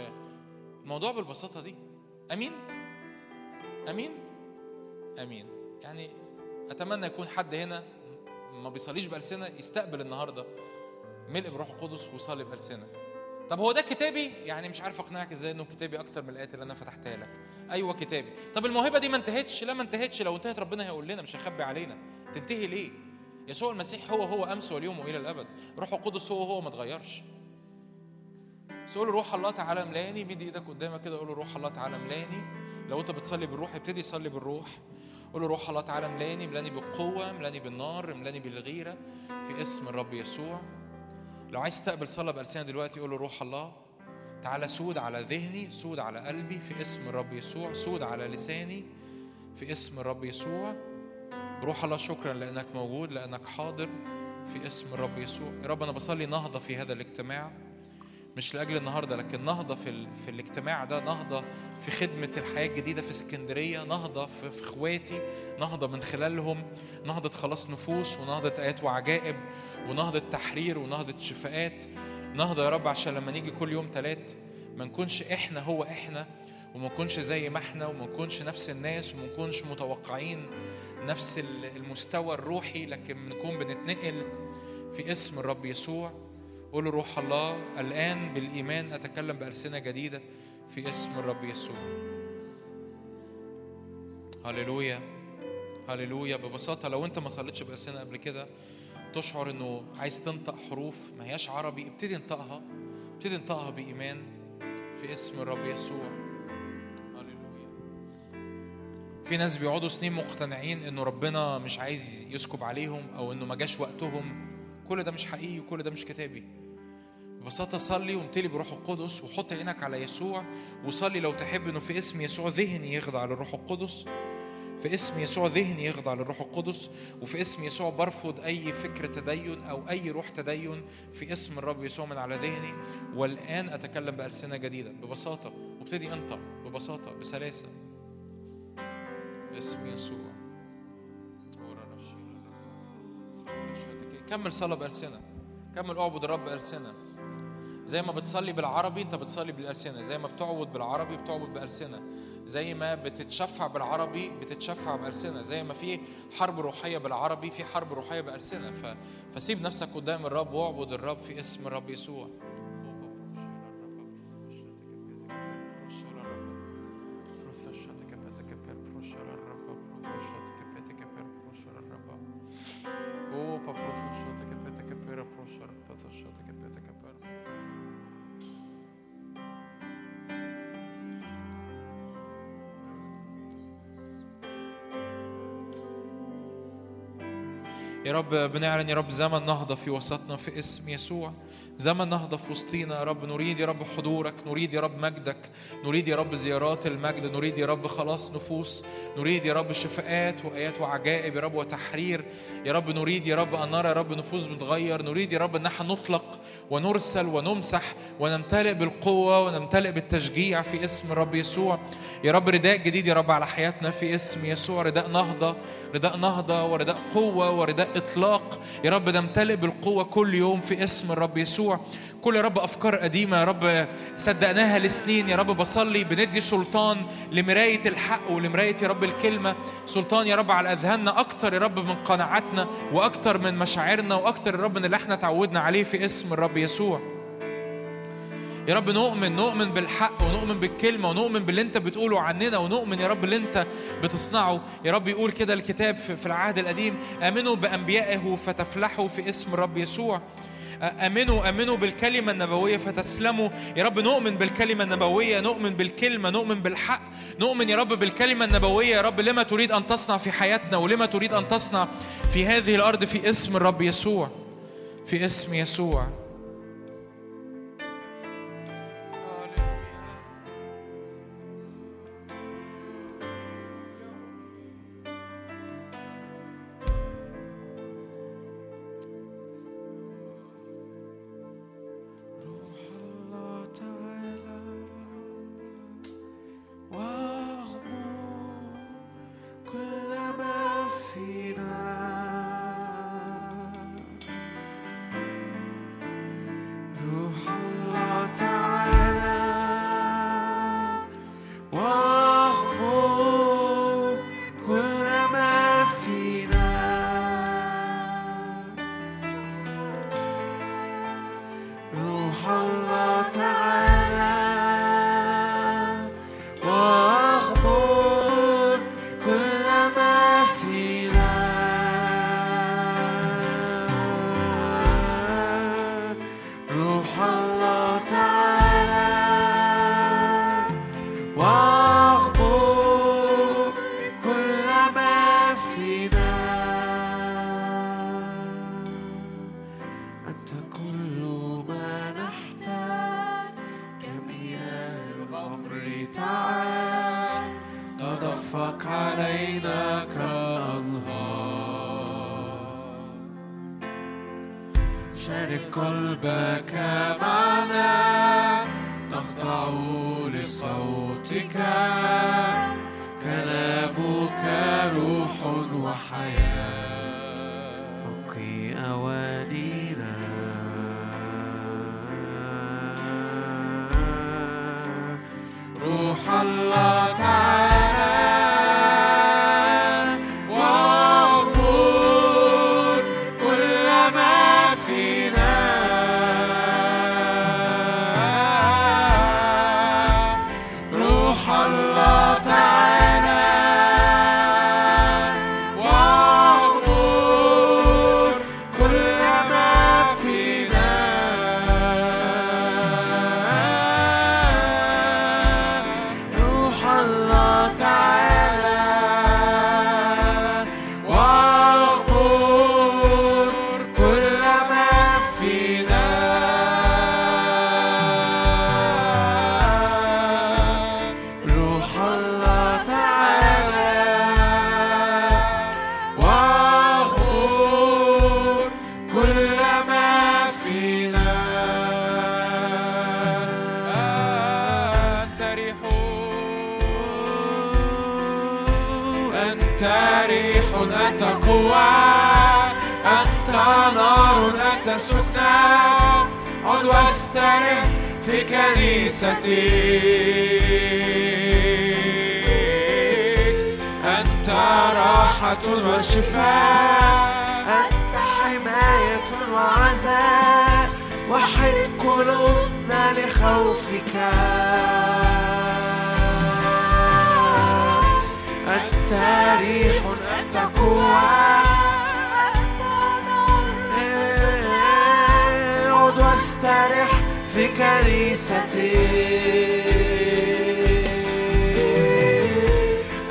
الموضوع بالبساطة دي. أمين؟ أمين؟ أمين. يعني أتمنى يكون حد هنا ما بيصليش بألسنة يستقبل النهارده. ملء بروح القدس ويصلي بألسنة. طب هو ده كتابي؟ يعني مش عارف أقنعك إزاي إنه كتابي أكتر من الآيات اللي أنا فتحتها لك. أيوه كتابي. طب الموهبة دي ما انتهتش؟ لا ما انتهتش. لو انتهت ربنا هيقول لنا مش هيخبي علينا. تنتهي ليه؟ يسوع المسيح هو هو أمس واليوم وإلى الأبد. روح القدس هو هو ما اتغيرش بس قول له روح الله تعالى ملاني مد إيدك قدامك كده قول له روح الله تعالى ملاني لو أنت بتصلي بالروح ابتدي صلي بالروح. قول له روح الله تعالى ملاني ملاني بالقوة ملاني بالنار ملاني بالغيرة في اسم الرب يسوع. لو عايز تقبل صلاة بألسنة دلوقتي قول له روح الله تعالى سود على ذهني سود على قلبي في اسم الرب يسوع سود على لساني في اسم الرب يسوع. روح الله شكرا لأنك موجود لأنك حاضر في اسم الرب يسوع. يا رب أنا بصلي نهضة في هذا الاجتماع. مش لأجل النهارده لكن نهضة في ال... في الاجتماع ده نهضة في خدمة الحياة الجديدة في اسكندرية نهضة في, في إخواتي نهضة من خلالهم نهضة خلاص نفوس ونهضة آيات وعجائب ونهضة تحرير ونهضة شفاءات. نهضة يا رب عشان لما نيجي كل يوم تلات ما نكونش إحنا هو إحنا وما نكونش زي ما إحنا وما نكونش نفس الناس وما نكونش متوقعين نفس ال- المستوى الروحي لكن نكون بنتنقل في اسم الرب يسوع. قول روح الله. الآن بالإيمان أتكلم بألسنة جديدة في اسم الرب يسوع. هللويا. هللويا. ببساطة لو أنت ما صليتش بألسنة قبل كده تشعر إنه عايز تنطق حروف ما هياش عربي. ابتدي انطقها. ابتدي انطقها بإيمان في اسم الرب يسوع. هللويا. في ناس بيقعدوا سنين مقتنعين إنه ربنا مش عايز يسكب عليهم أو إنه ما جاش وقتهم. كل ده مش حقيقي وكل ده مش كتابي. ببساطة صلي وامتلي بروح القدس وحط عينك على يسوع وصلي لو تحب إنه في اسم يسوع ذهني يخضع للروح القدس. في اسم يسوع ذهني يخضع للروح القدس وفي اسم يسوع برفض أي فكر تدين أو أي روح تدين. في اسم الرب يسوع من على ذهني. والآن أتكلم بألسنة جديدة. ببساطة وابتدي انطق ببساطة بسلاسة. باسم يسوع. كمل صلاة بألسنة. كمل اعبد الرب بألسنة. زي ما بتصلي بالعربي انت بتصلي بالألسنة. زي ما بتعبد بالعربي بتعبد بألسنة. زي ما بتتشفع بالعربي بتتشفع بألسنة. زي ما في حرب روحية بالعربي في حرب روحية بألسنة. ف... فسيب نفسك قدام الرب واعبد الرب في اسم الرب يسوع. يا رب بنعلن يا رب زمن نهضة في وسطنا في اسم يسوع زمن نهضة في وسطينا يا رب نريد يا رب حضورك نريد يا رب مجدك نريد يا رب زيارات المجد نريد يا رب خلاص نفوس نريد يا رب شفاءات وآيات وعجائب يا رب وتحرير يا رب نريد يا رب أن نرى يا رب نفوس بتغير نريد يا رب أن إحنا نطلق ونرسل ونمسح ونمتلئ بالقوة ونمتلئ بالتشجيع في اسم الرب يسوع يا رب رداء جديد يا رب على حياتنا في اسم يسوع رداء نهضة رداء نهضة ورداء قوة ورداء إطلاق. يا رب نمتلئ بالقوة كل يوم في اسم الرب يسوع. كل يا رب أفكار قديمة. يا رب صدقناها لسنين. يا رب بصلي بندي سلطان لمراية الحق ولمراية يا رب الكلمة. سلطان يا رب على أذهاننا أكتر يا رب من قناعاتنا وأكتر من مشاعرنا وأكتر يا رب من اللي إحنا تعودنا عليه في اسم الرب يسوع. يا رب نؤمن نؤمن بالحق ونؤمن بالكلمة ونؤمن باللي انت بتقوله عننا ونؤمن يا رب اللي انت بتصنعه. يا رب يقول كده الكتاب في في العهد القديم آمنوا بأنبيائه فتفلحوا في اسم الرب يسوع. آمنوا آمنوا بالكلمة النبوية فتسلموا. يا رب نؤمن بالكلمة النبوية نؤمن بالكلمة نؤمن بالحق. نؤمن يا رب بالكلمة النبوية يا رب. لما تريد أن تصنع في حياتنا ولما تريد أن تصنع في هذه الأرض في اسم الرب يسوع في اسم يسوع.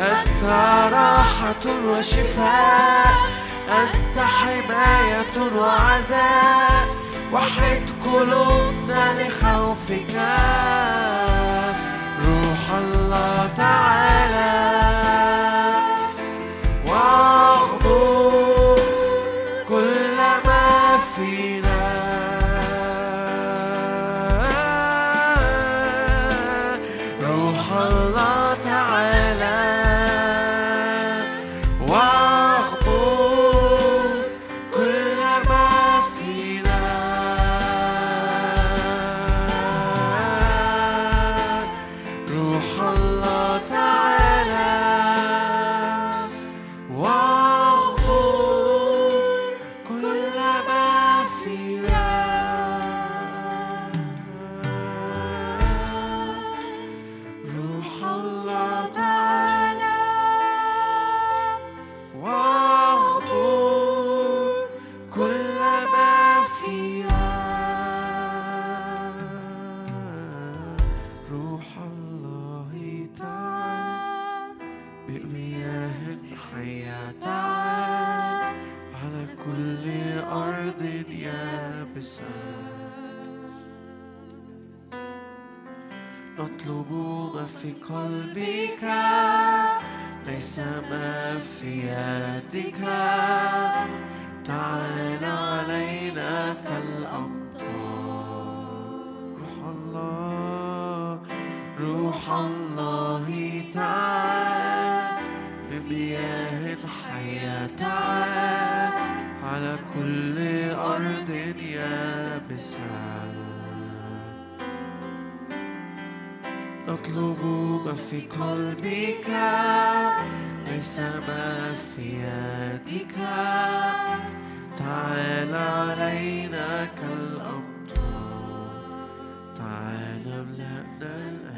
أنت راحة وشفاء أنت حماية وعزاء وحد قلوبنا لخوفك روح الله تعالى في قلبك ليس ما في يدك. تعال علينا كالأمطار تعال املأنا الأرض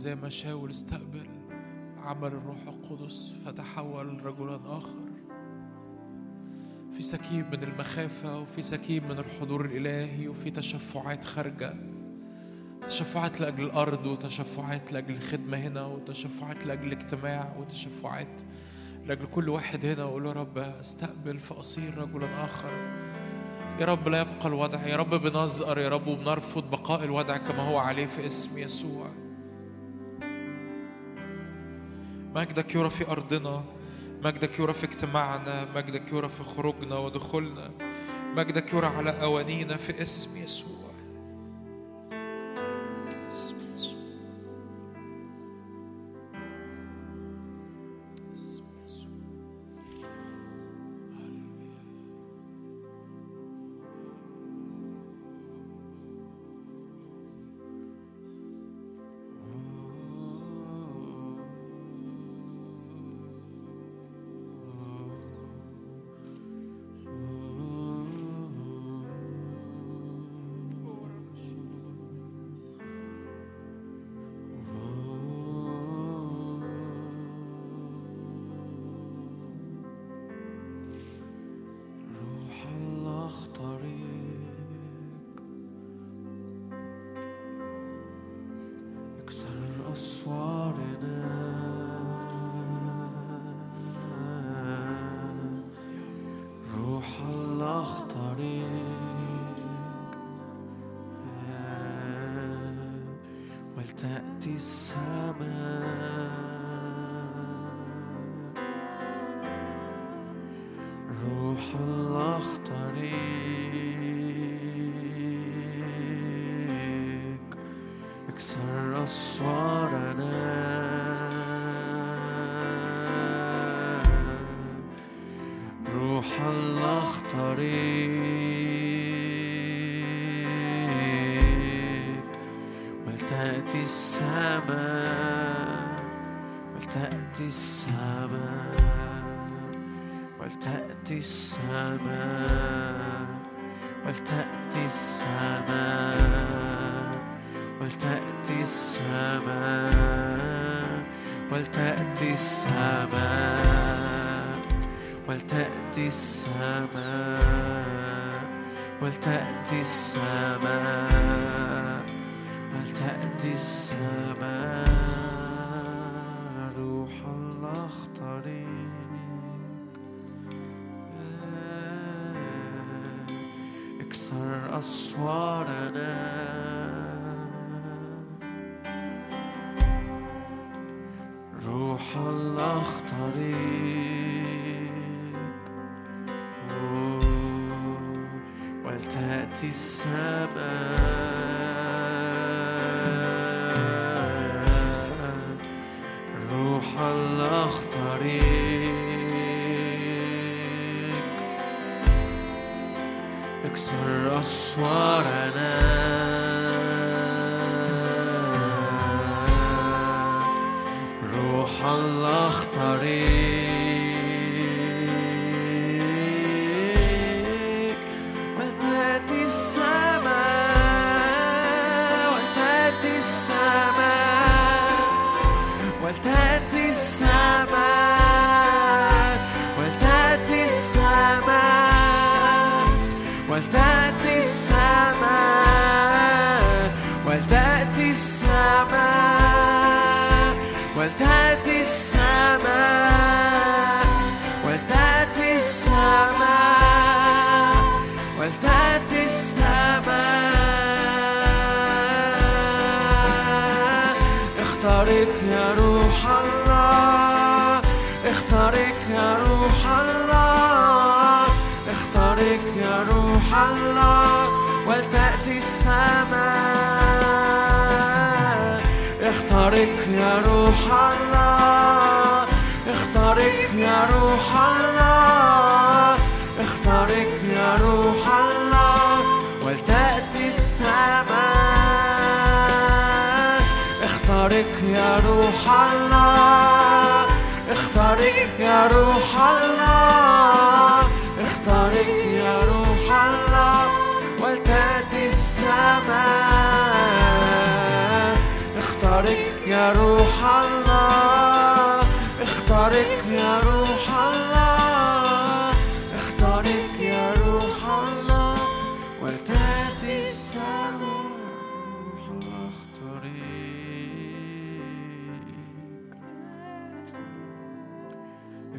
زي ما شاول استقبل عمل الروح القدس فتحول رجلا آخر. في سكيب من المخافة وفي سكيب من الحضور الإلهي وفي تشفعات خارجة. تشفعات لأجل الأرض وتشفعات لأجل الخدمة هنا وتشفعات لأجل اجتماع وتشفعات لأجل كل واحد هنا. وقول يا رب استقبل فأصير رجلا آخر. يا رب لا يبقى الوضع يا رب بنزأر يا رب وبنرفض بقاء الوضع كما هو عليه في اسم يسوع. مجدك يرى في أرضنا مجدك يرى في اجتماعنا مجدك يرى في خروجنا ودخولنا مجدك يرى على أوانينا في اسم يسوع.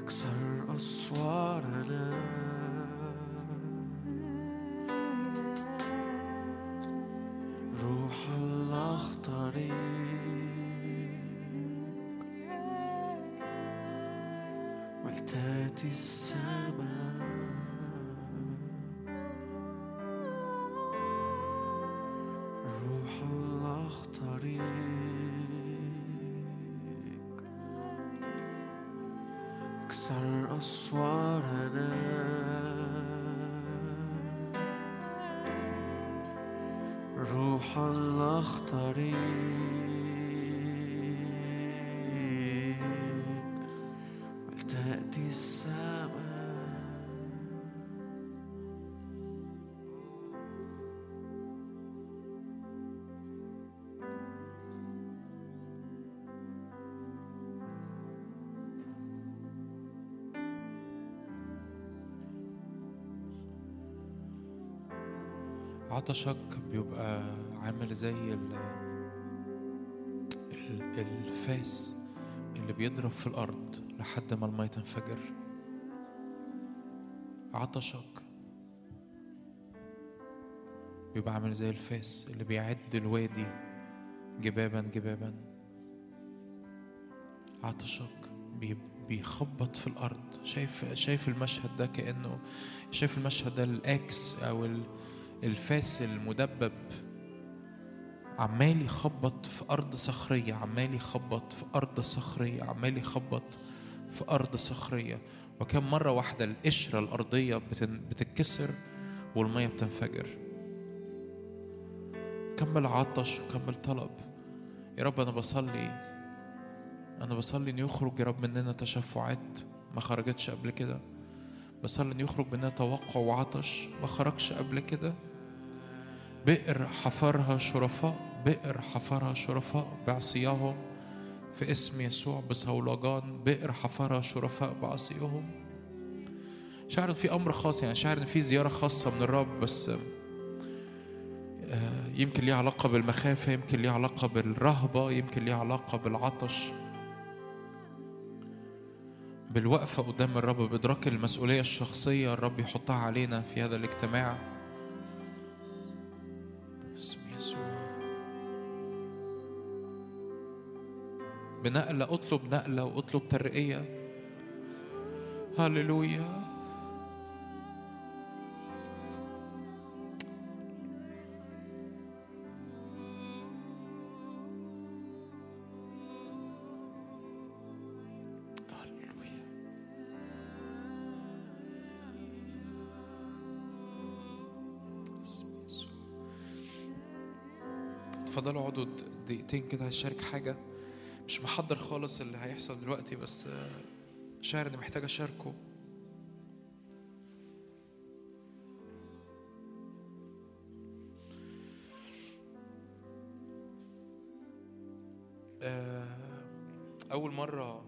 اكسر أسوارنا. روح الله اختارك ولتاتي السماء. روح الله اختارك عطشك بيبقى عامل زي ال ال- الفاس اللي بيضرب في الأرض لحد ما المية تنفجر. عطشك بيبقى عامل زي الفاس اللي بيعد الوادي جبابا جبابا. عطشك بي- بيخبط في الأرض. شايف شايف المشهد ده كأنه شايف المشهد ده الأكس أو ال الفاس المدبب عمال يخبط في أرض صخرية عمال يخبط في أرض صخرية عمال يخبط في أرض صخرية. وكم مرة واحدة القشرة الأرضية بتتكسر والمية بتنفجر. كمل عطش وكمل طلب يا رب أنا بصلي أنا بصلي إن يخرج يا رب مننا تشفعات ما خرجتش قبل كده. بصلي إن يخرج مننا توقع وعطش ما خرجش قبل كده. بئر حفرها شرفاء بئر حفرها شرفاء بعصيهم في اسم يسوع بصولجان بئر حفرها شرفاء بعصيهم. شعر في أمر خاص يعني شعر إن في زيارة خاصة من الرب بس آه، يمكن ليها علاقة بالمخافة يمكن ليها علاقة بالرهبة يمكن ليها علاقة بالعطش. بالوقفة قدام الرب بإدراك المسؤولية الشخصية الرب يحطها علينا في هذا الاجتماع. بنقلة اطلب نقلة واطلب ترقية. هللويا. اتفضلوا اقعدوا دقيقتين كده هشارك حاجة. مش محضر خالص اللي هيحصل دلوقتي بس شاعر إني محتاج أشاركه. آه، أول مرة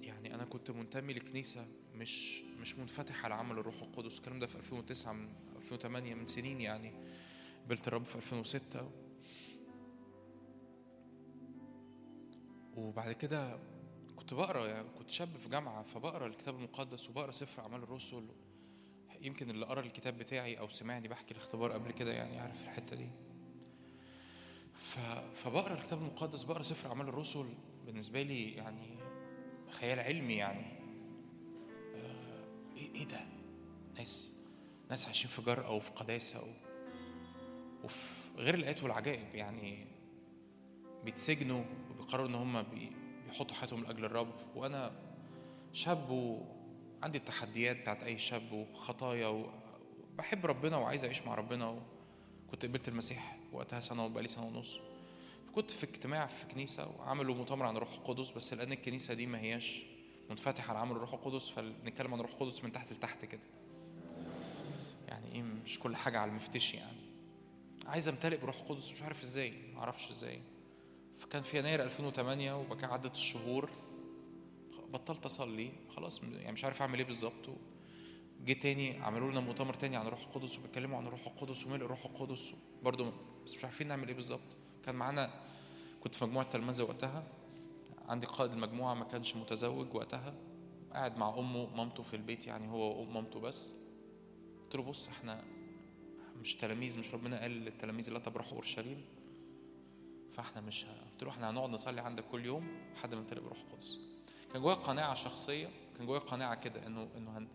يعني أنا كنت منتمي لكنيسة مش مش منفتح على عمل الروح القدس. الكلام ده في 2009 من 2008 من سنين يعني. قبلت الرب في 2006 وبعد كده كنت بقرأ يعني كنت شاب في جامعة فبقرأ الكتاب المقدس وبقرأ سفر أعمال الرسل. يمكن اللي قرأ الكتاب بتاعي أو سمعني بحكي الاختبار قبل كده يعني عارف الحتة دي. فبقرأ الكتاب المقدس بقرأ سفر أعمال الرسل. بالنسبة لي يعني خيال علمي يعني. آه، إيه إيه ده؟ ناس ناس عايشين في جرأة وفي قداسة و... وفي غير الآيات والعجائب يعني. بيتسجنوا وبيقرروا إن هم بي- بيحطوا حياتهم لأجل الرب. وأنا شاب وعندي التحديات بتاعت أي شاب وخطايا وبحب ربنا وعايز أعيش مع ربنا وكنت قبلت المسيح وقتها سنة وبقالي سنة ونص. كنت في اجتماع في كنيسة وعملوا مؤتمر عن الروح القدس بس لأن الكنيسة دي ما هياش منفتحة على عمل الروح القدس فبنتكلم عن الروح القدس من تحت لتحت كده. يعني إيه مش كل حاجة على المفتشي يعني. عايز أمتلئ بروح القدس مش عارف إزاي ما أعرفش إزاي. فكان في يناير 2008 وبعد كده عدت الشهور بطلت أصلي خلاص يعني مش عارف أعمل إيه بالظبط. جه تاني عملوا لنا مؤتمر تاني عن الروح القدس وبيتكلموا عن الروح القدس وملء الروح القدس. برضه بس مش عارفين نعمل إيه بالظبط. كان معانا كنت في مجموعة تلمذه وقتها. عندي قائد المجموعة ما كانش متزوج وقتها. قاعد مع أمه مامته في البيت يعني هو ومامته بس. قلت له بص إحنا مش تلاميذ مش ربنا قال للتلاميذ لا تبرحوا أورشليم. فاحنا مش ه... قلت له إحنا هنقعد نصلي عندك كل يوم لحد ما نمتلئ بروح القدس. كان جوايا قناعة شخصية كان جوايا قناعة كده إنه إنه هن...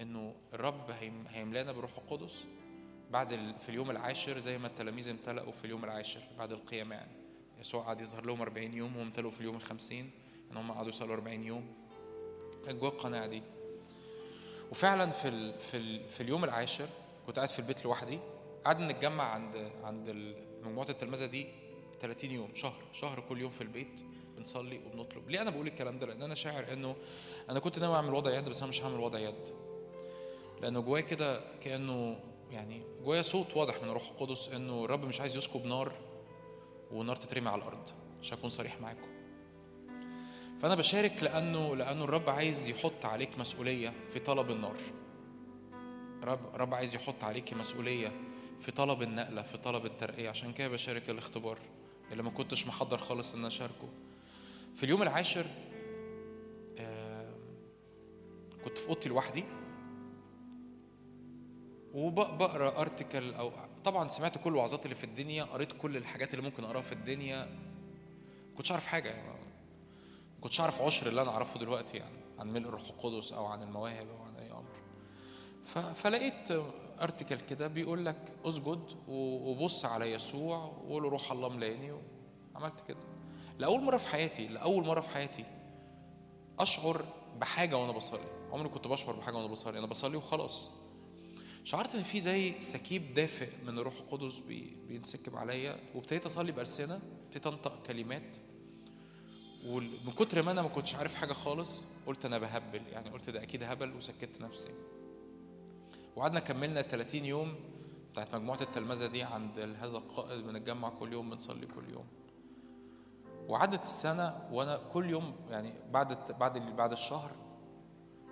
إنه الرب هيم... هيملانا بروح القدس بعد ال... في اليوم العاشر زي ما التلاميذ امتلأوا في اليوم العاشر بعد القيامة يعني. يسوع قعد يظهر لهم 40 يوم وهم امتلأوا في اليوم الخمسين إن هم قعدوا يصلوا 40 يوم. كان جوايا القناعة دي. وفعلا في ال... في ال... في اليوم العاشر كنت قاعد في البيت لوحدي قعدنا نتجمع عند عند ال- مجموعة التلمذه دي 30 يوم شهر شهر كل يوم في البيت بنصلي وبنطلب. ليه أنا بقول الكلام ده؟ لأن أنا شاعر إنه أنا كنت ناوي أعمل وضع يد بس أنا مش هعمل وضع يد. لأنه جوايا كده كأنه يعني جوايا صوت واضح من الروح القدس إنه الرب مش عايز يسكب نار ونار تترمي على الأرض. عشان اكون صريح معاكم. فأنا بشارك لأنه لأنه الرب عايز يحط عليك مسؤولية في طلب النار. رب رب عايز يحط عليك مسؤولية في طلب النقلة في طلب الترقية. عشان كده بشارك الاختبار. اللي ما كنتش محضر خالص إن أشاركه. في اليوم العاشر كنت في أوضتي لوحدي. وبقرا ارتكل أو طبعا سمعت كل الوعظات اللي في الدنيا قريت كل الحاجات اللي ممكن أقراها في الدنيا. ما كنتش أعرف حاجة يعني ما كنتش أعرف عشر اللي أنا أعرفه دلوقتي يعني عن ملء الروح القدس أو عن المواهب أو فلقيت ارتكل كده بيقول لك اسجد وبص على يسوع وقول له روح الله ملاني عملت كده. لأول مرة في حياتي لأول مرة في حياتي أشعر بحاجة وأنا بصلي. عمري كنت بشعر بحاجة وأنا بصلي. أنا بصلي وخلاص. شعرت إن في زي سكيب دافئ من الروح القدس بي- بينسكب عليا. وابتديت أصلي بألسنة ابتديت أنطق كلمات. ومن كتر ما أنا ما كنتش عارف حاجة خالص قلت أنا بهبل. يعني قلت ده أكيد هبل وسكت نفسي. وقعدنا كملنا 30 يوم بتاعت مجموعة التلمذة دي عند هذا القائد بنتجمع كل يوم بنصلي كل يوم. وعدت السنة وأنا كل يوم يعني بعد بعد بعد الشهر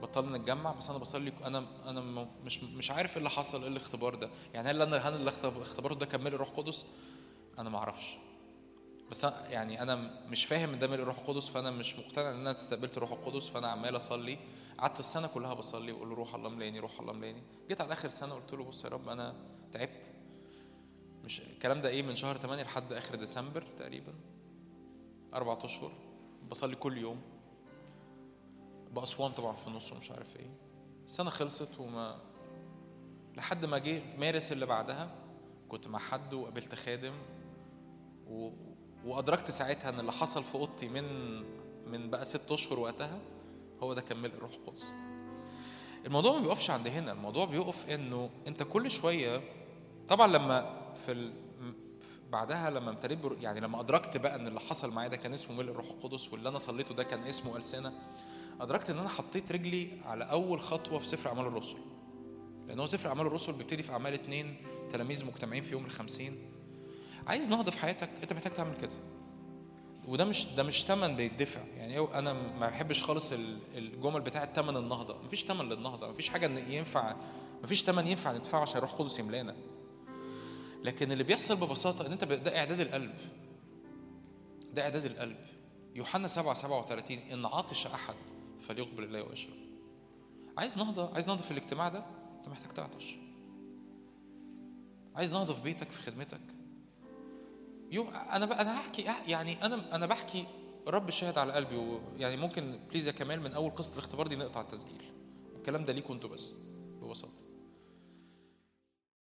بطلنا نتجمع بس أنا بصلي أنا أنا مش مش عارف إيه اللي حصل إيه الاختبار ده. يعني هل أنا هل الاختب- الاختبار ده كمل الروح القدس؟ أنا ما أعرفش. بس يعني أنا مش فاهم إن ده ملء الروح القدس فأنا مش مقتنع إن أنا استقبلت الروح القدس فأنا عمال أصلي. قعدت السنة كلها بصلي وأقول له روح الله ملاني روح الله ملاني. جيت على آخر سنة قلت له بص يا رب أنا تعبت. مش الكلام ده إيه من شهر 8 لحد آخر ديسمبر تقريبا. أربع أشهر بصلي كل يوم. بأسوان طبعا في النص ومش عارف إيه. السنة خلصت وما لحد ما جه مارس اللي بعدها. كنت مع حد وقابلت خادم و... وأدركت ساعتها إن اللي حصل في أوضتي من من بقى ست أشهر وقتها هو ده كان الروح القدس. الموضوع ما بيقفش عند هنا الموضوع بيقف إنه أنت كل شوية طبعا لما في ال... بعدها لما امتليت. يعني لما أدركت بقى إن اللي حصل معايا ده كان اسمه ملء الروح القدس واللي أنا صليته ده كان اسمه ألسنة أدركت إن أنا حطيت رجلي على أول خطوة في سفر أعمال الرسل. لأن هو سفر أعمال الرسل بيبتدي في أعمال اتنين تلاميذ مجتمعين في يوم الخمسين. عايز نهضة في حياتك أنت محتاج تعمل كده. وده مش ده مش تمن بيدفع. يعني أنا ما بحبش خالص ال- الجمل بتاعه تمن النهضة. مفيش تمن للنهضة. مفيش حاجة ينفع مفيش تمن ينفع ندفعه عشان يروح قدس يملانا. لكن اللي بيحصل ببساطة إن أنت ده إعداد القلب. ده إعداد القلب. يوحنا 7 37 إن عطش أحد فليقبل الله ويشرب. عايز نهضة؟ عايز نهضة في الاجتماع ده؟ أنت محتاج تعطش. عايز نهضة في بيتك في خدمتك؟ يوم أنا أنا هحكي يعني أنا أنا بحكي رب شاهد على قلبي ويعني ممكن بليز يا كمال من أول قصة الاختبار دي نقطع التسجيل. الكلام ده ليكوا أنتوا بس ببساطة.